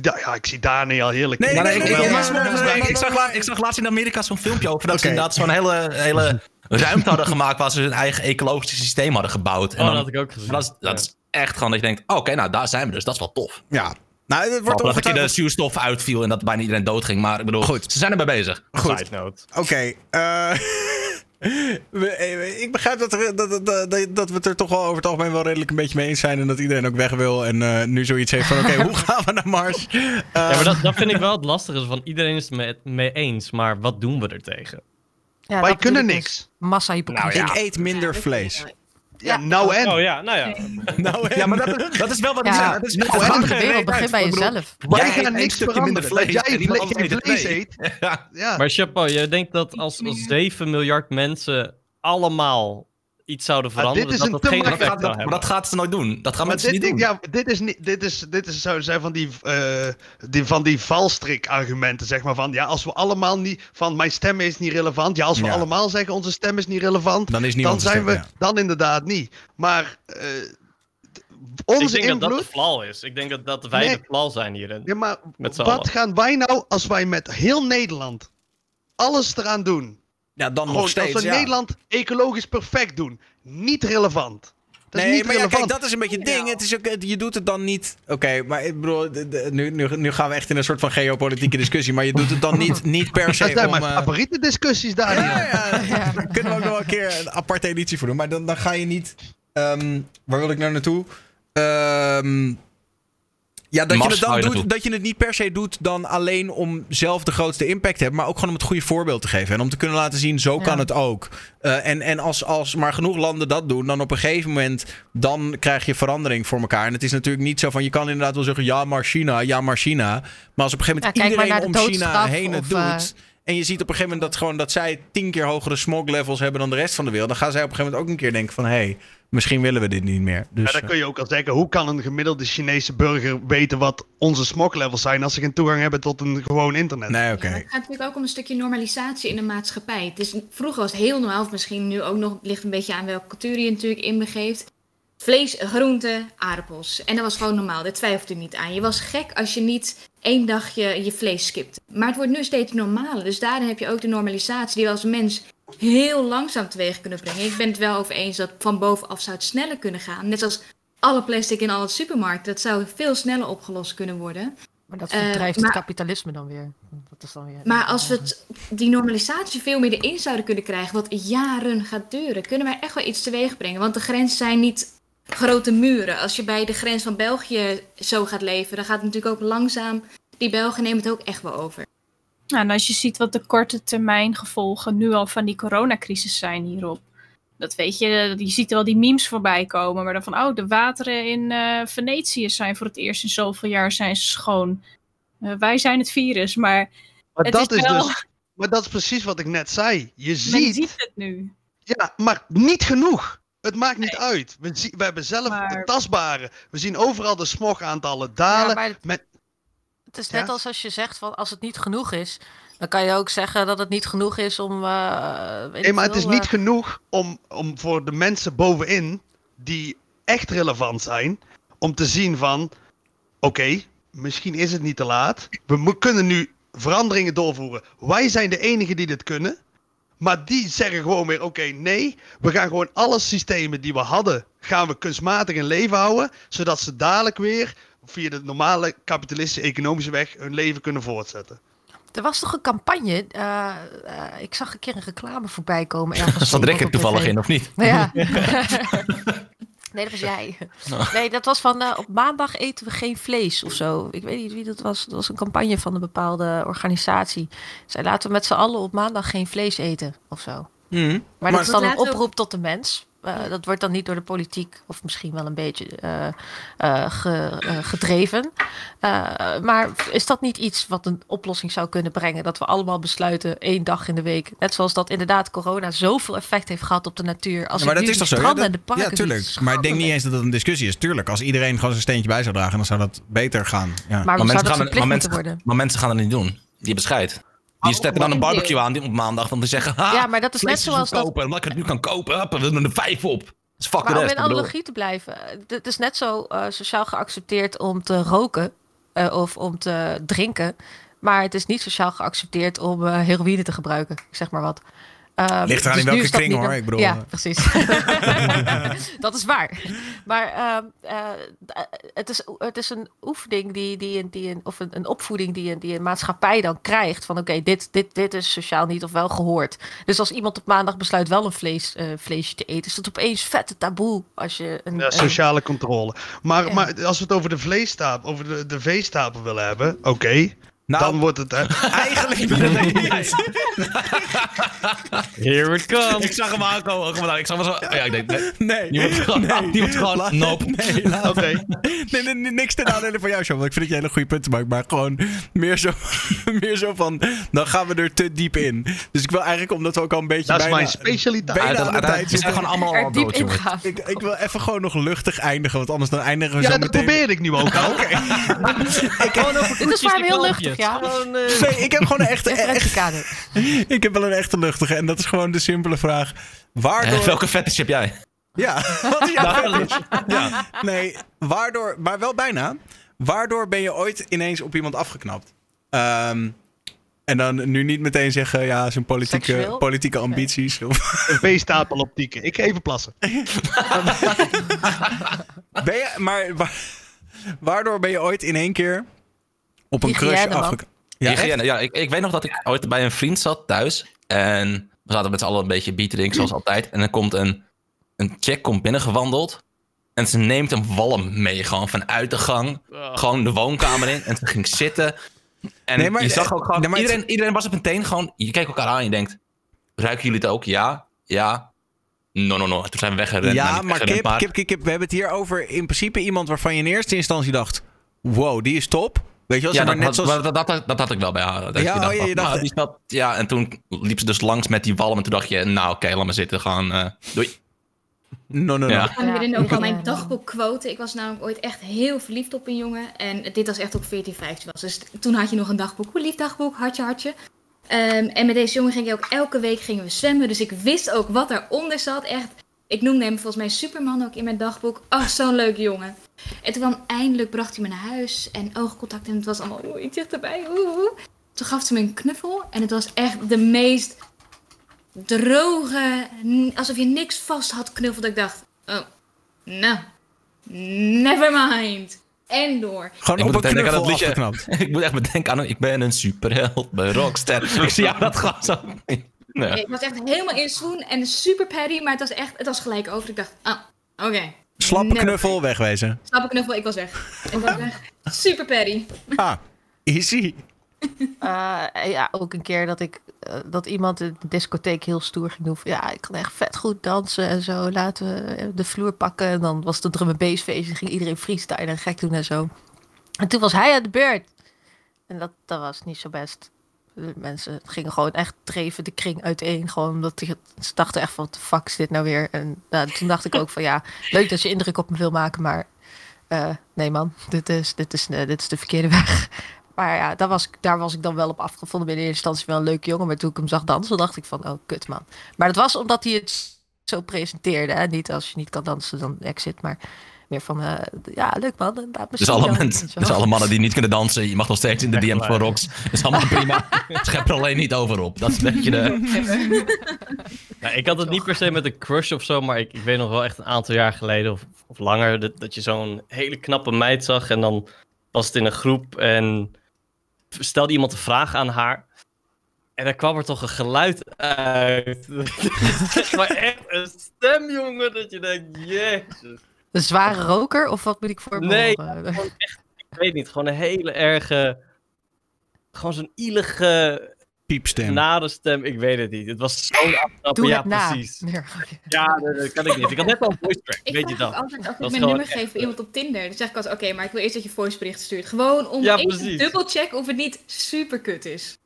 ja, ik zie Daniel heerlijk. Nee, nee, nee, ik, zag la- ik zag laatst in Amerika zo'n filmpje over dat ze inderdaad zo'n hele, hele ruimte hadden gemaakt waar ze hun eigen ecologische systeem hadden gebouwd. En Oh, dan- dat had ik ook gezien. en Dat is, dat is echt gewoon dat je denkt, oké, nou daar zijn we dus, dat is wel tof. Ja. Nou, het wordt dat in de zuurstof uitviel en dat bijna iedereen doodging, maar ik bedoel, Goed. ze zijn erbij bezig. Goed. Oké. we- eh, ik begrijp dat, er, dat, dat, dat, dat we het er toch wel over het algemeen wel redelijk een beetje mee eens zijn. En dat iedereen ook weg wil. En eh, nu zoiets heeft van: oké, hoe gaan we naar Mars? Eh, Ja, maar dat, dat vind ik wel het lastige. Van iedereen is het mee, mee eens, maar wat doen we er tegen? Ja, Wij kunnen ik niks. dus. Massa hypocrisie. Ik eet minder vlees. Ja, nou en. Oh ja, nou ja. Nou, en- Ja, maar dat, dat is wel wat ik Ja, zeg. Het is, nou, het en gaat wereld uit. bij jezelf. Wij jij gaan niks een stukje minder veranderen. Dat vlees jij vlees eet. Ja. Ja. Maar Chapeau, je denkt dat als, als 7 miljard mensen allemaal iets zouden veranderen, dit is dat een dat te geen dat, effect gaat, zou maar dat gaat ze nooit doen. Dat gaan Maar mensen dit, niet doen. ja, dit is niet, dit is, dit is, zo zijn van die, eh, die, van die valstrik argumenten, zeg maar van, ja, als we allemaal niet, van mijn stem is niet relevant, ja, als we Ja. allemaal zeggen onze stem is niet relevant, Dan is niet dan onze zijn stem, we, ja. dan inderdaad niet. Maar eh, d- Ik onze denk dat dat de flaw is. Ik denk dat, dat wij Nee. de flaw zijn hierin. ja, maar wat allen. gaan wij nou, als wij met heel Nederland alles eraan doen, Ja, dan gewoon nog steeds. als we ja. Nederland ecologisch perfect doen, niet relevant. Dat is nee, niet maar ja, kijk, dat is een beetje het ding. Het is ook, je doet het dan niet. Oké, maar ik bedoel, nu, nu, nu gaan we echt in een soort van geopolitieke discussie. Maar je doet het dan niet, niet per se. dat zijn om, mijn eh, favoriete discussies daar. Ja, ja, Daar kunnen we ook nog een keer een aparte editie voor doen. Maar dan, dan ga je niet. ehm, waar wil ik nou naartoe? Ehm, ja, dat je, het dan doet, dat je het niet per se doet dan alleen om zelf de grootste impact te hebben. Maar ook gewoon om het goede voorbeeld te geven. En om te kunnen laten zien, zo kan het ook. Eh, en en als, als maar genoeg landen dat doen, dan op een gegeven moment dan krijg je verandering voor elkaar. En het is natuurlijk niet zo van, je kan inderdaad wel zeggen, ja maar China, ja maar China. Maar als op een gegeven moment Ja, iedereen om China heen het of, doet... eh, En je ziet op een gegeven moment dat, gewoon, dat zij tien keer hogere smog levels hebben dan de rest van de wereld. Dan gaan zij op een gegeven moment ook een keer denken van... hé, hey, misschien willen we dit niet meer. Dus, Ja, dan kun je ook al zeggen, hoe kan een gemiddelde Chinese burger weten wat onze smoglevels zijn als ze geen toegang hebben tot een gewoon internet? Nee, oké. Maar het gaat natuurlijk ook om een stukje normalisatie in de maatschappij. Het is, vroeger was het heel normaal, of misschien nu ook nog, het ligt een beetje aan welke cultuur je natuurlijk inbegeeft. Vlees, groenten, aardappels. En dat was gewoon normaal, daar twijfelde je niet aan. Je was gek als je niet één dag je, vlees skipt. Maar het wordt nu steeds normaler. Dus daarin heb je ook de normalisatie die we als mens heel langzaam teweeg kunnen brengen. Ik ben het wel over eens dat van bovenaf zou het sneller kunnen gaan. Net als alle plastic in alle supermarkten. Dat zou veel sneller opgelost kunnen worden. Maar dat Eh, verdrijft maar- het kapitalisme dan weer. Dat is dan weer Maar als we het, die normalisatie veel meer erin zouden kunnen krijgen, wat jaren gaat duren, kunnen wij echt wel iets teweeg brengen. Want de grenzen zijn niet grote muren. Als je bij de grens van België zo gaat leven, dan gaat het natuurlijk ook langzaam. Die Belgen nemen het ook echt wel over. Nou, en als je ziet wat de korte termijn gevolgen nu al van die coronacrisis zijn hierop. Dat weet je, je ziet wel die memes voorbij komen. Maar dan van, oh, de wateren in eh, Venetië zijn voor het eerst in zoveel jaar zijn schoon. Eh, wij zijn het virus, maar, Maar het dat is, wel... dus, maar dat is precies wat ik net zei. Je Men ziet, ziet het nu. ja, maar niet genoeg. Het maakt niet uit. We, we hebben zelf het tastbare. We zien overal de smogaantallen dalen. Ja, maar met, Het is Ja? net als als je zegt van als het niet genoeg is, dan kan je ook zeggen dat het niet genoeg is om. eh, weet nee, maar het is niet eh, genoeg om, om voor de mensen bovenin, die echt relevant zijn, om te zien van, oké, misschien is het niet te laat. We kunnen nu veranderingen doorvoeren. Wij zijn de enigen die dit kunnen. Maar die zeggen gewoon weer, oké, nee, we gaan gewoon alle systemen die we hadden, gaan we kunstmatig in leven houden, zodat ze dadelijk weer via de normale kapitalistische economische weg hun leven kunnen voortzetten. Er was toch een campagne. eh, eh, ik zag een keer een reclame voorbij komen ergens. Zat Rick er op toevallig tv. in, of niet? Ja. nee, dat was jij. Oh. Nee, dat was van eh, op maandag eten we geen vlees of zo. Ik weet niet wie dat was. Dat was een campagne van een bepaalde organisatie. Zij laten we met z'n allen op maandag geen vlees eten of zo. Mhm. Maar, dat is dan een we- oproep tot de mens. Eh, dat wordt dan niet door de politiek, of misschien wel een beetje eh, eh, ge- gedreven. Eh, maar is dat niet iets wat een oplossing zou kunnen brengen? Dat we allemaal besluiten één dag in de week. Net zoals dat inderdaad corona zoveel effect heeft gehad op de natuur. Als Ja, maar dat nu is toch zo? En dat- de parken ja, tuurlijk. Maar ik denk niet eens dat dat een discussie is. Tuurlijk, als iedereen gewoon zijn steentje bij zou dragen, dan zou dat beter gaan. Ja. Maar mensen gaan, maar, mensen, maar mensen gaan het niet doen. Die hebben scheid. Die steppen dan een barbecue aan die- op maandag. Want die zeggen, ha, Ja, maar dat is net zoals dat-. Omdat ik het nu kan kopen, hup, we doen er vijf op. Dus fuck maar om in analogie te blijven. Het is net zo eh, sociaal geaccepteerd om te roken eh, of om te drinken. Maar het is niet sociaal geaccepteerd om eh, heroïne te gebruiken. Ik zeg maar wat. Ehm, Ligt eraan in nu welke kring, hoor. Ik bedoel, Ja, eh. precies. dat is waar. Maar ehm, eh, het, is, het is een oefening die, die, een- die een, of een, een opvoeding die een, die een maatschappij dan krijgt. Van oké, dit, dit, dit is sociaal niet of wel gehoord. Dus als iemand op maandag besluit wel een vlees, eh, vleesje te eten, is dat opeens vette taboe. Als je een, Ja, een- sociale controle. Maar, Ja. maar als we het over de vleestapel, over de, de veestapel willen hebben, oké. Nou, dan wordt het. Hè, Eigenlijk Here it comes. Ik zag hem aankomen. Ik zag hem zo... Ja, ik denk... Nee. Nee. Die wordt gewoon... Nee. Die wordt gewoon... Laat- Nope. Nee, Oké. nee, nee, nee, niks ten nadele van jou, Sean. Want ik vind dat je hele goede punten maakt. Maar gewoon meer zo, meer zo van... Dan gaan we er te diep in. Dus ik wil eigenlijk, omdat we ook al een beetje Dat is bijna, mijn specialiteit. bijna aan de tijd We zijn zitten. gewoon allemaal diep dood, jongen. Ik, ik wil even gewoon nog luchtig eindigen. Want anders dan eindigen we Ja, zo dat meteen... probeer ik nu ook al. Dit is voor hem heel luchtig, ja. Gewoon, eh, Nee, ik heb gewoon een echte... Echt- rectificado. ik heb wel een echte luchtige. En dat is gewoon de simpele vraag. Waardoor... Eh, Welke fetish heb jij? Ja, wat is jouw Nou, fetish? Ja, nee, waardoor, maar wel bijna. Waardoor ben je ooit ineens op iemand afgeknapt? Ehm, en dan nu niet meteen zeggen, ja, zijn politieke, Seksueel? politieke ambities. Of, Een veestapel optieken. Ik ga even plassen. ben je, maar wa- waardoor ben je ooit in één keer op een crush? Ja? Hygiëne, ja, ik, ik weet nog dat ik ooit bij een vriend zat thuis. En we zaten met z'n allen een beetje bier te drinken, zoals altijd. En dan komt een, een chick komt binnengewandeld. En ze neemt een walm mee, gewoon vanuit de gang. Gewoon de woonkamer in. En ze ging zitten. En Nee, maar- je zag ook gewoon... nee, maar het- iedereen, iedereen was op meteen gewoon... Je kijkt elkaar aan en je denkt... Ruiken jullie het ook? Ja? Ja? No, no, no. Toen zijn we weggerend. Ja, maar weggerend, kip, kip, kip, kip, we hebben het hier over in principe iemand waarvan je in eerste instantie dacht, wow, die is top. Weet je wel, Ja, dat, net had- zoals... dat, dat, dat, dat had ik wel bij haar. Dat Ja, je dacht oh, ja, van, je dacht- nou, die ja, en toen liep ze dus langs met die walm. En toen dacht je, nou oké, laat maar zitten. Gewoon, eh, doei. No, no, no. Ja. Ik ook al mijn dagboek quoten. Ik was namelijk ooit echt heel verliefd op een jongen. En dit was echt op 14, 15 was. Dus toen had je nog een dagboek. Hoe lief dagboek, hartje, hartje. Ehm, en met deze jongen ging ik ook elke week gingen we zwemmen. Dus ik wist ook wat daaronder zat. Echt, ik noemde hem volgens mij Superman ook in mijn dagboek. Oh, zo'n leuke jongen. En toen kwam eindelijk, bracht hij me naar huis. En oogcontact en het was allemaal oeh, iets dichterbij. Oeh, oeh. Toen gaf ze me een knuffel. En het was echt de meest droge, alsof je niks vast had knuffeld. Ik dacht, oh, nou, never mind. En door. Gewoon Ik op moet een denken aan knuffel het liedje. afgeknapt. ik moet echt bedenken aan, ik ben een superheld bij Rockster. ik zie jou dat gewoon zo. Nee. Ik was echt helemaal in swoon en super paddy, maar het was echt, het was gelijk over. Ik dacht, ah, oké. Slappe knuffel, wegwezen. Slappe knuffel, ik was weg. Ik was weg. Super paddy. Ah, easy. Eh, ja, ook een keer dat ik eh, dat iemand in de discotheek heel stoer ging doen. Ja, ik kan echt vet goed dansen en zo. Laten we de vloer pakken. En dan was het een drum and bass feest. En ging iedereen freestylen en gek doen en zo. En toen was hij aan de beurt. En dat, dat was niet zo best. Mensen gingen gewoon echt dreven de kring uiteen. Gewoon omdat ze dachten echt van, wat de fuck is dit nou weer? En nou, toen dacht ik ook van, ja, leuk dat je indruk op me wil maken. Maar eh, nee man, dit is, dit, is, eh, dit is de verkeerde weg. Maar ja, daar was, daar was ik dan wel op afgevonden. In eerste instantie wel een leuke jongen. Maar toen ik hem zag dansen, dacht ik van, oh kut man. Maar dat was omdat hij het zo presenteerde. Hè? Niet als je niet kan dansen, dan exit. Maar meer van, eh, ja, leuk man. laat me Dus alle, dan, mensen, dus alle mannen die niet kunnen dansen, je mag nog steeds in de DM's van Rox. Dat is allemaal prima. Schep er alleen niet over op. Dat is een beetje de... Ja, ik had het niet per se met een crush of zo, maar ik, ik weet nog wel echt een aantal jaar geleden of, of langer dat, dat je zo'n hele knappe meid zag en dan was het in een groep en stelde iemand een vraag aan haar en dan kwam er toch een geluid uit. maar echt een stem, jongen, dat je denkt, jezus. Een zware roker of wat moet ik voor Nee, echt, ik weet niet, gewoon een hele erge, gewoon zo'n ielige piepstem. nare stem, ik weet het niet. Het was zo'n afknappen, Doe ja het na. precies. Nee. Ja, dat, dat kan ik niet. Ik had net al een voice track, Ik weet je dat? altijd als ik mijn nummer echt- geef bij iemand op Tinder. Dan zeg ik altijd, oké, maar ik wil eerst dat je voicebericht stuurt. Gewoon om Ja, even precies. dubbelchecken of het niet super kut is.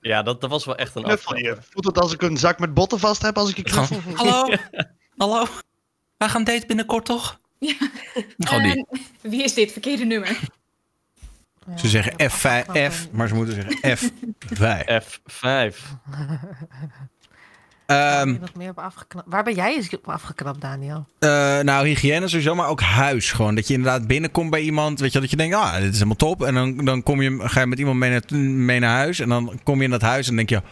Ja, dat, dat was wel echt een je. Voelt het als ik een zak met botten vast heb als ik je knuffel? Hallo? Hallo? Wij gaan daten binnenkort, toch? Gewoon die. En wie is dit? Verkeerde nummer. Ze zeggen F5, F, maar ze moeten zeggen F5. F5. Ehm, Wat meer op afgeknapt. Waar ben jij eens op afgeknapt, Daniel? Eh, nou, hygiëne sowieso, maar ook huis. Gewoon dat je inderdaad binnenkomt bij iemand. Weet je, dat je denkt, ah, dit is helemaal top. En dan, dan kom je, ga je met iemand mee naar, mee naar huis. En dan kom je in dat huis en denk je,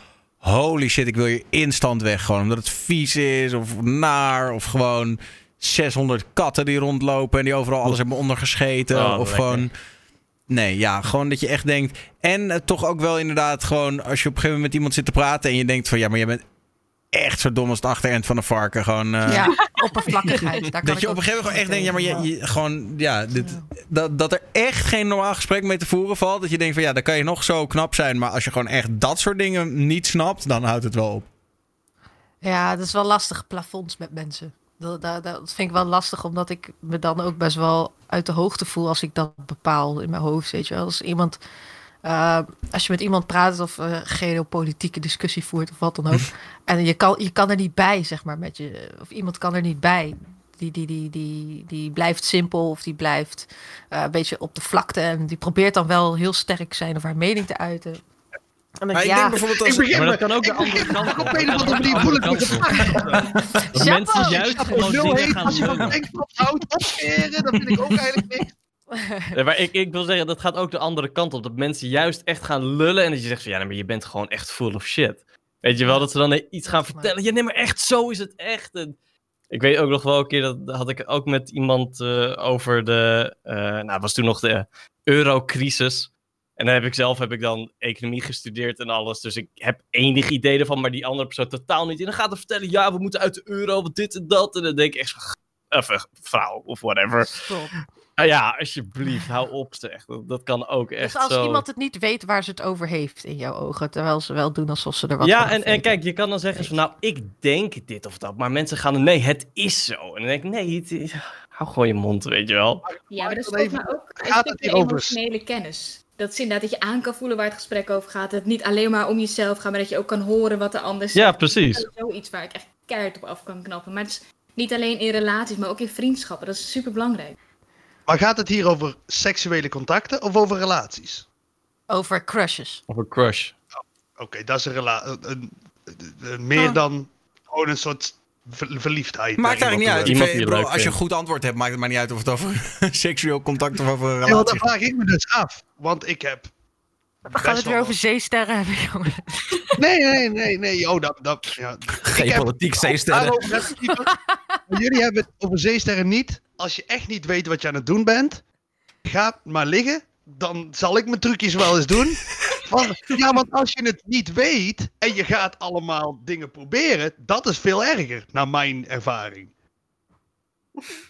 holy shit, ik wil je instant weg. Gewoon omdat het vies is of naar. Of gewoon 600 katten die rondlopen en die overal alles hebben ondergescheten. Oh, of lekker. gewoon... Nee, ja, gewoon dat je echt denkt. En eh, toch ook wel inderdaad gewoon als je op een gegeven moment met iemand zit te praten en je denkt van ja, maar je bent echt zo dom als het achterend van een varken. Gewoon, eh, Ja, oppervlakkigheid. Daar kan dat je op een gegeven moment echt denkt, ja, maar je- gewoon, ja, dit, dat, dat er echt geen normaal gesprek mee te voeren valt. Dat je denkt van ja, dan kan je nog zo knap zijn, maar als je gewoon echt dat soort dingen niet snapt, dan houdt het wel op. Ja, dat is wel lastig, plafonds met mensen. Dat, dat, dat vind ik wel lastig, omdat ik me dan ook best wel uit de hoogte voel als ik dat bepaal in mijn hoofd. Weet je wel, als iemand, eh, als je met iemand praat of eh geopolitieke discussie voert of wat dan ook, en je kan, je kan er niet bij, zeg maar, met je, of iemand kan er niet bij. Die, die, die, die, die blijft simpel of die blijft eh, een beetje op de vlakte en die probeert dan wel heel sterk zijn of haar mening te uiten. En dan Maar denk ik ja, denk bijvoorbeeld als... Ik begin Maar dat met- kan ook de andere kant op op. een of andere manier voel ik me mensen juist gewoon dingen gaan Als je van. Pinkpop houdt, opscheren, dat vind ik ook eigenlijk niks. Ja, maar ik, ik wil zeggen, dat gaat ook de andere kant op. Dat mensen juist echt gaan lullen en dat je zegt van ja, nee, maar je bent gewoon echt full of shit. Weet je wel, dat ze dan iets gaan vertellen. Ja, nee, maar echt, zo is het echt. En ik weet ook nog wel een keer, dat had ik ook met iemand eh, over de, eh nou, het was toen nog de eurocrisis. En dan heb ik zelf heb ik dan economie gestudeerd en alles. Dus ik heb enig idee ervan, maar die andere persoon totaal niet. En dan gaat er vertellen, ja, we moeten uit de euro, dit en dat. En dan denk ik echt even vrouw of whatever. stop. Ah ja, alsjeblieft, hou op zeg. Dat, dat kan ook echt Dus als zo. iemand het niet weet waar ze het over heeft in jouw ogen, terwijl ze wel doen alsof ze er wat Ja, van en, en kijk, je kan dan zeggen van, nou, ik denk dit of dat. Maar mensen gaan, nee, het is zo. En dan denk ik, nee, het is- hou gewoon je mond, weet je wel. Ja, maar dat is dan volgens mij ook een gaat het stukje hier over- emotionele kennis. Dat is inderdaad dat je aan kan voelen waar het gesprek over gaat. Dat het niet alleen maar om jezelf gaat, maar dat je ook kan horen wat de ander zegt. Ja, precies. Dat is zoiets waar ik echt keihard op af kan knappen. Maar het is niet alleen in relaties, maar ook in vriendschappen. Dat is super belangrijk. Maar gaat het hier over seksuele contacten of over relaties? Over crushes. Een crush. Oké, dat is een relatie. meer dan gewoon een soort ver- verliefdheid. Maakt eigenlijk niet uit. iemand die je bro, leuk als je een goed antwoord hebt, maakt het maar niet uit of het over seksueel contact of over een toe. Ja, gaat. vraag ik me dus af. Want ik heb. We gaan het weer over zeesterren hebben, jongen. Nee, nee, nee, nee. Oh, dat. dat ja. Geen heb- politiek zeesterren. Jullie hebben het over zeesterren niet. Als je echt niet weet wat je aan het doen bent, ga maar liggen. Dan zal ik mijn trucjes wel eens doen. Want, ja, want als je het niet weet en je gaat allemaal dingen proberen, dat is veel erger, naar mijn ervaring.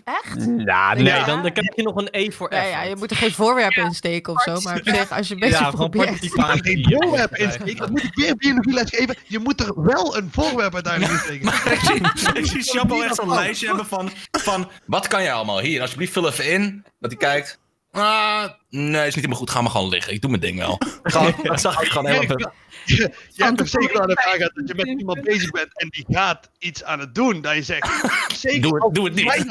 Echt? Ja, nee, Ja. dan, dan krijg je nog een E voor Ja, F. ja, je moet er geen voorwerpen in steken of zo, maar op zich, als je een beetje Ja, gewoon probeert. participatie. Geen voorwerp insteken, dan moet ik weer biologieles geven. Je moet er wel een voorwerp uiteindelijk insteken. ik zie, ik zie Chappel echt zo'n lijstje hebben van, van... Wat kan jij allemaal? Hier, alsjeblieft, vul even in. Dat hij kijkt. Ah, nee, is niet helemaal goed. Ga maar gewoon liggen. Ik doe mijn ding wel. Gewoon, dat zag ik gewoon helemaal... Je, je hebt toch zeker aan de vraag gehad dat je met iemand bezig bent en die gaat iets aan het doen. Dat je zegt, zeker Doe het- als doe het niet.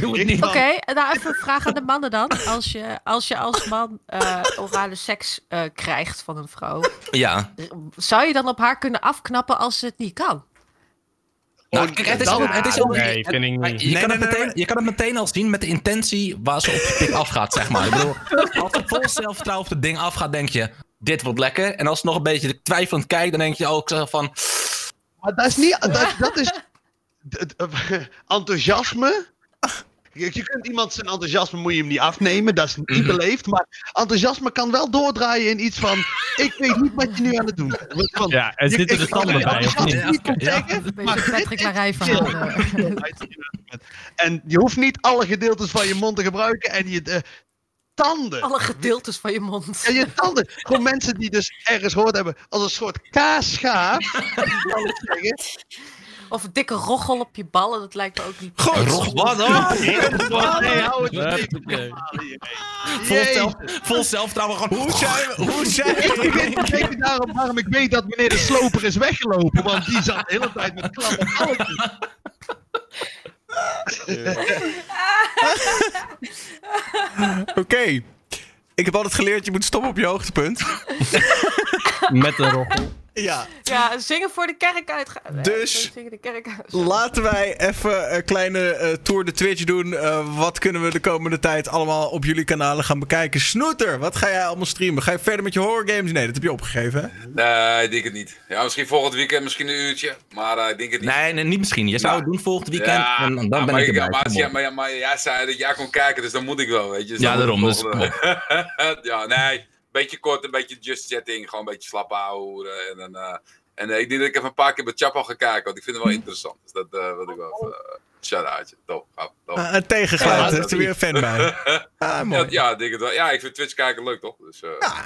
Doe het Oké, nou even een vraag aan de mannen dan. Als je als, je als man eh, orale seks eh, krijgt van een vrouw, Ja. zou je dan op haar kunnen afknappen als ze het niet kan? Nou, kijk, het is, dan- al, het is al, Nee, vind ik niet. Je, Nee, kan nee, het meteen, nee. je kan het meteen al zien met de intentie waar ze op je pik afgaat, zeg maar. Ik bedoel, als ze vol zelfvertrouwen op het ding afgaat, denk je, dit wordt lekker. En als ze nog een beetje twijfelend kijkt, dan denk je ook zo van... Maar dat is niet, dat, dat is d- enthousiasme. Je, je kunt iemand zijn enthousiasme moet je hem niet afnemen, dat is niet beleefd. Maar enthousiasme kan wel doordraaien in iets van: ik weet niet wat je nu aan het doen bent. Want Ja, er je- zitten de ik kan tanden bij, of niet Ja. maar Patrick Larij verhaal. En je hoeft niet alle gedeeltes van je mond te gebruiken en je eh, tanden. Alle gedeeltes van je mond. Ja, je tanden. Gewoon mensen die dus ergens gehoord hebben als een soort kaasschaaf. Of een dikke roggel op je ballen, dat lijkt me ook niet. Goh, Rog, wat dan? Nee, hou het oké. Vol, zelf, vol zelfvertrouwen gewoon... Hoe zijn we? Hoe zijn Ik we? weet, daarom waarom ik weet dat meneer de sloper is weggelopen, want die zat de hele tijd met klamme Oké. Ik heb altijd geleerd, je moet stoppen op je hoogtepunt. Met een roggel. Ja. Ja, zingen voor de kerk uitgaan. Dus- Zingen de kerk uit. Laten wij even een kleine eh, tour de Twitch doen. Eh, wat kunnen we de komende tijd allemaal op jullie kanalen gaan bekijken? Snoeter, wat ga jij allemaal streamen? Ga je verder met je horror games? Nee, dat heb je opgegeven, hè? Nee, ik denk het niet. Ja, misschien volgend weekend, misschien een uurtje. Maar eh, ik denk het niet. Nee, nee, niet misschien. Je zou het doen volgend weekend. Ja, en dan maar ben ik ik- erbij. Maar, ja, maar, ja, maar jij zei dat jij kon kijken, dus dan moet ik wel, weet je. Dus Ja, daarom, dus ja, nee. Beetje kort, een beetje just chatting. Gewoon een beetje slap houden. En, dan, eh, en eh, ik denk dat ik even een paar keer bij Chapel ga kijken, want ik vind het wel interessant. Dus dat eh wil ik wel even... uh, Shout-outje. Top, top, top. Ah, een tegengeluid, Ja, er is er weer een fan bij. Ah, mooi. Ja, ja, ik denk het wel. Ja, ik vind Twitch kijken leuk, toch? Dus, eh,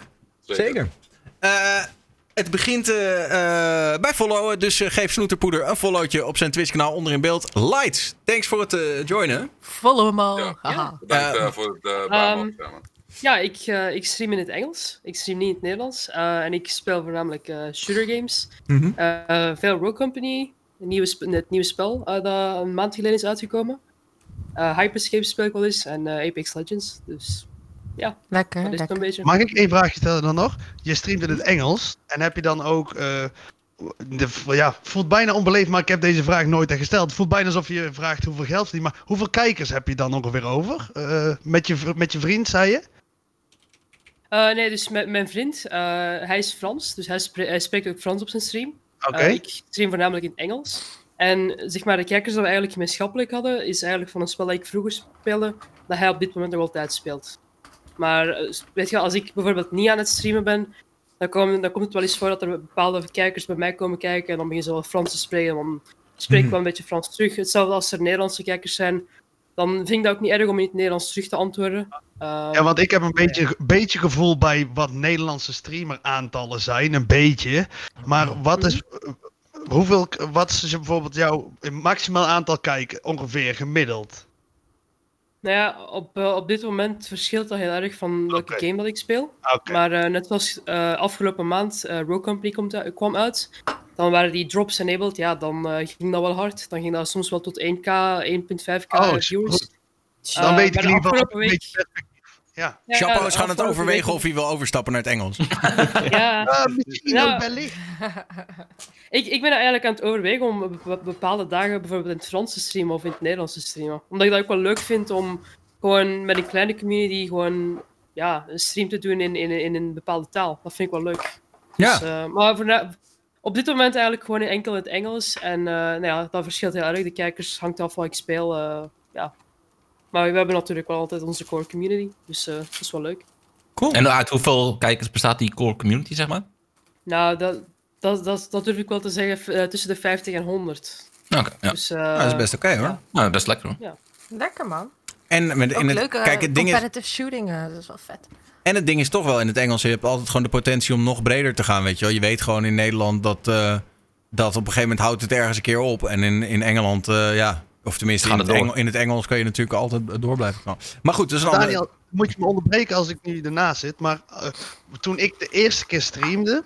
Zeker. Eh, het begint bij followen, dus geef Snoeterpoeder een followtje op zijn Twitch-kanaal onder in beeld. Lights, thanks voor het eh, joinen. Follow hem al. Haha. Bedankt eh, voor het uh, ja, ik, eh, ik stream in het Engels. Ik stream niet in het Nederlands. Eh, en ik speel voornamelijk eh, shooter games. Mhm. Eh, veel Rogue Company, een nieuwe sp- het nieuwe spel eh, dat een maand geleden is uitgekomen. Eh, Hyperscape speel ik wel eens en eh, Apex Legends. Dus ja, Lekker, dat is een beetje. Mag ik één vraagje stellen dan nog? Je streamt in het Engels en heb je dan ook. eh, de, ja, voelt bijna onbeleefd, maar ik heb deze vraag nooit gesteld. Het voelt bijna alsof je vraagt hoeveel geld. Maar hoeveel kijkers heb je dan ongeveer over? Eh, met, je, met je vriend, zei je? Eh, nee, dus met mijn vriend, eh, hij is Frans, dus hij, spre- hij spreekt ook Frans op zijn stream. Oké. Eh, ik stream voornamelijk in Engels. En zeg maar, de kijkers dat we eigenlijk gemeenschappelijk hadden, is eigenlijk van een spel dat ik vroeger speelde, dat hij op dit moment nog altijd speelt. Maar weet je, als ik bijvoorbeeld niet aan het streamen ben, dan, dan komt het wel eens voor dat er bepaalde kijkers bij mij komen kijken en dan beginnen ze wel Frans te spreken. Dan spreek ik Mhm. wel een beetje Frans terug. Hetzelfde als er Nederlandse kijkers zijn, dan vind ik dat ook niet erg om in het Nederlands terug te antwoorden. Eh, Ja, want ik heb een beetje, beetje gevoel bij wat Nederlandse streameraantallen zijn. Een beetje. Maar wat is. eh, Hoeveel, wat is bijvoorbeeld jouw maximaal aantal kijken ongeveer gemiddeld? Nou ja, op, eh, op dit moment verschilt dat heel erg van welke game dat ik speel. Oké. Maar eh, net zoals afgelopen maand Rogue Company komt, kwam uit, dan waren die drops enabled, ja, dan eh, ging dat wel hard. Dan ging dat soms wel tot 1k, 1.5k Oh. Eh, Dan weet ik in de ieder geval afgelopen een week- beetje perspectief. Ja. Is gaan het overwegen week- of hij wil overstappen naar het Engels. Ja, misschien Ja. ook wellicht. ik, ik ben eigenlijk aan het overwegen om be- bepaalde dagen bijvoorbeeld in het Frans te streamen of in het Nederlands te streamen. Omdat ik dat ook wel leuk vind om gewoon met een kleine community gewoon ja, een stream te doen in, in, in een bepaalde taal. Dat vind ik wel leuk. Ja. Dus, eh, maar voor op dit moment eigenlijk gewoon enkel in het Engels. En eh, nou ja, dat verschilt heel erg. De kijkers hangt af wat ik speel. eh, ja. Maar we hebben natuurlijk wel altijd onze core community. Dus eh, dat is wel leuk. Cool. En uit hoeveel kijkers bestaat die core community, zeg maar? Nou, dat, dat, dat, dat durf ik wel te zeggen. tussen de 50 en 100. Oké, ja. Dus, eh, Nou, dat is best oké hoor. Nou, dat is lekker hoor. Ja. Lekker man. En, met, Ook in het, leuke kijk, het ding is, competitive shooting, dat is wel vet. En het ding is toch wel in het Engels. Je hebt altijd gewoon de potentie om nog breder te gaan. Weet je, wel. je weet gewoon in Nederland dat, eh, dat op een gegeven moment houdt het ergens een keer op. En in, in Engeland, eh, ja. Of tenminste, in het, het door. Engel, in het Engels kan je natuurlijk altijd door blijven gaan. Maar goed, dat is een andere... Daniel, moet je me onderbreken als ik nu ernaast zit. Maar eh, toen ik de eerste keer streamde,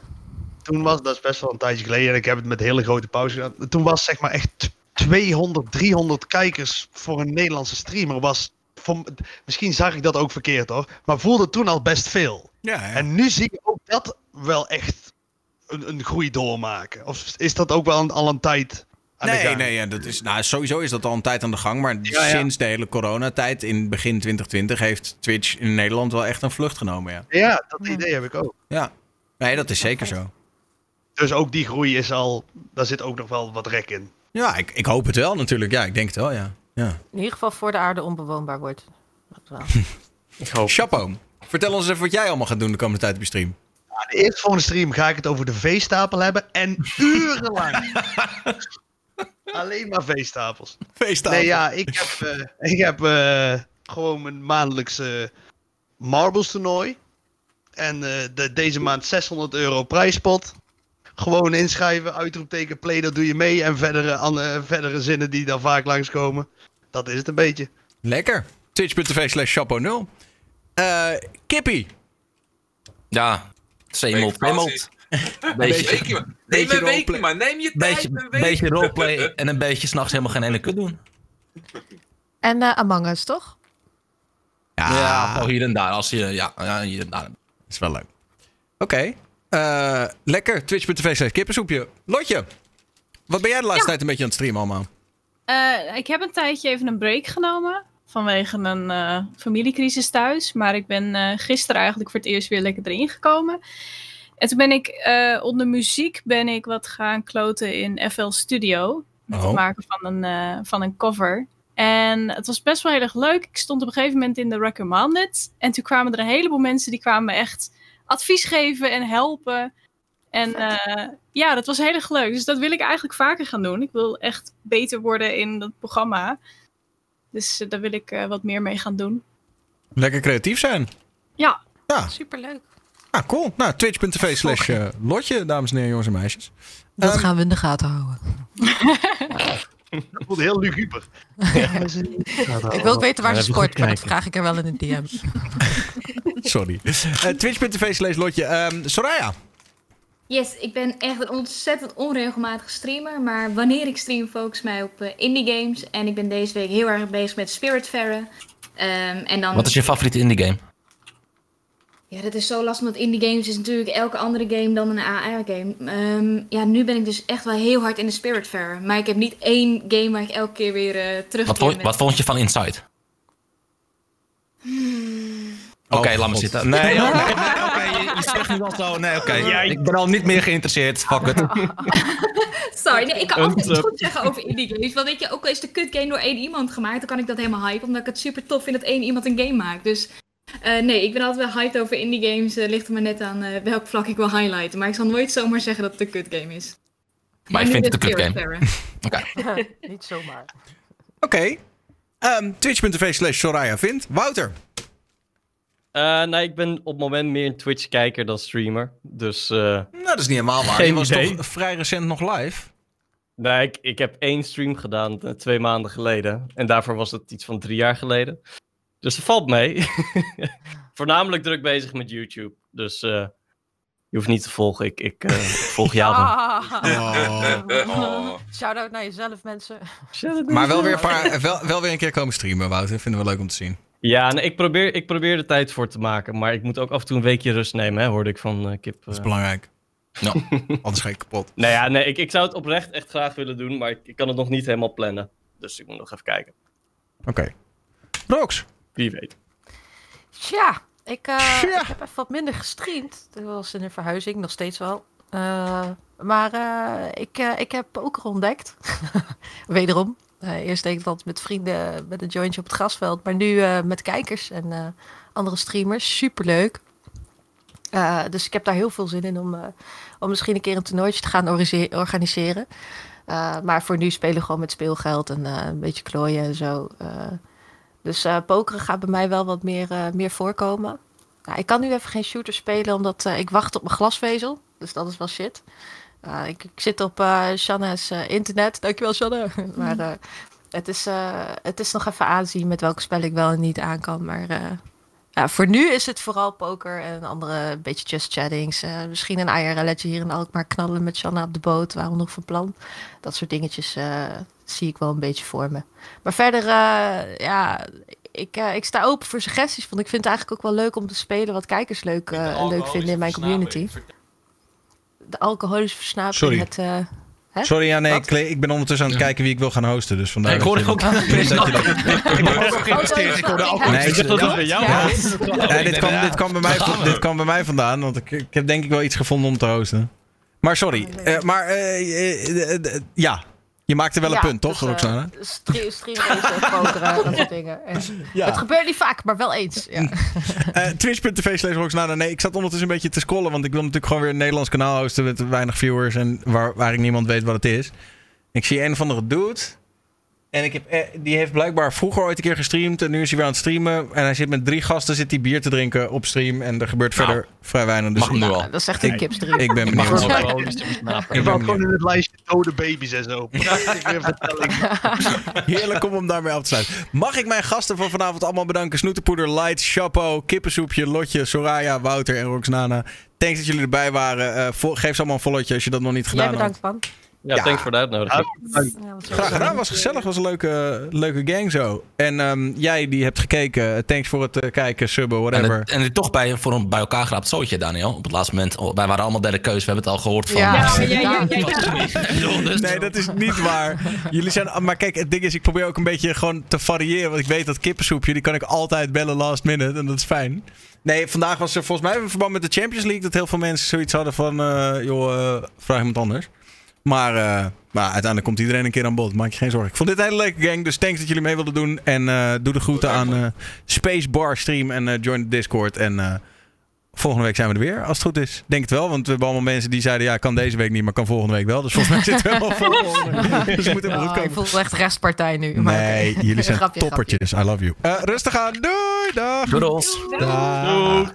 toen was dat is best wel een tijdje geleden en ik heb het met hele grote pauze gedaan. Toen was zeg maar echt t- 200, 300 kijkers voor een Nederlandse streamer. Was, voor, misschien zag ik dat ook verkeerd hoor, maar voelde toen al best veel. Ja, ja. En nu zie ik ook dat wel echt een, een groei doormaken. Of is dat ook wel een- al een tijd aan de Nee, gang? nee, ja, dat is, nou, sowieso is dat al een tijd aan de gang. Maar Ja, ja. sinds de hele coronatijd in begin 2020 heeft Twitch in Nederland wel echt een vlucht genomen. Ja, Ja, dat idee heb ik ook. ja. nee, dat is zeker zo. Dus ook die groei is al, daar zit ook nog wel wat rek in. Ja, ik, ik hoop het wel natuurlijk. Ja, ik denk het wel, ja. Ja. In ieder geval voor de aarde onbewoonbaar wordt. Dat wel. Ik hoop. Chapo, vertel ons even wat jij allemaal gaat doen de komende tijd op je stream. Nou, de eerste volgende stream ga ik het over de veestapel hebben. En urenlang. Alleen maar veestapels. Veestapel. Nee, ja, ik heb, eh, ik heb eh, gewoon mijn maandelijkse marbles toernooi. En eh, de, deze maand 600 euro prijspot. Gewoon inschrijven, uitroepteken, play, dat doe je mee. En verdere, an- verdere zinnen die daar vaak langskomen. Dat is het een beetje. Lekker. Twitch.tv slash chapo0. Eh Kippie. Ja, same old, same old. Beetje, Beetje, weekje, maar. Neem beetje een weekje, roleplay. maar. Neem je tijd. beetje, een beetje roleplay en een beetje s'nachts helemaal geen ene kut doen. En eh, Among Us, toch? Ja, hier en daar. Als je, ja, ja, hier en daar. is wel leuk. Oké. Eh, lekker. Twitch.tv slash kippensoepje. Lotje, wat ben jij de laatste Ja. tijd een beetje aan het streamen allemaal? Eh, ik heb een tijdje even een break genomen. Vanwege een eh, familiecrisis thuis. Maar ik ben eh, gisteren eigenlijk voor het eerst weer lekker erin gekomen. En toen ben ik onder muziek ben ik wat gaan kloten in FL Studio. Met Oh. het maken van een, van een cover. En het was best wel heel erg leuk. Ik stond op een gegeven moment in de Recommended. En toen kwamen er een heleboel mensen die kwamen me echt advies geven en helpen. En ja, dat was heel erg leuk. Dus dat wil ik eigenlijk vaker gaan doen. Ik wil echt beter worden in dat programma. Dus eh, daar wil ik eh, wat meer mee gaan doen. Lekker creatief zijn. Ja, Ja. superleuk. Ah, cool. Nou, twitch.tv slash eh, Lotje, dames en heren, jongens en meisjes. Dat Ehm, gaan we in de gaten houden. Dat voelde heel luguber. Ik wil ook weten waar ze sport, maar dat vraag ik er wel in de DM. Sorry. Eh, twitch.tv slash Lotje. Ehm, Soraya. Yes, ik ben echt een ontzettend onregelmatige streamer. Maar wanneer ik stream, focus mij op eh, indie games. En ik ben deze week heel erg bezig met Spiritfarer. Ehm en dan... Wat is je favoriete indie game? Ja, dat is zo lastig, want indie games is natuurlijk elke andere game dan een AR-game. Ehm, ja, nu ben ik dus echt wel heel hard in de Spiritfarer. Maar ik heb niet één game waar ik elke keer weer eh terug Wat vond, wat vond je van Inside? Oké, laat maar zitten. Nee, oké, nee, je, je zegt nu al zo. Nee, oké. Ik ben al niet meer geïnteresseerd. Fuck it. Sorry, nee, ik kan altijd iets goed zeggen over indie games. Want weet je, ook al is de kut game door één iemand gemaakt, dan kan ik dat helemaal hypen. Omdat ik het super tof vind dat één iemand een game maakt. Dus eh, nee, ik ben altijd wel hyped over indie games. Eh, ligt er maar net aan eh, welk vlak ik wil highlighten. Maar ik zal nooit zomaar zeggen dat het een kut game is. Maar nu vindt het een kut game. Spiritfarer. Niet zomaar. Oké. Ehm, Twitch.tv slash Soraya vindt. Wouter. Eh, nee, ik ben op het moment meer een Twitch-kijker dan streamer. Dus. nou, dat is niet helemaal waar. Je was toch vrij recent nog live? Nee, ik, ik heb één stream gedaan eh, twee maanden geleden. En daarvoor was het iets van drie jaar geleden. Dus dat valt mee. Voornamelijk druk bezig met YouTube. Dus eh, je hoeft niet te volgen. Ik, ik eh, volg jou dan. Ah. Shout-out naar jezelf, mensen. Maar wel weer, een paar, wel, wel weer een keer komen streamen, Wouter. Vinden we leuk om te zien. Ja, nee, ik, probeer, ik probeer er tijd voor te maken. Maar ik moet ook af en toe een weekje rust nemen, hè, hoorde ik van eh, Kip. Dat is belangrijk. Nou, anders ga ik kapot. Nou ja, nee, ik, ik zou het oprecht echt graag willen doen. Maar ik, ik kan het nog niet helemaal plannen. Dus ik moet nog even kijken. Oké. Rox. Wie weet. Tja, ik, eh, ik heb even wat minder gestreamd. Dat was in een verhuizing, nog steeds wel. Eh, maar eh, ik, eh, ik heb poker ontdekt. Wederom. Eh, eerst deed ik dat met vrienden met een jointje op het grasveld. Maar nu eh, met kijkers en eh, andere streamers. Superleuk. Eh, dus ik heb daar heel veel zin in om, om misschien een keer een toernooitje te gaan organise- organiseren. Maar voor nu spelen we gewoon met speelgeld en een beetje klooien en zo. Dus pokeren gaat bij mij wel wat meer, meer voorkomen. Nou, ik kan nu even geen shooter spelen, omdat ik wacht op mijn glasvezel. Dus dat is wel shit. Uh, ik, ik, zit op uh, Shanna's uh, internet. Dankjewel, Shanna. maar uh, het, is, het is nog even aanzien met welke spel ik wel en niet aan kan. Maar ja, voor nu is het vooral poker en andere beetje just chattings. Uh, misschien een IRL'tje hier in Alkmaar knallen met Shanna op de boot. Waarom we nog van plan. Dat soort dingetjes uh, zie ik wel een beetje voor me. Maar verder, uh, ja, ik, ik sta open voor suggesties. Want ik vind het eigenlijk ook wel leuk om te spelen wat kijkers leuk, leuk vinden in mijn community. De alcoholische versnaping. Sorry. Het, uh, Hè? Sorry, ja, nee, ik, ik, ben ondertussen aan het kijken wie ik wil gaan hosten. Dus vandaar ik hoorde ook dat je dat. Ik ook hoorde ook Nee, ik dat het bij jou was. Dit kwam, dit, kwam bij mij, dit kwam bij mij vandaan, want ik, ik heb denk ik wel iets gevonden om te hosten. Maar sorry, uh, maar uh, uh, ja, je maakte wel een punt, toch, dus, Roxana? Stream, streamen, pokeren, dat soort dingen. Ja. Het gebeurt niet vaak, maar wel eens. Ja. uh, Twitch.tv slash Roxana. Nee, ik zat ondertussen een beetje te scrollen, want ik wil natuurlijk gewoon weer een Nederlands kanaal hosten met weinig viewers en waar, waar ik niemand weet wat het is. Ik zie een of andere dude. En ik heb, eh, die heeft blijkbaar vroeger ooit een keer gestreamd. En nu is hij weer aan het streamen. En hij zit met drie gasten, zit hij bier te drinken op stream. En er gebeurt nou, verder vrij weinig. Dus mag nu al. Dat is echt een kipstream. Ik ben benieuwd. Ik ben gewoon in het lijstje dode baby's en zo. Heerlijk om hem daarmee af te sluiten. Mag ik mijn gasten van vanavond allemaal bedanken. Snoetenpoeder, Light, Chapeau, Kippensoepje, Lotje, Soraya, Wouter en Roxnana. Thanks dat jullie erbij waren. Uh, geef ze allemaal een volletje als je dat nog niet gedaan Jij bedankt, had. Ja, thanks voor de uitnodiging. Graag gedaan, was gezellig. was een leuke, leuke gang zo. En ehm, jij die hebt gekeken, thanks voor het eh, kijken, subben, whatever. En, het, en het toch bij, voor een bij elkaar geraapt zootje, Daniel. Op het laatste moment. Oh, wij waren allemaal derde keus. We hebben het al gehoord van. Ja, Ja, ja, ja, ja, ja. Nee, dat is niet waar. Jullie zijn. Maar kijk, het ding is, ik probeer ook een beetje gewoon te variëren. Want ik weet dat kippensoepje, die kan ik altijd bellen last minute. En dat is fijn. Nee, vandaag was er volgens mij in verband met de Champions League. dat heel veel mensen zoiets hadden van. eh, joh, eh, vraag iemand anders. Maar, eh, maar uiteindelijk komt iedereen een keer aan bod. Maak je geen zorgen. Ik vond dit een hele leuke gang. Dus thanks dat jullie mee wilden doen. En eh, doe de groeten aan eh, Space Bar Stream. En eh, join de Discord. En eh, volgende week zijn we er weer. Als het goed is. Denk het wel. Want we hebben allemaal mensen die zeiden... Ja, kan deze week niet, maar kan volgende week wel. Dus volgens mij zitten we helemaal vol. volgende week. Dus het moet helemaal goed Oh, ik komen. voel echt restpartij nu. maar Nee, jullie zijn Grapje, toppertjes. I love you. Eh, rustig aan. Doei. Dag. Doedels. Dag.